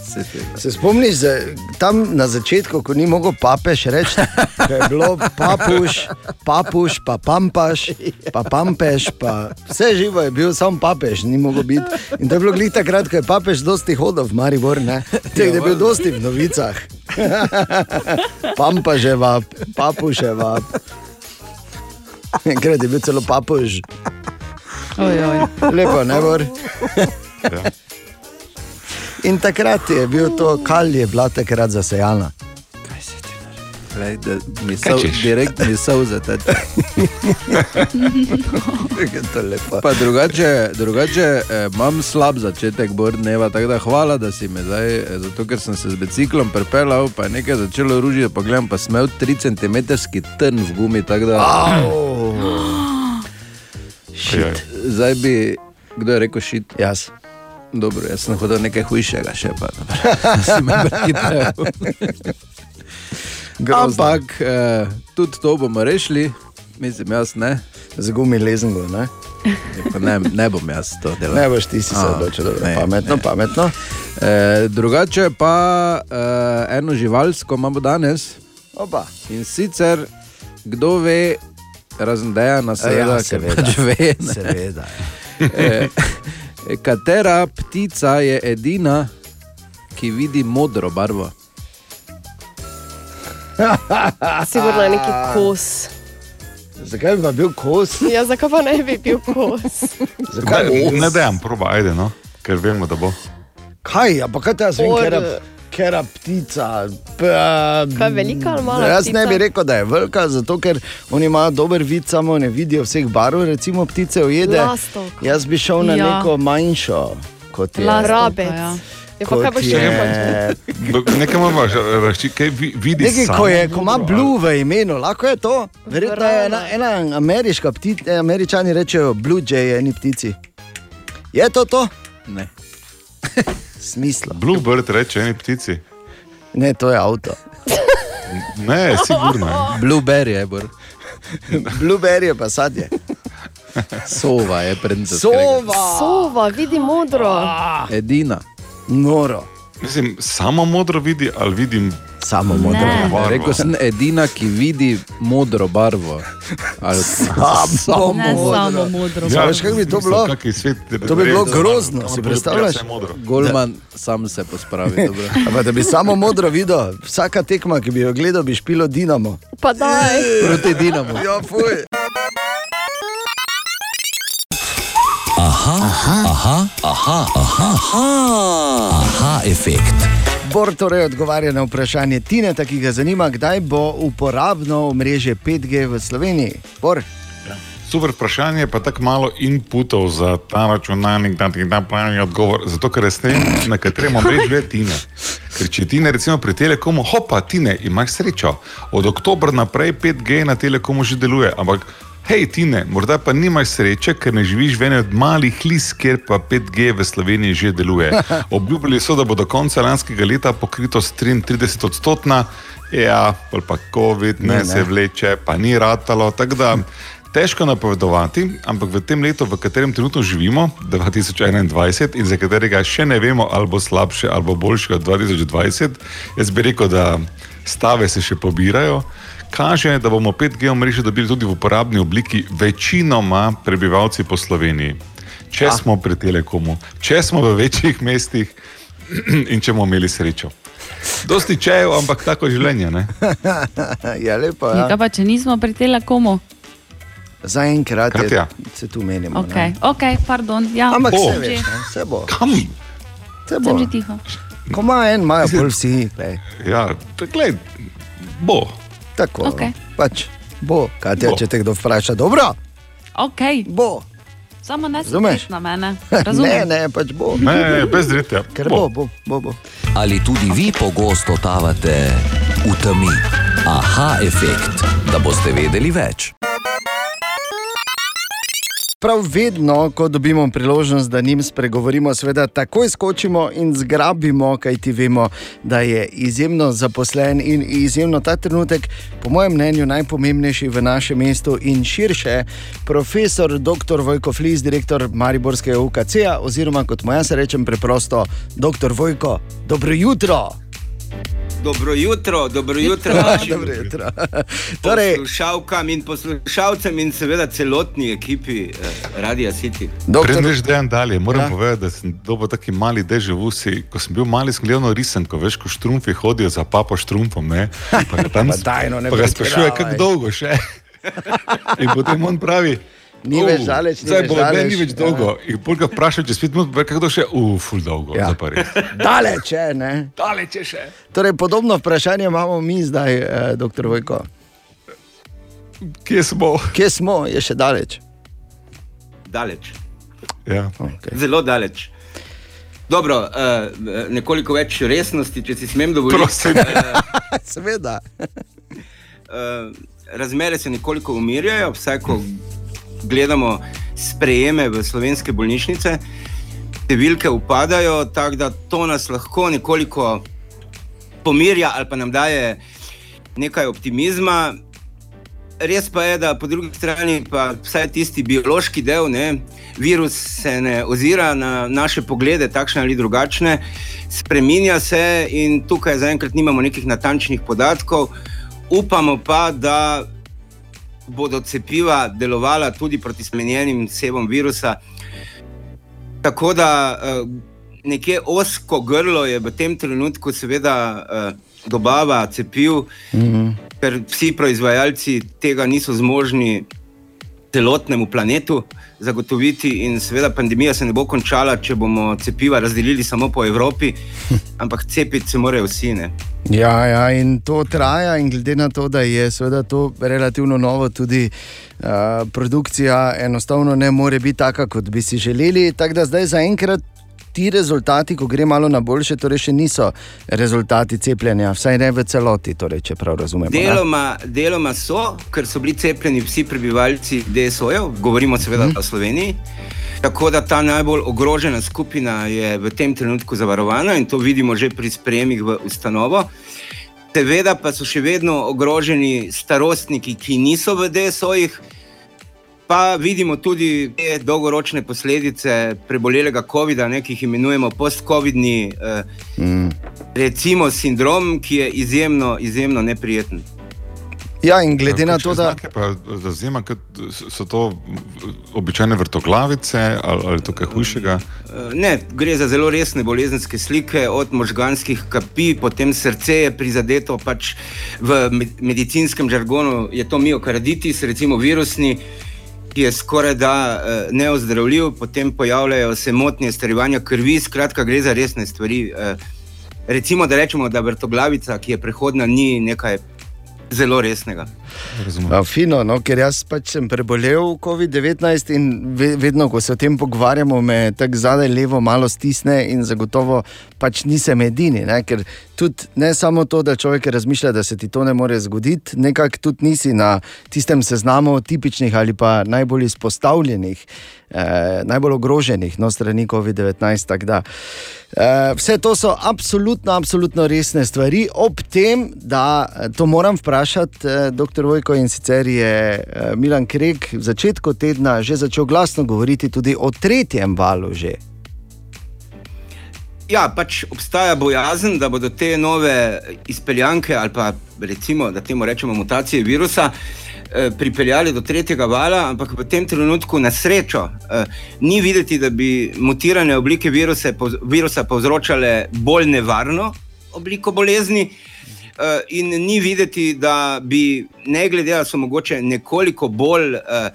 [LAUGHS] Se spomniš, da tam na začetku, ko ni mogel papež reči, da je bilo papuš, papuš, pa pampaš, pa pampeš, pa vse živo je bil, samo papež ni mogel biti. In to je bilo glih takrat, ko je papež dosti hodil v Maribor, ne? Teh je bil dosti v novicah. [LAUGHS] Pampaževa, papuševa. Enkrat je bil celo papuž. Oj, oj. Lepo, ne bor. Ja. In takrat je bil to kalje, bila takrat zasejana. Lej, da mi Kaj so češ? direkt mi so za te. je. [LAUGHS] Pa drugače, drugače eh, imam slab začetek Borneva, tako da hvala, da si me zdaj, eh, zato ker sem se z biciklom pripeljal, pa je nekaj začelo ružiti, pa gledam, pa smel 3 cm trn v gumi, tako da. [GASPS] [GASPS] Shit. Zdaj bi, kdo je rekel šit? Jaz. Dobro, jaz sem hodil nekaj hujšega še pa. prehitel. Ampak eh, tudi to bomo rešili, mislim, jaz ne. Z gumi lezengo, ne? Ne, ne bom jaz to delal. Ne boš ti si se odločil, dobro, ne, pametno, ne. pametno. E, drugače pa e, eno živalsko imamo danes. Opa. In sicer, kdo ve, razen Dejana, seveda, Ja, ker seveda. pač ve. ne. Seveda. E, katera ptica je edina, ki vidi modro barvo? [LAUGHS] Sigurno je neki kos. Zakaj bi pa bil kos? [LAUGHS] Ja, zakaj pa ne bi bil kos? Ne, ne dajem, proba, ajde, no, ker vemo, da bo. Kaj, a pa kaj te jaz vem, Or- kera, ptica? P, Kaj, velika ali mala Jaz ne ptica? bi rekel, da je velika, zato ker oni imajo dober vid, samo ne vidijo vseh barv, recimo ptice ujede. Lastovka. Jaz bi šel na Ja. neko manjšo, kot je. Rabec. Ja, pa kaj boš še rekel? Nekaj imamo, rašči, kaj vi- vidi Nekaj, ko je, ko ima blue v imenu, lahko je to. Verjetno je ena, ena ameriška ptica, američani rečejo blue jay, eni ptici. Je to to? Ne. [LAUGHS] Smisla. Bluebird reče eni ptici. Ne, to je avto. [LAUGHS] Ne, sigurno. Blueberry je bolj. [LAUGHS] Blueberry je pa sadje. Sova je prednja. Sova! Sova, vidi modro. Edina. Noro. Mislim, samo modro vidi, ali vidim samo modro barvo. Rekel sem edina, ki vidi modro barvo. Ali, Samo Ne samo modro. Ja, veš, kako bi to bilo? Svet, To bi bilo grozno, Samo si da predstavljaš? modro. Golman sam se pospravi. [LAUGHS] dobro. Ampak da bi samo modro videl, vsaka tekma, ki bi jo gledal, bi špilo Dinamo. Pa daj. Proti Dinamu. Ja, fuj. Aha, aha, aha, aha, aha, aha, aha efekt. Bor torej odgovarja na vprašanje Tineta, ki ga zanima, kdaj bo uporabno omrežje 5G v Sloveniji. Bor. Super vprašanje, pa tako malo inputov za ta računalnik, da ti da pravi odgovor. Zato, ker res ne vem, na katerem omrežju je Tine. Ker če Tine, recimo pri Telekomu, hopa, Tine, imaš srečo. Od oktobra naprej 5G na Telekomu že deluje. Ampak, hej, Tine, morda pa nimaš sreče, ker ne živiš v eni od malih lis, kjer pa 5G v Sloveniji že deluje. [LAUGHS] Obljubili so, da bo do konca lanskega leta pokritost 33 odstotna, ja, pa COVID, ne, Ne, ne, ne. se vleče, pa ni ratalo. Tako da težko napovedovati, ampak v tem letu, v katerem trenutno živimo, 2021, in za katerega še ne vemo, ali bo slabše ali bo boljše od 2020, jaz bi rekel, da stave se še pobirajo. Kaže, da bomo 5G omrežje dobili tudi v uporabni obliki večinoma prebivalci po Sloveniji. Če smo pri Telekomu, če smo v večjih mestih [CLEARS THROAT] in če bomo imeli srečo. Dosti čejev, ampak tako je življenje. Ne? [LAUGHS] ja, lepo. Ja. Ja. pa če nismo pri telekomu? Zaenkrat je, Katja. se tu menimo. Okay. ok, pardon. Ja, Ampak sem se veš, ne, se bo. Kam? Se bo. Sem že tiho. Ko ima en, imajo bolj vsi. glej. Ja, gled, bo. Tako. Okej. Pač bo, Katja, Bo. če te kdo vpraša, dobro. Okay. Bo. Samo ne Razumeš? smeš na mene. [LAUGHS] Ne, Razumem. ne, pač bo. Ne, brez dretja. Ker bo, bo, bo. bo. Ali tudi vi pogosto totavate v temi? Aha efekt, da boste vedeli več. Prav vedno, ko dobimo priložnost, da njim spregovorimo, seveda takoj skočimo in zgrabimo, kaj ti vemo, da je izjemno zaposlen in izjemno ta trenutek, po mojem mnenju, najpomembnejši v našem mestu in širše. Profesor dr. Vojko Flis, direktor Mariborskega UKC-ja, oziroma kot mu jaz rečem preprosto, dr. Vojko, dobro jutro. Dobro jutro, dobro jutro, vašim dobro jutro. [LAUGHS] Torej- poslušalkam in poslušalcem in seveda celotni ekipi eh, Radia City. Prednež dejan dalje, moram Ja. povedati, da sem dobil taki mali deževusi. Ko sem bil mali, sem gledal risen, ko veš, ko štrumfi hodijo za papo štrumpom. Ne? [LAUGHS] Pa ga, tam, Pa daj, no, ne pa ga sprašuje, kako dolgo še. [LAUGHS] In potem on pravi, Ni več daleč, ni Zdaj več bo, ne, ni več dolgo. In pol ga vprašaj, če spet minut, kako še, uf, ful dolgo. Ja. [LAUGHS] Daleč je, ne? Daleč je še. Torej, podobno vprašanje imamo mi zdaj, eh, doktor Vojko. Kje smo? Kje smo, je še daleč. Daleč. Ja. Okay. Zelo daleč. Dobro, uh, nekoliko več resnosti, če si smem dovoliti. Uh, [LAUGHS] Seveda. uh, razmere se nekoliko umirjajo, vsaj ko gledamo sprejeme v slovenske bolnišnice. Številke upadajo, tako da to nas lahko nekoliko pomirja ali pa nam daje nekaj optimizma. Res pa je, da po drugi strani pa vsaj tisti biološki del, ne, virus se ne ozira na naše poglede, takšne ali drugačne, spremenja se in tukaj zaenkrat nimamo nekih natančnih podatkov. Upamo pa, da bodo cepiva delovala tudi proti spremenjenim sebom virusa. Tako da eh, nekje osko grlo je v tem trenutku, seveda, eh, dobava cepiv, Mhm. ker vsi proizvajalci tega niso zmožni celotnemu planetu zagotoviti, in seveda pandemija se ne bo končala, če bomo cepiva razdelili samo po Evropi, [LAUGHS] ampak cepiti se morajo vsi. Ne? Ja, ja, in to traja, in glede na to, da je seveda to relativno novo, tudi uh, produkcija enostavno ne more biti taka, kot bi si želeli. Tako da zdaj zaenkrat ti rezultati, ko gre malo na boljše, torej še niso rezultati cepljenja, vsaj ne v celoti, torej, če prav razumemo. ne? Deloma, deloma so, ker so bili cepljeni vsi prebivalci DSO-jev, govorimo seveda Mhm. o Sloveniji. Tako da ta najbolj ogrožena skupina je v tem trenutku zavarovana in to vidimo že pri sprejemih v ustanovo. Seveda pa so še vedno ogroženi starostniki, ki niso v DSO-jih, pa vidimo tudi te dolgoročne posledice prebolelega COVID-a, ki jih imenujemo post-COVID-ni eh, Mm. recimo sindrom, ki je izjemno, izjemno neprijeten. Ja, in glede na to, da. Zazema, so to običajne vrtoglavice ali, ali to kaj hujšega? Eh, Ne, gre za zelo resne bolezenske slike, od možganskih kapi, potem srce je prizadeto, pač v med- medicinskem žargonu je to miokarditis, recimo virusni, ki je skoraj da eh, neozdravljiv, potem pojavljajo se motnje starevanja krvi, skratka, gre za resne stvari. Eh, Recimo, da rečemo, da vrtoglavica, ki je prehodna, ni nekaj zelo resnega. Ja, fino, no, ker jaz pač sem prebolel COVID-19 in ve, vedno, ko se o tem pogovarjamo, me tako zadaj levo malo stisne in zagotovo pač nisem edini. Ne, ker tudi ne samo to, da človek razmišlja, da se ti to ne more zgoditi, nekako tudi nisi na tistem seznamu tipičnih ali pa najbolj izpostavljenih, eh, najbolj ogroženih no, strani COVID-19. tako da, Eh, Vse to so absolutno, absolutno resne stvari. Ob tem, da to moram vprašati, eh. Vojko, in sicer je eh, Milan Krek v začetku tedna že začel glasno govoriti tudi o tretjem valu. Že. Ja, pač obstaja bojazen, da bodo te nove izpeljanke ali pa recimo, da temu rečemo mutacije virusa. eh, Pripeljali do tretjega vala, ampak v tem trenutku, na srečo, eh, ni videti, da bi mutirane oblike viruse, povz- virusa povzročale bolj nevarno obliko bolezni, eh, in ni videti, da bi, ne glede na to, da so mogoče nekoliko bolj eh,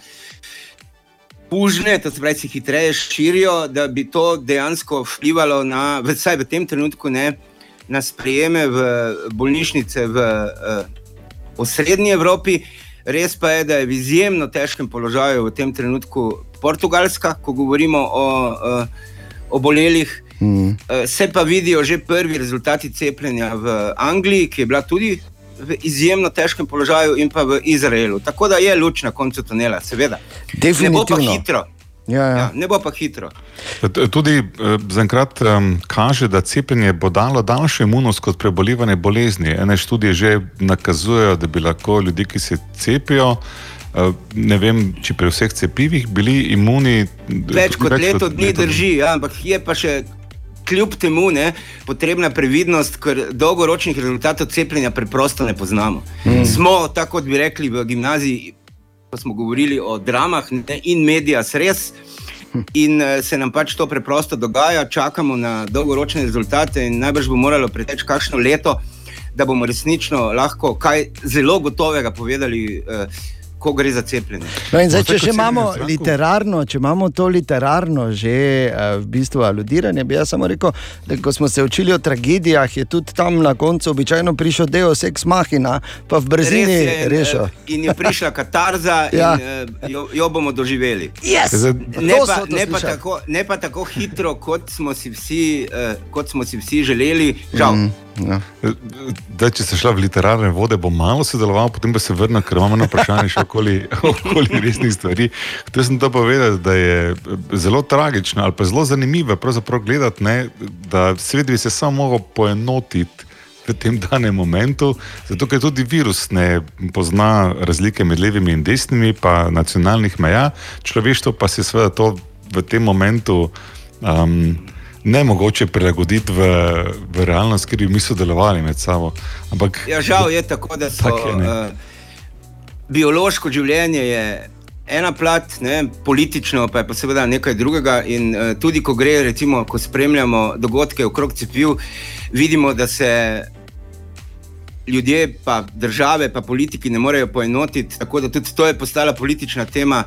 kužne, to se pravi, se hitreje širijo, da bi to dejansko vplivalo na, vsaj v tem trenutku, ne, na sprejeme v bolnišnice v uh, osrednji Evropi. Res pa je, da je v izjemno težkem položaju v tem trenutku Portugalska, ko govorimo o uh, obolelih. Mm. Se pa vidijo že prvi rezultati cepljenja v Angliji, ki je bila tudi v izjemno težkem položaju, in pa v Izraelu. Tako da je luč na koncu tunela, seveda. Ne bo pa hitro. Ja, ja. Ja, ne bo pa hitro. Tudi eh, zaenkrat um, kaže, da cepljenje bo dalo daljšo imunost kot prebolevanje bolezni. Ene študije že nakazujejo, da bi lahko ljudje, ki se cepijo, eh, ne vem, če pri vseh cepivih bili imuni. Več kot leto dni drži, ja, ampak je pa še. Kljub temu je potrebna previdnost, ker dolgoročnih rezultatov cepljenja preprosto ne poznamo. Mm. Mm. Smo, tako kot bi rekli v gimnaziji, ko smo govorili o dramah ne, in medijas res. In eh, se nam pač to preprosto dogaja, čakamo na dolgoročne rezultate, in najbrž bo moralo preteči kakšno leto, da bomo resnično lahko kaj zelo gotovega povedali eh, ko gre za cepljenje. No in zdaj, Zdaj, če si imamo literarno, če imamo to literarno že uh, v bistvu aludiranje, bi jaz samo rekel, da ko smo se učili o tragedijah, je tudi tam na koncu običajno prišel Deus ex machina, pa v je, in, rešil. eh, In je prišla katarza, [LAUGHS] Ja. in eh, jo, jo bomo doživeli. Yes! Ne, pa, ne, pa tako, ne pa tako hitro, kot smo si vsi, uh, kot smo si vsi želeli. Žal. Mm, ja. Da, če se šla v literarne vode, bo malo sodeloval, potem pa se vrnil, ker imamo eno vprašanje še okoli, [LAUGHS] okoli resnih stvari. Hotel sem to povedati, da je zelo tragično ali pa zelo zanimivo gledati, ne, da svet bi se samo mogel poenotiti. V tem danem momentu, zato ker tudi virus ne pozna razlike med levimi in desnimi, pa nacionalnih meja, človeštvo pa se seveda to v tem momentu um, ne mogoče prilagoditi v, v realnost, ker bi mi sodelovali med sabo. Ampak, Ja, žal je tako, da so. Tak je, ne. uh, biološko življenje je ena plat, ne, politično pa je pa seveda nekaj drugega. In uh, tudi, ko gre, recimo, ko spremljamo dogodke okrog cepiv, vidimo, da se ljudje, pa države, pa politiki ne morejo poenotiti. Tako da tudi to je postala politična tema.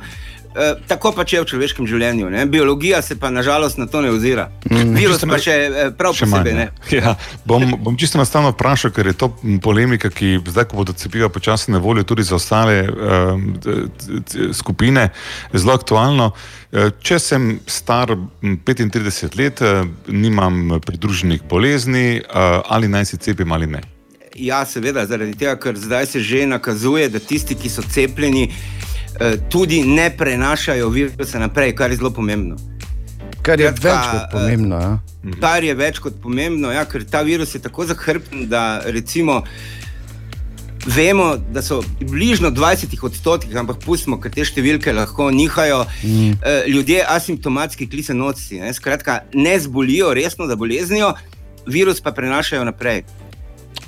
E, tako pač je v človeškem življenju. Ne? Biologija se pa nažalost na to ne ozira. Mm, Virus pa še eh, prav Še posebej manj, ne. ne. Ja, bom, bom čisto enostavno vprašal, ker je to polemika, ki zdaj, ko bodo cepiva počasi na voljo tudi za ostale um, skupine, zelo aktualno. Če sem star m, 35 let, nimam pridruženih bolezni, eh, ali naj se cepim ali ne. Ja, seveda, zaradi tega, ker zdaj se že nakazuje, da tisti, ki so cepljeni, tudi ne prenašajo virusa naprej, kar je zelo pomembno. Kar je Skratka, več kot pomembno. Ja. Kar je več kot pomembno, ja, ker ta virus je tako zahrbten, da recimo. Vemo, da so bližno 20 odstotkih, ampak pustimo, ker te številke lahko nihajo. Mm. Eh, Ljudje asimptomatski klicenovci, ne, skratka, ne zbolijo resno za boleznijo, virus pa prenašajo naprej.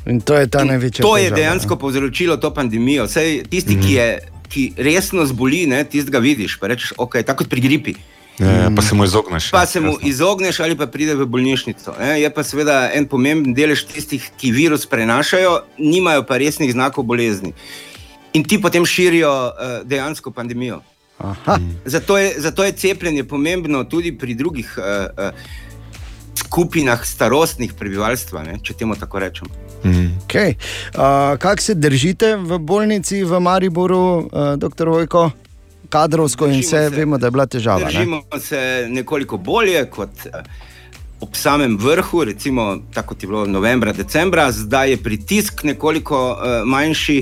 In to je ta največja. To je težava, dejansko povzročilo to pandemijo. Sej tisti, mm. ki, je, ki resno zboli, ne, tistega vidiš, rečeš, ok, tako kot pri gripi. Ja, pa se mu izogneš. Pa se mu izogneš ali pa pride v bolnišnico. Ne. Je pa seveda en pomemben delež tistih, ki virus prenašajo, nimajo pa resnih znakov bolezni. In ti potem širijo uh, dejansko pandemijo. Aha. Zato je, zato je cepljenje pomembno tudi pri drugih uh, uh, skupinah starostnih prebivalstva, ne, če temu tako rečemo. Okay. Uh, Kako se držite v bolnici v Mariboru, uh, doktor Vojko? Kadrovsko in vse, vemo, da je bila težava. Ne? Držimo se nekoliko bolje kot eh, ob samem vrhu, recimo tako je bilo novembra, decembra, zdaj je pritisk nekoliko uh, manjši.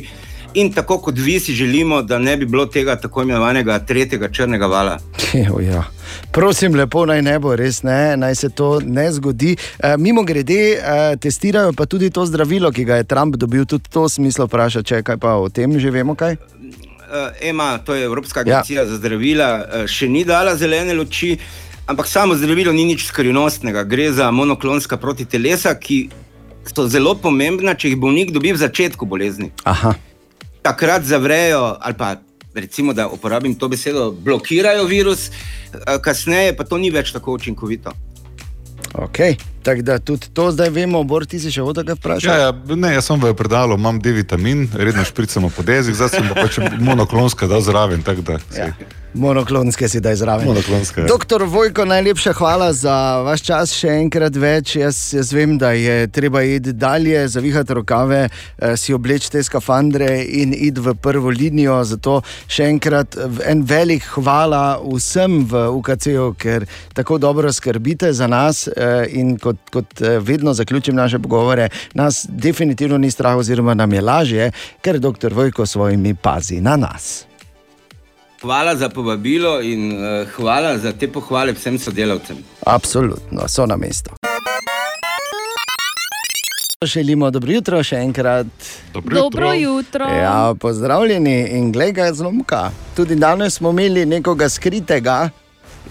In tako kot vi si želimo, da ne bi bilo tega tako imenovanega tretjega črnega vala. Evo, ja. Prosim, lepo naj ne bo, res ne, naj se to ne zgodi. E, mimo grede, e, testirajo pa tudi to zdravilo, ki ga je Trump dobil, tudi to smislo vprašati, če kaj pa o tem že vemo kaj. Uh, EMA, to je Evropska agencija ja. za zdravila, še ni dala zelene luči, ampak samo zdravilo ni nič skrivnostnega. Gre za monoklonska protitelesa, ki so zelo pomembna, če jih bolnik dobi v začetku bolezni. Aha. Takrat zavrejo, ali pa recimo, da uporabim to besedo, blokirajo virus, uh, kasneje pa to ni več tako učinkovito. Okay. Tako da tudi to zdaj vemo, Bor, ti si še od tega vprašal. Ja, ja, ne, jaz sem v predalu, imam D vitamin, redno špricamo pod jezik, zdaj sem pa pač monoklonska dal zraven. Da, ja. Monoklonske si daj zraven. Monoklonske, ja. Doktor Vojko, najlepša hvala za vaš čas, še enkrat več. Jaz, jaz vem, da je treba iti dalje, zavihati rokave, eh, si obleči te skafandre in iti v prvo linijo. Zato še enkrat en velik hvala vsem v UKC-u, ker tako dobro skrbite za nas eh, in kot, kot eh, vedno zaključim naše pogovore, nas definitivno ni strah, oziroma nam je lažje, ker doktor Vojko s svojimi pazi na nas. Hvala za povabilo in uh, hvala za te pohvale vsem sodelavcem. Absolutno, so na mestu. Želimo dobro jutro, še enkrat. Dobro Dobro jutro. Ja, pozdravljeni in gledaj, zlomka. Tudi danes smo imeli nekoga skritega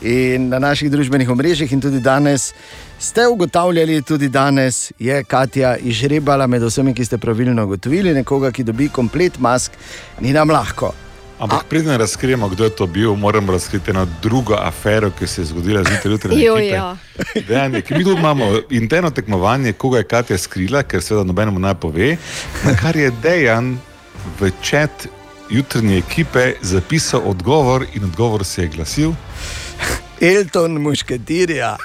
in na naših družbenih omrežjih, in tudi danes ste ugotavljali, tudi danes je Katja izžrebala med vsemi, ki ste pravilno ugotovili, nekoga, ki dobi komplet mask, ni nam lahko. Ampak preden razkrijemo, kdo je to bil, moramo razkriti eno drugo afero, ki se je zgodila zjutraj jutraj. Joj, ja. [LAUGHS] Dejanje, ki mi tu imamo interno tekmovanje, koga je Katja skrila, ker seveda nobenemu ne pove, na kar je dejan v čat jutranje ekipe zapisal odgovor in odgovor se je glasil. Elton mušketirja.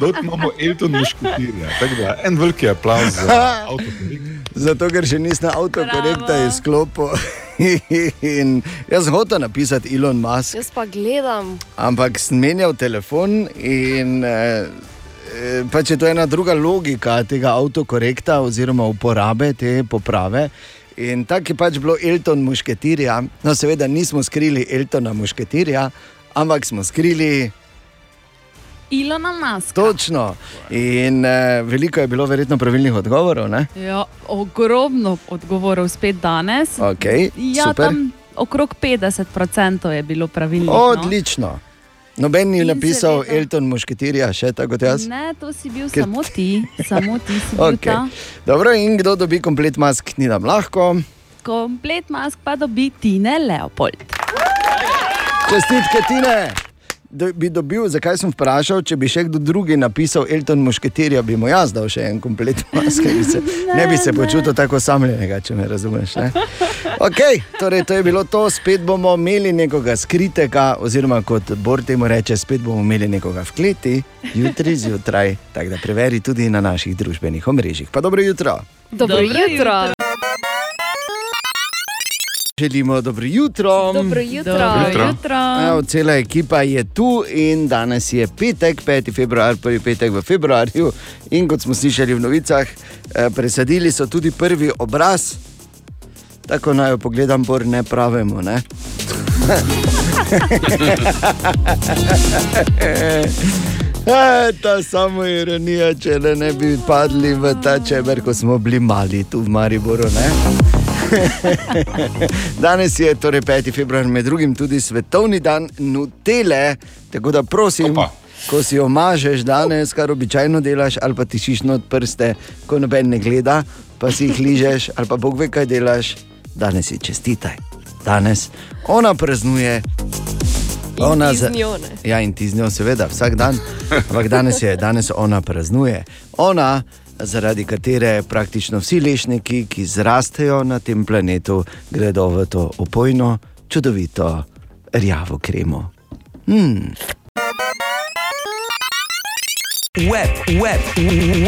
Dot imamo Elton mušketirja. Da, en veliki aplauz za avtokorekt. Zato, ker še nisem avtokorekta izklopil. In jaz sem hotel napisati Elon Musk, Jaz pa gledam. ampak sem menjal telefon in eh, eh, pač je to ena druga logika tega avtokorekta oziroma uporabe te poprave. In tako je pač bilo Elton mušketirja. No, seveda nismo skrili Eltona mušketirja, ampak smo skrili Ilona Maska. točno. In eh, veliko je bilo verjetno pravilnih odgovorov. Ne? Ja, ogromno odgovorov spet danes. Okej, ja, super. tam okrog 50% je bilo pravilnih. no. Odlično. Noben ni napisal Elton mušketirja, še tako kot jaz. Ne, to si bil Ker- samo ti, samo ti si bil Okay. ta. Dobro, in kdo dobi komplet mask, ni nam lahko. Komplet mask pa dobi Tine Leopold. Čestitke, Tine. Da bi dobil, zakaj sem vprašal, če bi še kdo drugi napisal Elton Mušketirja, bi mu jaz dal še en komplet [LAUGHS] maske. Bi se, ne, ne bi se počutil tako osamljenega, če me razumeš. Ne? Okay, torej, to je bilo to, spet bomo imeli nekoga skritega, oziroma kot Bor temu reče, spet bomo imeli nekoga v kleti, jutri zjutraj. Tako da preveri tudi na naših družbenih omrežjih. Pa dobro jutro. Dobro, Dobro jutro. Želimo dobro jutro. Dobro jutro. Dobro Jutro. jutro. Evo, cela ekipa je tu in danes je petek, 5. februar, prvi petek v februarju. In kot smo slišali v novicah, eh, presadili so tudi prvi obraz. Tako naj jo pogledam, bor ne pravimo. Ne? [LAUGHS] E, ta samo ironija, če le ne bi padli v ta čeber, ko smo bili mali tu v Mariboru. Ne? [LAUGHS] Danes je torej 5. februar, med drugim tudi svetovni dan Nutele. Tako da prosim, Opa. ko si jo mažeš danes, kar običajno delaš, ali pa tišiš not prste, ko noben ne gleda, pa si jih ližeš, ali pa bog ve, kaj delaš, danes si čestitaj. Danes ona praznuje. In za- z njo, ne. Ja, in ti z njo, seveda, vsak dan. Ampak danes je, danes ona praznuje. Ona, zaradi katere praktično vsi lešniki, ki zrastejo na tem planetu, gredo v to opojno, čudovito, rjavo kremo. Hmm. Web, web,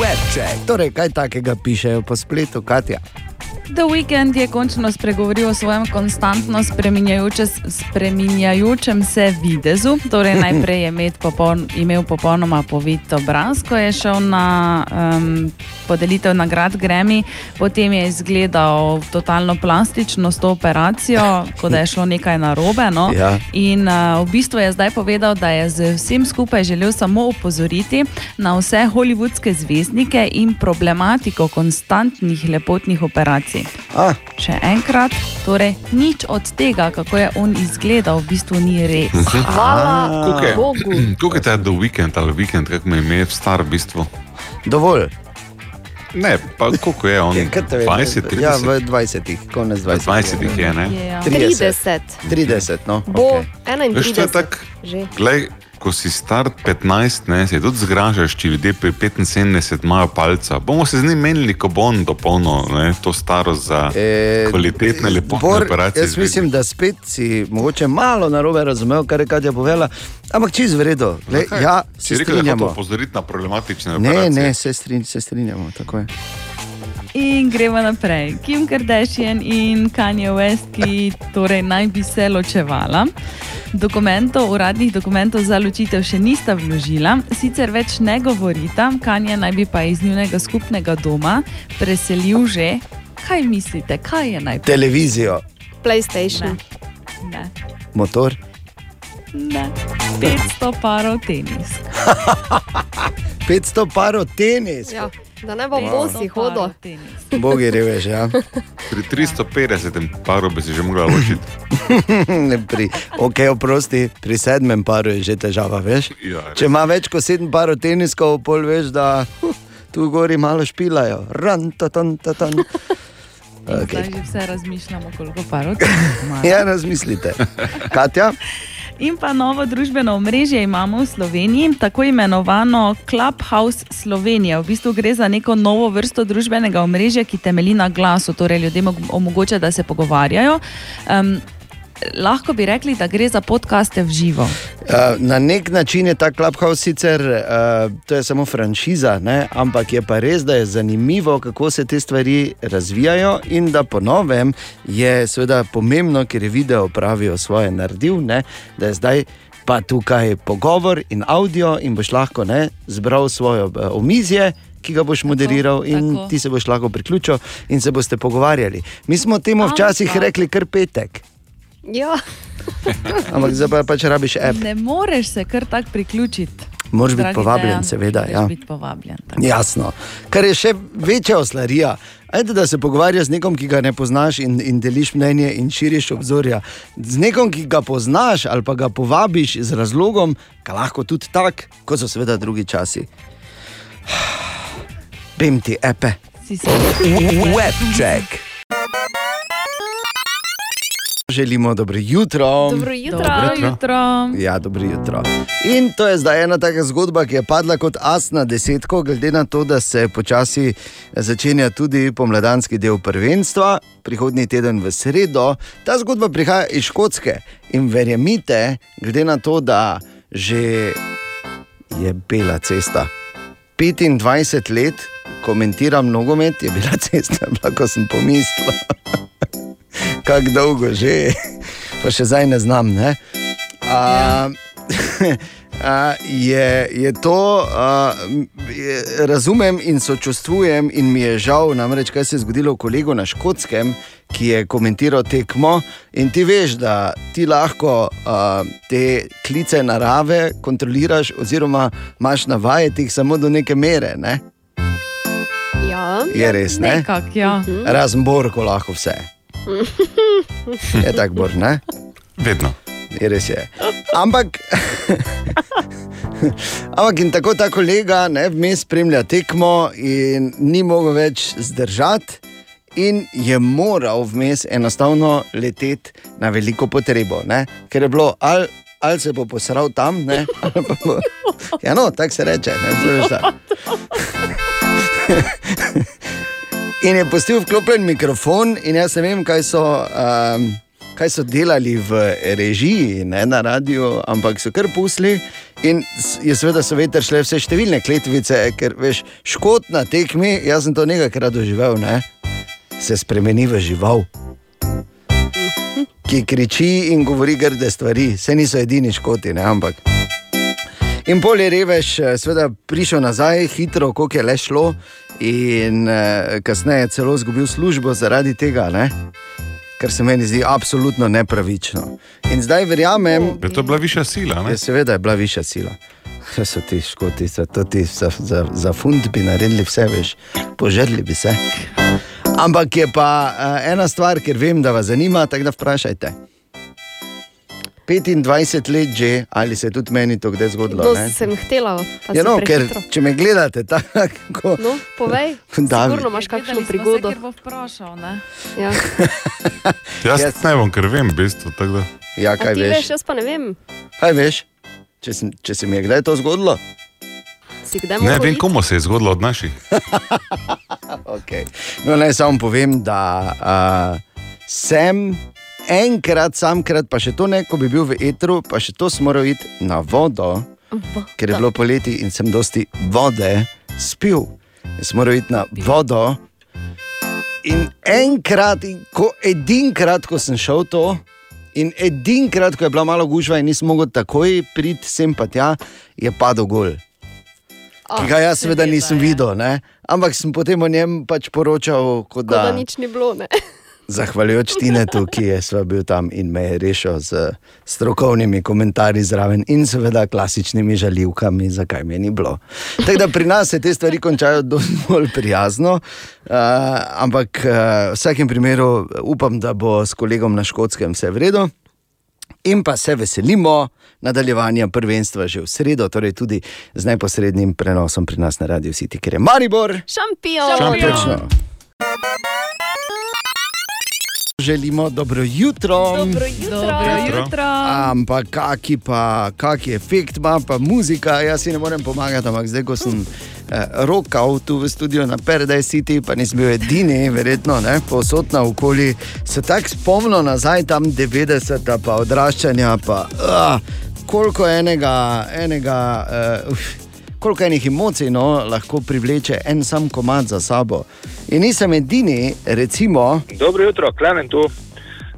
web check. Torej, kaj takega pišejo po spletu, Katja? The Weeknd je končno spregovoril o svojem konstantno spreminjajoče, spreminjajočem se videzu. Torej, najprej je popoln, imel popolnoma povit obraz, ko je šel na um, podelitev nagrad Grammy, potem je izgledal totalno plastično s to operacijo, kot da je šlo nekaj narobe. No? Ja. In uh, v bistvu je zdaj povedal, da je z vsem skupaj želel samo opozoriti na vse holivudske zvezdnike in problematiko konstantnih lepotnih operacij. Ah. Še enkrat, torej nič od tega, kako je on izgledal, v bistvu ni res. Hvala Koliko je- Bogu. Koliko je ta do vikend ali vikend, kako me ime, star v bistvu? Dovolj. Ne, pa koliko je on? Kaj te vem? 20, 30? Ja, v 20, konec 20. 20 je, ne? Je, ja. 30. 30, no. Bo Okay. Veš, to je 31. tako, Že. glej, ko si star 15, ne, se tudi zgražaš, če ljudje pri 75 imajo palca. Bomo se z njim menili, ko bo on dopolnil ne, to starost za E, kvalitetne lepotne Bor, operacije. jaz mislim, da spet si mogoče malo narobe razumel, kar je Katja povedala, ampak čez v redu. Glej, Zakaj? ja, si se rekel, strinjamo. opozoriti na problematične Ne, operacije. ne, se, strin, se strinjamo. tako je. In gremo naprej. Kim Kardashian in Kanye West, ki torej naj bi se ločevala. Dokumentov, uradnih dokumentov za ločitev še nista vložila, sicer več ne govorita, Kanye naj bi pa iz njunega skupnega doma preselil že. Kaj mislite, kaj je najprej? Televizijo, PlayStation. Ne, motor. ne. 500 parov tenis. [LAUGHS] 500 parov tenis. Ja, da ne bo bosi hodil. Bogi revež, ja. Pri 350 paru bi se že mogla ločiti. [LAUGHS] Ne pri, ok, oprosti, pri sedmem paru je že težava, veš. Ja. Če ima več kot sedem parov teniskov, pol veš, da tu gori malo špilajo. Ran, ta, tan, ta, tan. Okay. Zdaj že vse razmišljamo, koliko parov ima. Ja, razmislite. Katja? In pa novo družbeno omrežje imamo v Sloveniji, tako imenovano Clubhouse Slovenija. V bistvu gre za neko novo vrsto družbenega omrežja, ki temelji na glasu, torej ljudem om- omogoča, da se pogovarjajo. Um, lahko bi rekli, da gre za podkaste v živo. Uh, na nek način je ta Clubhouse sicer, uh, to je samo franšiza, ne? ampak je pa res, da je zanimivo, kako se te stvari razvijajo in da po novem je seveda pomembno, ker je video pravijo svoje naredil, ne? da je zdaj pa tukaj pogovor in audio in boš lahko ne, zbral svoje uh, omizje. Ki ga boš moderiral, tako, in tako. ti se boš lahko priključil, in se boste pogovarjali. Mi smo temu včasih rekli kar petek, Ja. ampak zdaj pa pač rabiš app. Ne moreš se kar tako priključiti. Moraš biti povabljen, Dejan, seveda, ja. biti povabljen. Jasno. Kar je še večja oslarija. Ajde, da se pogovarjaš z nekom, ki ga ne poznaš in, in deliš mnenje in širiš obzorja. Z nekom, ki ga poznaš ali pa ga povabiš z razlogom, ka lahko tudi tak, kot so seveda drugi časi. [SIGHS] Bim ti epe. Webček. Želimo dobro jutro. Dobro jutro. Dobro jutro. Ja, dobro jutro. In to je zdaj ena taka zgodba, ki je padla kot as na desetko, glede na to, da se počasi začenja tudi pomladanski del prvenstva, prihodnji teden v sredo. Ta zgodba prihaja iz Škotske in verjemite, glede na to, da že je bela cesta. 25 let komentiram nogomet, je bila [LAUGHS] cesta, lahko sem pomislil. Kako dolgo že, pa še zdaj ne znam. Ne? A, [LAUGHS] a, je, je to, a, je, razumem in sočustvujem, in mi je žal, namreč kaj se je zgodilo kolegu na škotskem, ki je komentiral tekmo. In ti veš, da ti lahko a, te klice narave kontroliraš, oziroma imaš na vajetih samo do neke mere. Ne? Ja. Je res, ne? Nekak, ja. Razen Borko lahko vse. Je tako, Bor, ne? Vedno. Je res je. Ampak, ampak in tako ta kolega ne, vmes spremlja tekmo in ni mogel več zdržati. In je moral vmes enostavno leteti na veliko potrebo, ne? ker je bilo ali, ali se bo posral tam, ne? ali pa bo. Ja, no, tako se reče. Ne, da. In je pustil vklopljen mikrofon, in jaz ne vem, kaj so, um, kaj so delali v režiji, ne na radiju, ampak so kar pusli. In je seveda so veter šle vse številne kletvice, ker veš, škot na tekmi, jaz sem to nekajkrat doživel, ne? se spremeni v žival. Ki kriči in govori grde stvari, se niso edini škoti, ne, ampak. In pol je revež, eh, seveda, prišel nazaj, hitro, koliko je le šlo, in eh, kasneje celo izgubil službo zaradi tega, ne? kar se meni zdi absolutno nepravično. In zdaj verjamem, Je to bila višja sila, ne? Ja, seveda je bila višja sila. Kaj [LAUGHS] so ti škoti, so to ti za, za, za fund bi naredili vse, veš, požrli bi se. Ampak je pa uh, ena stvar, ker vem, da vas zanima, tako da vprašajte. 25 let že, ali se je tudi meni to kdaj zgodilo? No, ne? sem htela. pa Ja, si no, ker prehitro. če me gledate tako, No, povej. [LAUGHS] Sigurno imaš kakšno prigodo. Se, vprašal, ne? Ja. [LAUGHS] Jaz yes. ne bom, ker vem, v bistvu. tako da. Ja, A kaj ti veš? veš, jaz pa ne vem. Kaj veš? Če, sem, če se mi je kdaj to zgodilo? Ne vem, iti? komu se je zgodilo od naših. [LAUGHS] Okay. No, naj samo povem, da uh, sem enkrat, samkrat, pa še to ne, ko bi bil v etru, pa še to sem moral iti na vodo, ker je bilo poleti in sem dosti vode spil. Jaz sem moral iti na vodo. In enkrat, in ko, edinkrat, ko sem šel to, in edinkrat, ko je bila malo gužva in nisem mogel takoj priti sem pa tja, je padel gol. Ki ga jaz seveda nisem videl, ne? ampak sem potem o njem pač poročal, kot Kot da da, nič ni bilo. Zahvaljujoč Tinetu, ki je sva bil tam in me je rešil z strokovnimi komentarji zraven in seveda klasičnimi žaljivkami, zakaj me ni bilo. Tako da pri nas se te stvari končajo dosti bolj prijazno, uh, ampak uh, v vsakem primeru upam, da bo s kolegom na škotskem vse v redu. In pa se veselimo nadaljevanja prvenstva že v sredo, torej tudi z neposrednim prenosom pri nas na Radio City, ker je Maribor. Šampion! Točno. Želimo dobro jutro. Dobro jutro. Dobro jutro. Ampak kaki pa, kaki efekt ima pa muzika, jaz si ne morem pomagati, ampak zdaj, ko sem eh, rokal tu v studiu na Paradise City, pa nisem bil edini, verjetno, ne, povsod na okolju, se tako spomnil nazaj tam 90-ta, pa odraščanja, pa uh, koliko enega, enega uh, koliko enih emocij no, lahko privleče en sam komad za sabo. In nisem edini, recimo, Dobro jutro, Klemen tu.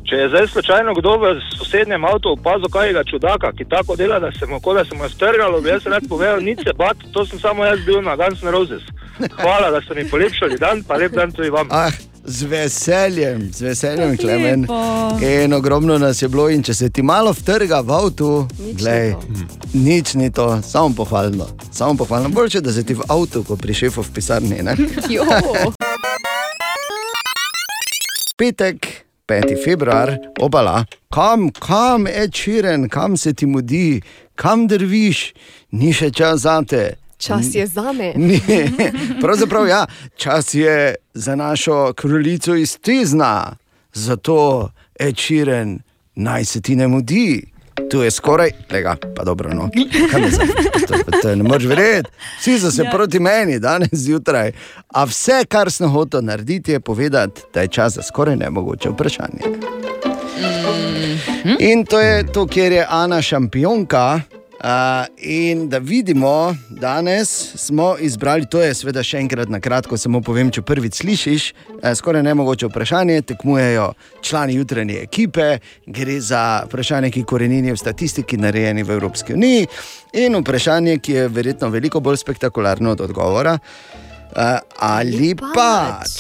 Če je zdaj slučajno kdo v sosednjem avtu opazil kajega čudaka, ki tako dela, da se mu, kot da se mu je strgalo, bi jaz rad povedal, nič se bat, to sem samo jaz bil na Guns N' Roses. Hvala, da ste mi polepšali dan, pa lep dan tudi vam. Ah, z veseljem, z veseljem, Klemen. In ogromno nas je bilo, in če se ti malo vtrga v avtu, glej, nič ni to, samo pohvalno. Samo pohvalno. Boljše, da si ti v avtu, kot pri šefu v pisarni. [LAUGHS] Petek, 5. februar, obala, kam, kam je čiren, kam se ti mudi, kam drviš, ni še čas za te. Čas je zame. [LAUGHS] Ni, pravzaprav ja, čas je za našo kraljico iz Tezna, zato je čiren, naj se ti ne mudi. Tu je skoraj, lega, pa dobro, no. Kaj me zdaj? To, to ne moreš verjeti. Vsi so se Ja. ja. proti meni danes zjutraj. A vse, kar sem hotel narediti, je povedati, da je čas za skoraj nemogoče vprašanje. In to je to, kjer je Ana šampionka. Uh, in da vidimo, danes smo izbrali, to je seveda še enkrat na kratko, samo povem, če prvič slišiš, uh, skoraj nemogoče vprašanje, tekmujejo člani jutranje ekipe, gre za vprašanje, ki korenini v statistiki, narejeni v Evropski uniji, in vprašanje, ki je verjetno veliko bolj spektakularno od odgovora. Uh, ali pač?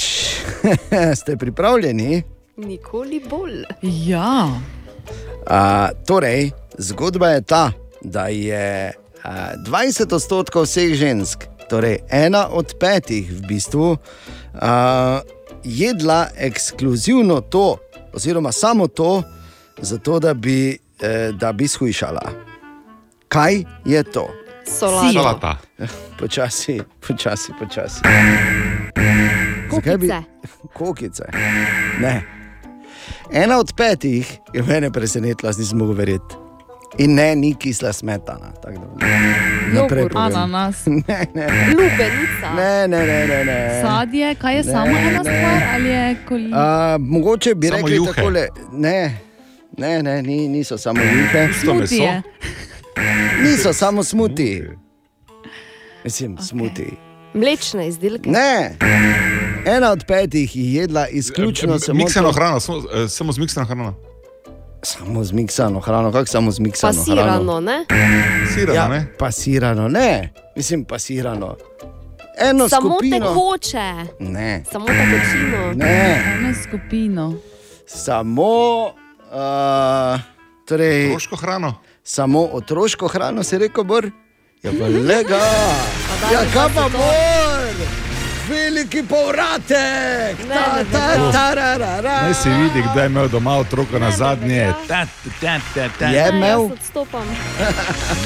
[LAUGHS] Ste pripravljeni? Nikoli bolj. Ja. Uh, torej, zgodba je ta, da je uh, 20 odstotkov vseh žensk, torej ena od petih v bistvu, uh, jedla ekskluzivno to, oziroma samo to, zato da bi, eh, da bi shujšala. Kaj je to? Solata. Solata. [LAUGHS] Počasi, počasi, počasi. Zakaj bi- [LAUGHS] Kokice. Ne. Ena od petih je mene presenetila, nisem mogel verjeti. In ne, ni kisla smetana. Naprej. Ananas. [LAUGHS] Ne, ne. Lubenica. Ne, ne, ne, ne, ne. Sadje, kaj je Ne, samo ena ne. stvar ali je koli... A, mogoče bi Samo rekli juhe. takole. Ne, ne, ne ni, niso samo juhe. Smutije. Niso samo smuti. Mislim, okay. smuti. Mlečne izdelke. Ne, ena od petih je jedla izključno samo Miksano hrano, samo, eh, samo z miksano hrano. Samo z miksano hrano, kako samo z miksano hrano? Pasirano, ne? Sirano, ja, ne? Pasirano, ne, mislim pasirano. Eno Samo skupino. tekoče. Ne, Samo tekočino. ne, Eno skupino. samo. Uh, torej, otroško hrano. Samo otroško hrano, si rekel, bor. Ja, pa lega. Ja, kaj pa bor? Veliki povratek. Ta, ta, ta, ra, ra, ra. Naj se vidi, kdaj je imel doma otroka na zadnje. Ta, ta, ta, ta. Je imel? Odstopam.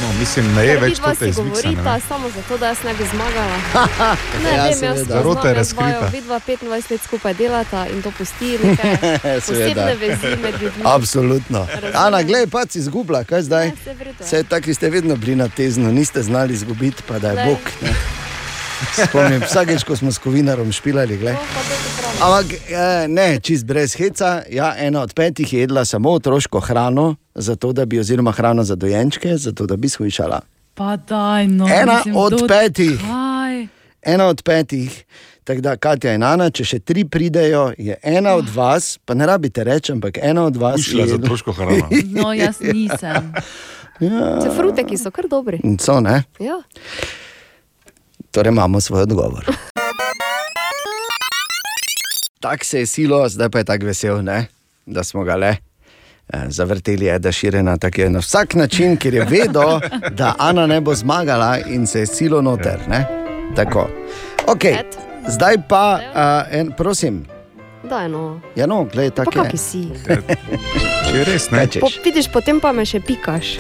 No, mislim, ne je več kot si je izmiksano. govorita, samo zato, da jaz ne bi zmagala. [LAUGHS] Ne, Ja, vem, jaz seveda. to Zarota je razkrita. Vidva 25 let skupaj delata in to pusti neke [LAUGHS] posebne vezi med ljudmi. Absolutno. Ana, gledaj, pa si izgubila, kaj zdaj? v redu je. Vse tako ste vedno bili na tezno, niste znali izgubiti, pa da je Glej. Bog. Ne. Spomnim, vsakeč, ko smo s Kovinarom špilali. Glej. Ampak eh, ne, čist brez heca. Ja, ena od petih je jedla samo otroško hrano, zato da bi, oziroma hrano za dojenčke, zato da bi shujšala. Pa daj, no. Ena mislim, od kdo- petih. Kaj? Ena od petih. Tako da, Katja in Ana, če še tri pridejo, je ena od vas, pa ne rabite reči, ampak ena od vas. Ušla za otroško hrano. [LAUGHS] No, jaz nisem. Ja. Se fruteki so kar dobri. So, ne? Ja. Torej imamo svoj odgovor. Tako se je silo, zdaj pa je tako vesel, ne? da smo ga le eh, zavrteli, je, da širi na, tak je na vsak način, ker je vedel, da Ana ne bo zmagala in se je silo noter. Ne? Tako. Okay. Zdaj pa, uh, en, prosim, Daj, no. ja, no, gledaj, tako je. kaki si? [LAUGHS] Je res, ne? Kaj? Po, vidiš, potem pa me še pikaš.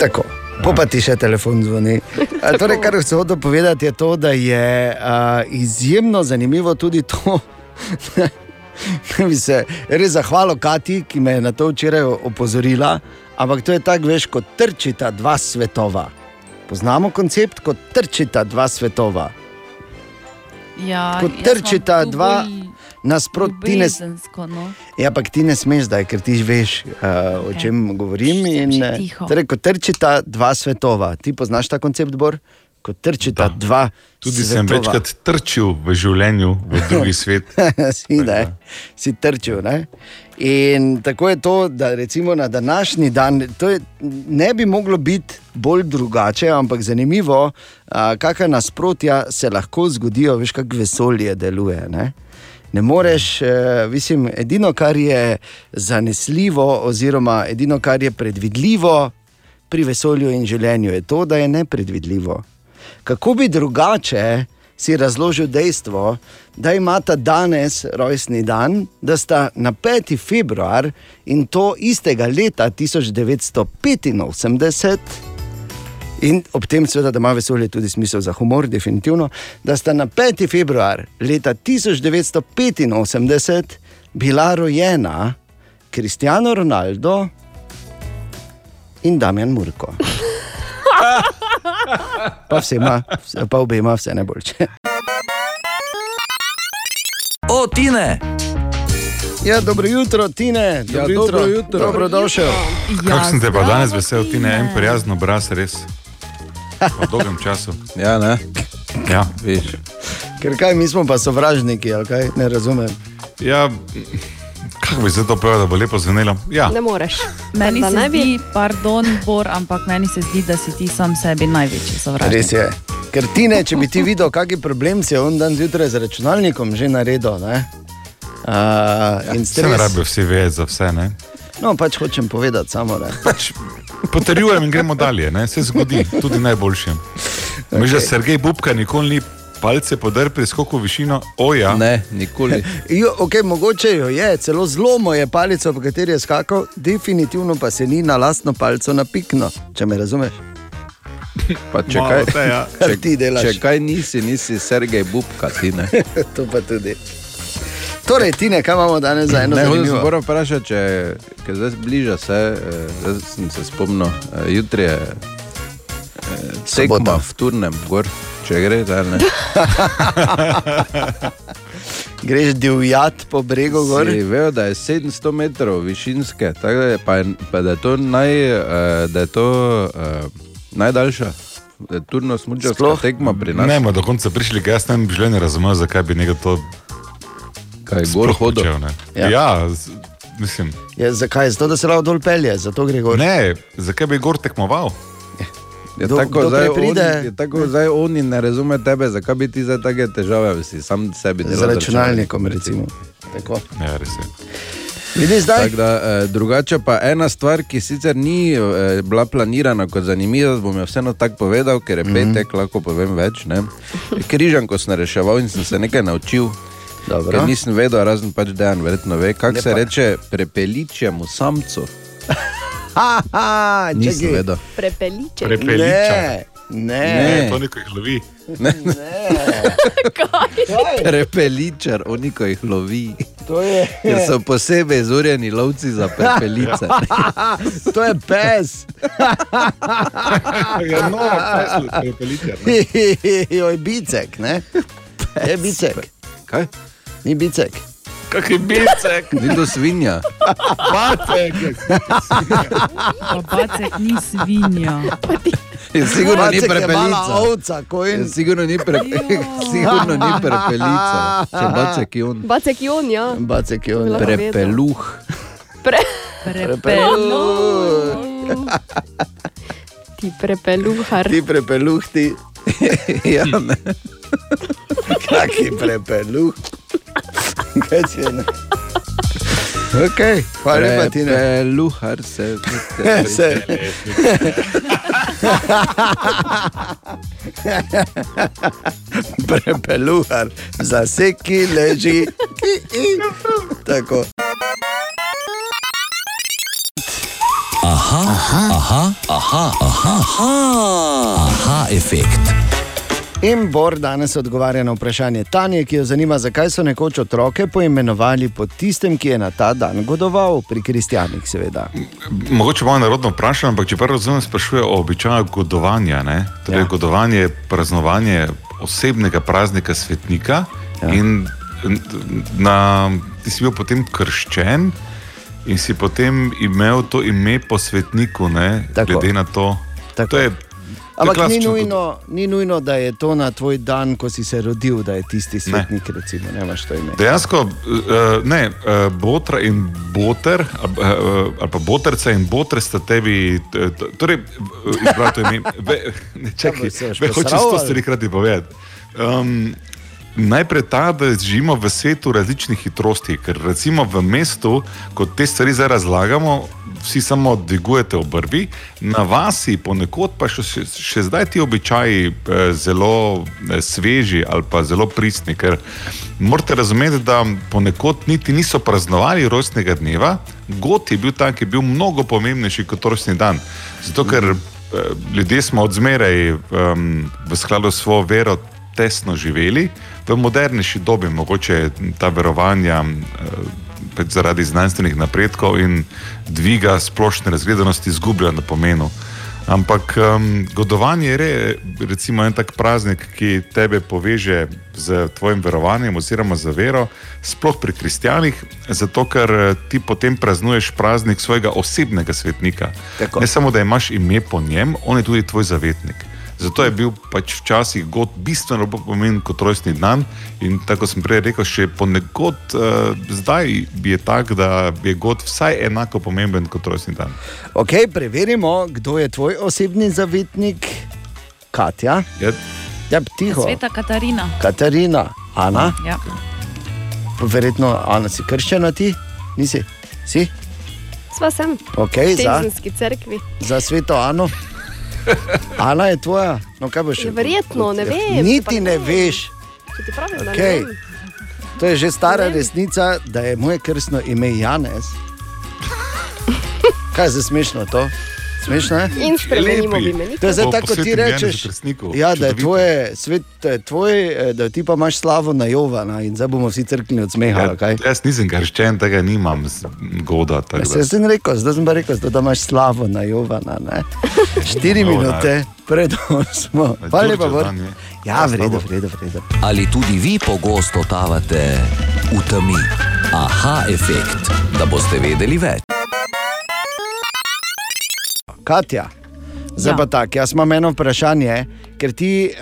Tako. Po pa ti še telefon zvoni. [LAUGHS] Torej, kar sem hotel povedati, je to, da je a, izjemno zanimivo tudi to, [LAUGHS] bi se res zahvalil Kati, ki me je na to včeraj opozorila, ampak to je tako, veš, kot trčita dva svetova. Poznamo koncept, kot trčita dva svetova. Ja, Kot trčita dva bolj nasproti. Ne, ljubezensko, no. ja, ampak ti ne smeš zdaj, ker ti veš, uh, o čem govorim. In, eh, torej, kot trčita dva svetova. Ti poznaš ta koncept, Bor? Kot trčita da. dva Tudi sem svetova. večkrat trčil v življenju v [LAUGHS] drugi svet. si, ne, si trčil. Ne? In tako je to, da recimo na današnji dan, to je, ne bi moglo biti bolj drugače, ampak zanimivo, kakšna nasprotja se lahko zgodijo, veš, kako vesolje deluje. Ne? Ne moreš, eh, mislim, edino, kar je zanesljivo, oziroma edino, kar je predvidljivo pri vesolju in življenju, je to, da je nepredvidljivo. Kako bi drugače si razložil dejstvo, da imata danes rojstni dan, da sta na 5. februar in to istega leta 1985. In ob tem, seveda, da ima vesolje tudi smisel za humor, definitivno, da sta na 5. februar leta 1985 bila rojena Cristiano Ronaldo in Damjan Murko. Pa vsema, pa obema vse najboljše. O, Tine! Ja, dobro jutro, Tine. Dobro, Ja, jutro. dobro jutro. Dobrodošel. Kako sem te pa danes vesel, ti ne en prijazen obraz, res. Po dolgem času. Ja, ne. Ja. Viš. Ker kaj, mi smo pa sovražniki, ali kaj, ne razumem. Ja, kako bi se to povedal, da bo lepo zvenelo? Ja. Ne moreš. Meni Da se ne bi- zdi, pardon, Bor, ampak meni se zdi, da si ti sam sebi največji sovražnik. Res je. Ker ti ne, če bi ti videl, kakšen problem si je on dan zjutraj z računalnikom že naredil. Ne? Uh, in Se ne stres. rabijo vsi vedeti za vse, ne? No, pač hočem povedati samo. Ne? Pač potrjujem in gremo dalje, ne? se zgodi, tudi najboljšim. Okay. Že Sergej Bubka nikoli ni palce podrl pri skoku v višino, oja. Ne, nikoli. [LAUGHS] Jo, okay, mogoče jo je, celo zlomo je palico, po kateri je skakal, definitivno pa se ni na lastno palco napiknil, če me razumeš. [LAUGHS] Pa če Malo kaj, te, ja. če, [LAUGHS] Ti delaš. če kaj nisi, nisi Sergej Bubka, ti ne. to pa tudi. Torej, Tine, kaj imamo danes za eno Ne, hočem se zanimivo? moram vprašati, če ker zdaj bliža se, eh, zdaj sem se spomnil, eh, jutri je eh, tekma Sobota. v Turnem, gor, če gre, da ne. [LAUGHS] Greš divjat po bregu gor. Si vejo, da je 700 metrov višinske, tako da je, pa pa da je to, naj, eh, da je to eh, najdaljša. Turno smučarska tekma pri nas. Ne, bomo do konca prišli, ker jaz ne bi želel razumeti, zakaj bi nekdo to. Kaj gor hodil? Ja, Ja. ja z, mislim. Ja, zakaj? Zato, da se lahko dol pelje, zato gre gor. Ne, zakaj bi gor tekmoval? Je Kdo- tako, kdo zdaj pride? oni, je tako zdaj oni ne razume tebe, zakaj bi ti zdaj take težave, si sam sebi Z delal računalnikom, recimo. Tako. Ja, res je. Tako da, eh, drugače pa ena stvar, ki sicer ni eh, bila planirana kot zanimiva, bom jo vseeno tako povedal, ker je mm. -hmm. petek, lahko povem več. Ne? Križan, ko sem reševal in sem se nekaj naučil. Dobro. Ker nisem vedel, razen pač dejan, verjetno ve, kako Ne se reče prepeličjemu samcu. [LAUGHS] Ha, ha, Nisem čakaj. vedel. Prepeliče. Ne, ne. Ne. To neko jih lovi. Ne. Prepeličar, oni ko jih lovi. To je. Ker so posebej izurjeni lovci za prepelice. [LAUGHS] to je pes. Ja, no, pes, prepeličar, [LAUGHS] Joj, bicek, ne? Je bicek. Kaj? Ni bicek. Kak je bicek? [LAUGHS] Ni to svinja. Bacek. Bacek ni svinja. Je sigurno ni Bacek je mala prepelica. ovca, ko in... Je Sigurno ni, pre... [LAUGHS] sigurno ni prepelica. Če [LAUGHS] bacek je on. Bacek Jon, ja. Bacek je on. Prepeluh. Pre... Prepeluh. Ti prepeluhar. Ti prepeluh, ti. ja, ne. Kaki prepeluh. Kaj si je? ne? Ok, hvala lepa, Tine. Prepeluhar se. Se. Prepeluhar, zaseki leži. I, i. Tako. Aha, aha, aha, aha, aha, aha, aha efekt. In Bor danes odgovarja na vprašanje Tanje, ki jo zanima, zakaj so nekoč otroke poimenovali po tistem, ki je na ta dan godoval, pri kristijanih, seveda. Mogoče malo narodno vprašam, ampak če prvo razumem, sprašuje o običaju godovanja. Ne? Torej, ja. Godovanje je praznovanje osebnega praznika svetnika. Ja. In na, ti si bil potem krščen in si potem imel to ime po svetniku, ne? glede na to. Tako. to je, Ampak ni nujno, ni nujno, da je to na tvoj dan, ko si se rodil, da je tisti svetnik, ne. recimo, ne imaš to ime. Dejansko, uh, ne, uh, botra in boter, ali uh, ali pa boterca in boter sta tebi, torej, izbrati to ime. [LAUGHS] Ve, ne, čakaj, se boš ve, hočeš to stvari hkrati povedati. Um, Najprej ta, da živimo v svetu različnih hitrosti, ker recimo v mestu, ko te stvari zdaj razlagamo, vsi samo dvigujete obrvi, na vasi ponekod pa še, še, še zdaj ti običaji eh, zelo eh, sveži ali pa zelo pristni, ker morate razumeti, da ponekod niti niso praznovali rojstnega dneva, God je bil ta, ki je bil mnogo pomembnejši kot rojstni dan. Zato ker eh, ljudje smo od zmeraj um, v skladu s svojo vero tesno živeli, v modernejši dobi mogoče ta verovanja eh, pač zaradi znanstvenih napredkov in dviga splošne razgledanosti izgubljajo na pomenu. Ampak um, godovanje je re, recimo en tak praznik, ki tebe poveže z tvojim verovanjem oziroma z vero, sploh pri kristijanih, zato ker eh, ti potem praznuješ praznik svojega osebnega svetnika. Tako. Ne samo, da imaš ime po njem, on je tudi tvoj zavetnik. Zato je bil pač včasih God bistveno bolj pomemben kot rojstni dan. In tako sem prej rekel, še ponekod uh, zdaj je tako, da je God vsaj enako pomemben kot rojstni dan. Ok, preverimo, kdo je tvoj osebni zavetnik, Katja. Ja, ja tiho. Sveta Katarina. Katarina, Ana. Ja. Verjetno, Ana, si krščena ti? Nisi? Si? Sva sem. Okej, v za? Tezenski cerkvi. Za sveto Ano? Ana je tvoja, no kaj boš verjetno, ne vem, Niti ne veš. Če ti pravim, Okay. ne vem. To je že stara resnica, da je moje krstno ime Janez. Kaj je za smešno to? Smešno je? In spremenimo imenik. To je zdaj tako, kot ti rečeš. Ja, da je tvoje, svet, tvoj, eh, da ti pa imaš slavo na Jovana in zdaj bomo vsi crkli od smeha. ali kaj? jaz nisem krščen, tega nimam goda. tako Se da- sem rekel, zdaj sem pa rekel, zdaj, da imaš slavo na [LAUGHS] Jovana. Ne? Štiri No, minute pred osmo. Hvala lepa, Đurđev Bor. dan je. Ja, v redu, v redu, v redu. Ali tudi vi pogosto totavate v temi? Aha, efekt, da boste vedeli več. Katja, zdaj ja. pa tako, jaz imam eno vprašanje, ker ti uh,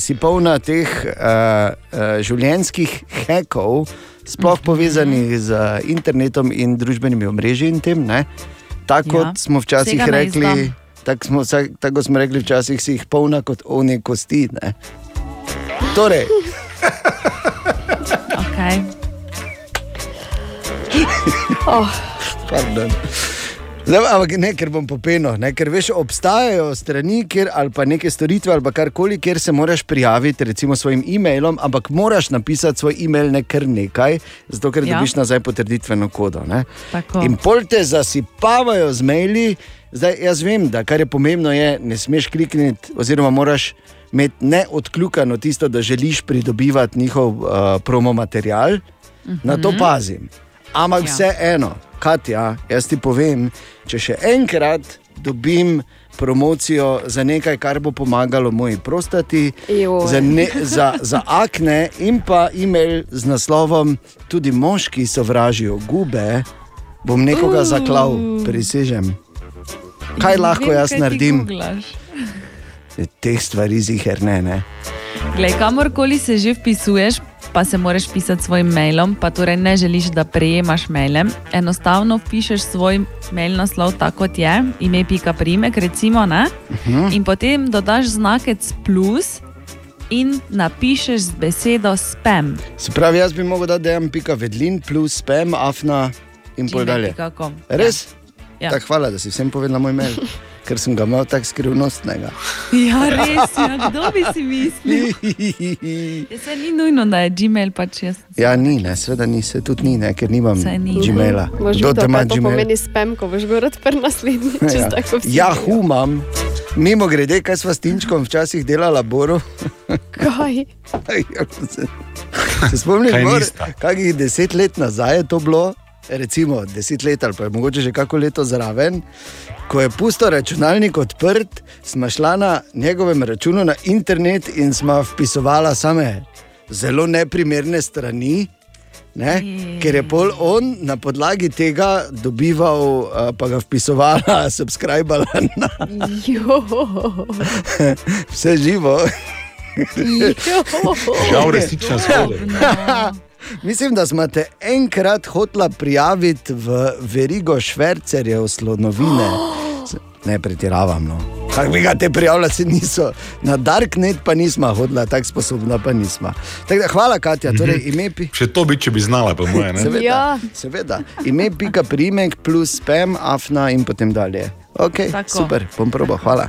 si polna teh uh, uh, življenjskih hekov, sploh Mhm. povezanih z internetom in družbenimi omrežji in tem. Ne? Tako Ja. kot smo včasih Vsega rekli. Tako smo, tako smo rekli, včasih si jih polna kot ovne kosti. Ne? Torej, [LAUGHS] Okay. [LAUGHS] Oh. Pardon. Zdaj, ampak ne, ker bom popenil, ne, ker veš, obstajajo strani, kjer, ali pa neke storitve, ali karkoli, kjer se moraš prijaviti, recimo s svojim e-mailom, ampak moraš napisati svoj e-mail ne kar nekaj, zato ker Ja. dobiš nazaj potrditveno kodo. In pol te zasipavajo z maili, zdaj jaz vem, da kar je pomembno, je, ne smeš klikniti, oziroma moraš imeti neodkljukano tisto, da želiš pridobivati njihov uh, promo material. Na to Mhm. pazim. Ampak Ja. ja. vseeno, Katja, jaz ti povem, če še enkrat dobim promocijo za nekaj, kar bo pomagalo moji prostati, Joj. za, ne, za, za akne in pa e-mail z naslovom Tudi moški sovražijo gube, bom nekoga zaklal, prisežem. Kaj lahko Vem, jaz kaj naredim? Teh stvari ziher ne. ne. Glej, kamorkoli se že vpisuješ, pa se moraš pisati svojim mailom, pa torej ne želiš, da prejemaš maile. Enostavno vpišeš svoj mail naslov tako, kot je, ime, pika, primek, recimo, ne? Mhm. in potem dodaš znakec plus in napišeš z besedo spam. Se pravi, jaz bi mogel dati dejem pika vedlin plus spam, afna in pol dalje. Res? Ja. Ja. Tak, hvala, da si vsem povedal moj mail, [LAUGHS] ker sem ga imel tako skrivnostnega. Ja, res, ja, kdo bi si mislil? [LAUGHS] Ja, Se ni nujno, da je Gmail pač jaz. Ja, ni, ne, seveda ni, se tudi ni, ne, ker nimam Saj ni. Gmaila. Kdo te ima kaj to Gmail? pomeni spam, ko boš gor odprl naslednji. Ja. Yahoo imam. Mimo grede, kaj sva s Tinčkom včasih delala, Boru. Kaj? [LAUGHS] Se spomniš, Kaj Bor, nista? kakih deset let nazaj je to bilo, recimo deset let ali pa je mogoče že kako leto zraven, ko je pusto računalnik odprt, smo šla na njegovem računu na internet in smo vpisovala same zelo neprimerne strani. Ne? Ker je pol on na podlagi tega dobival, pa ga vpisovala, [LAUGHS] subskrbala na [LAUGHS] vse živo. Žal resnična zgodba. [LAUGHS] Mislim, da smo te enkrat hotla prijaviti v verigo švercerjev slonovine. Ne pretiravam. No. Kako bi ga te prijavljali, se niso. Na Darknet pa nismo hodila, tako sposobna pa nismo. Tako da, hvala, Katja. Torej, ime pi... Še to bi, če bi znala, po moje. ne? Seveda, Ja. seveda. Ime, pika, primek, plus spam, afna in potem dalje. Okay, Tako. super, bom probo, hvala.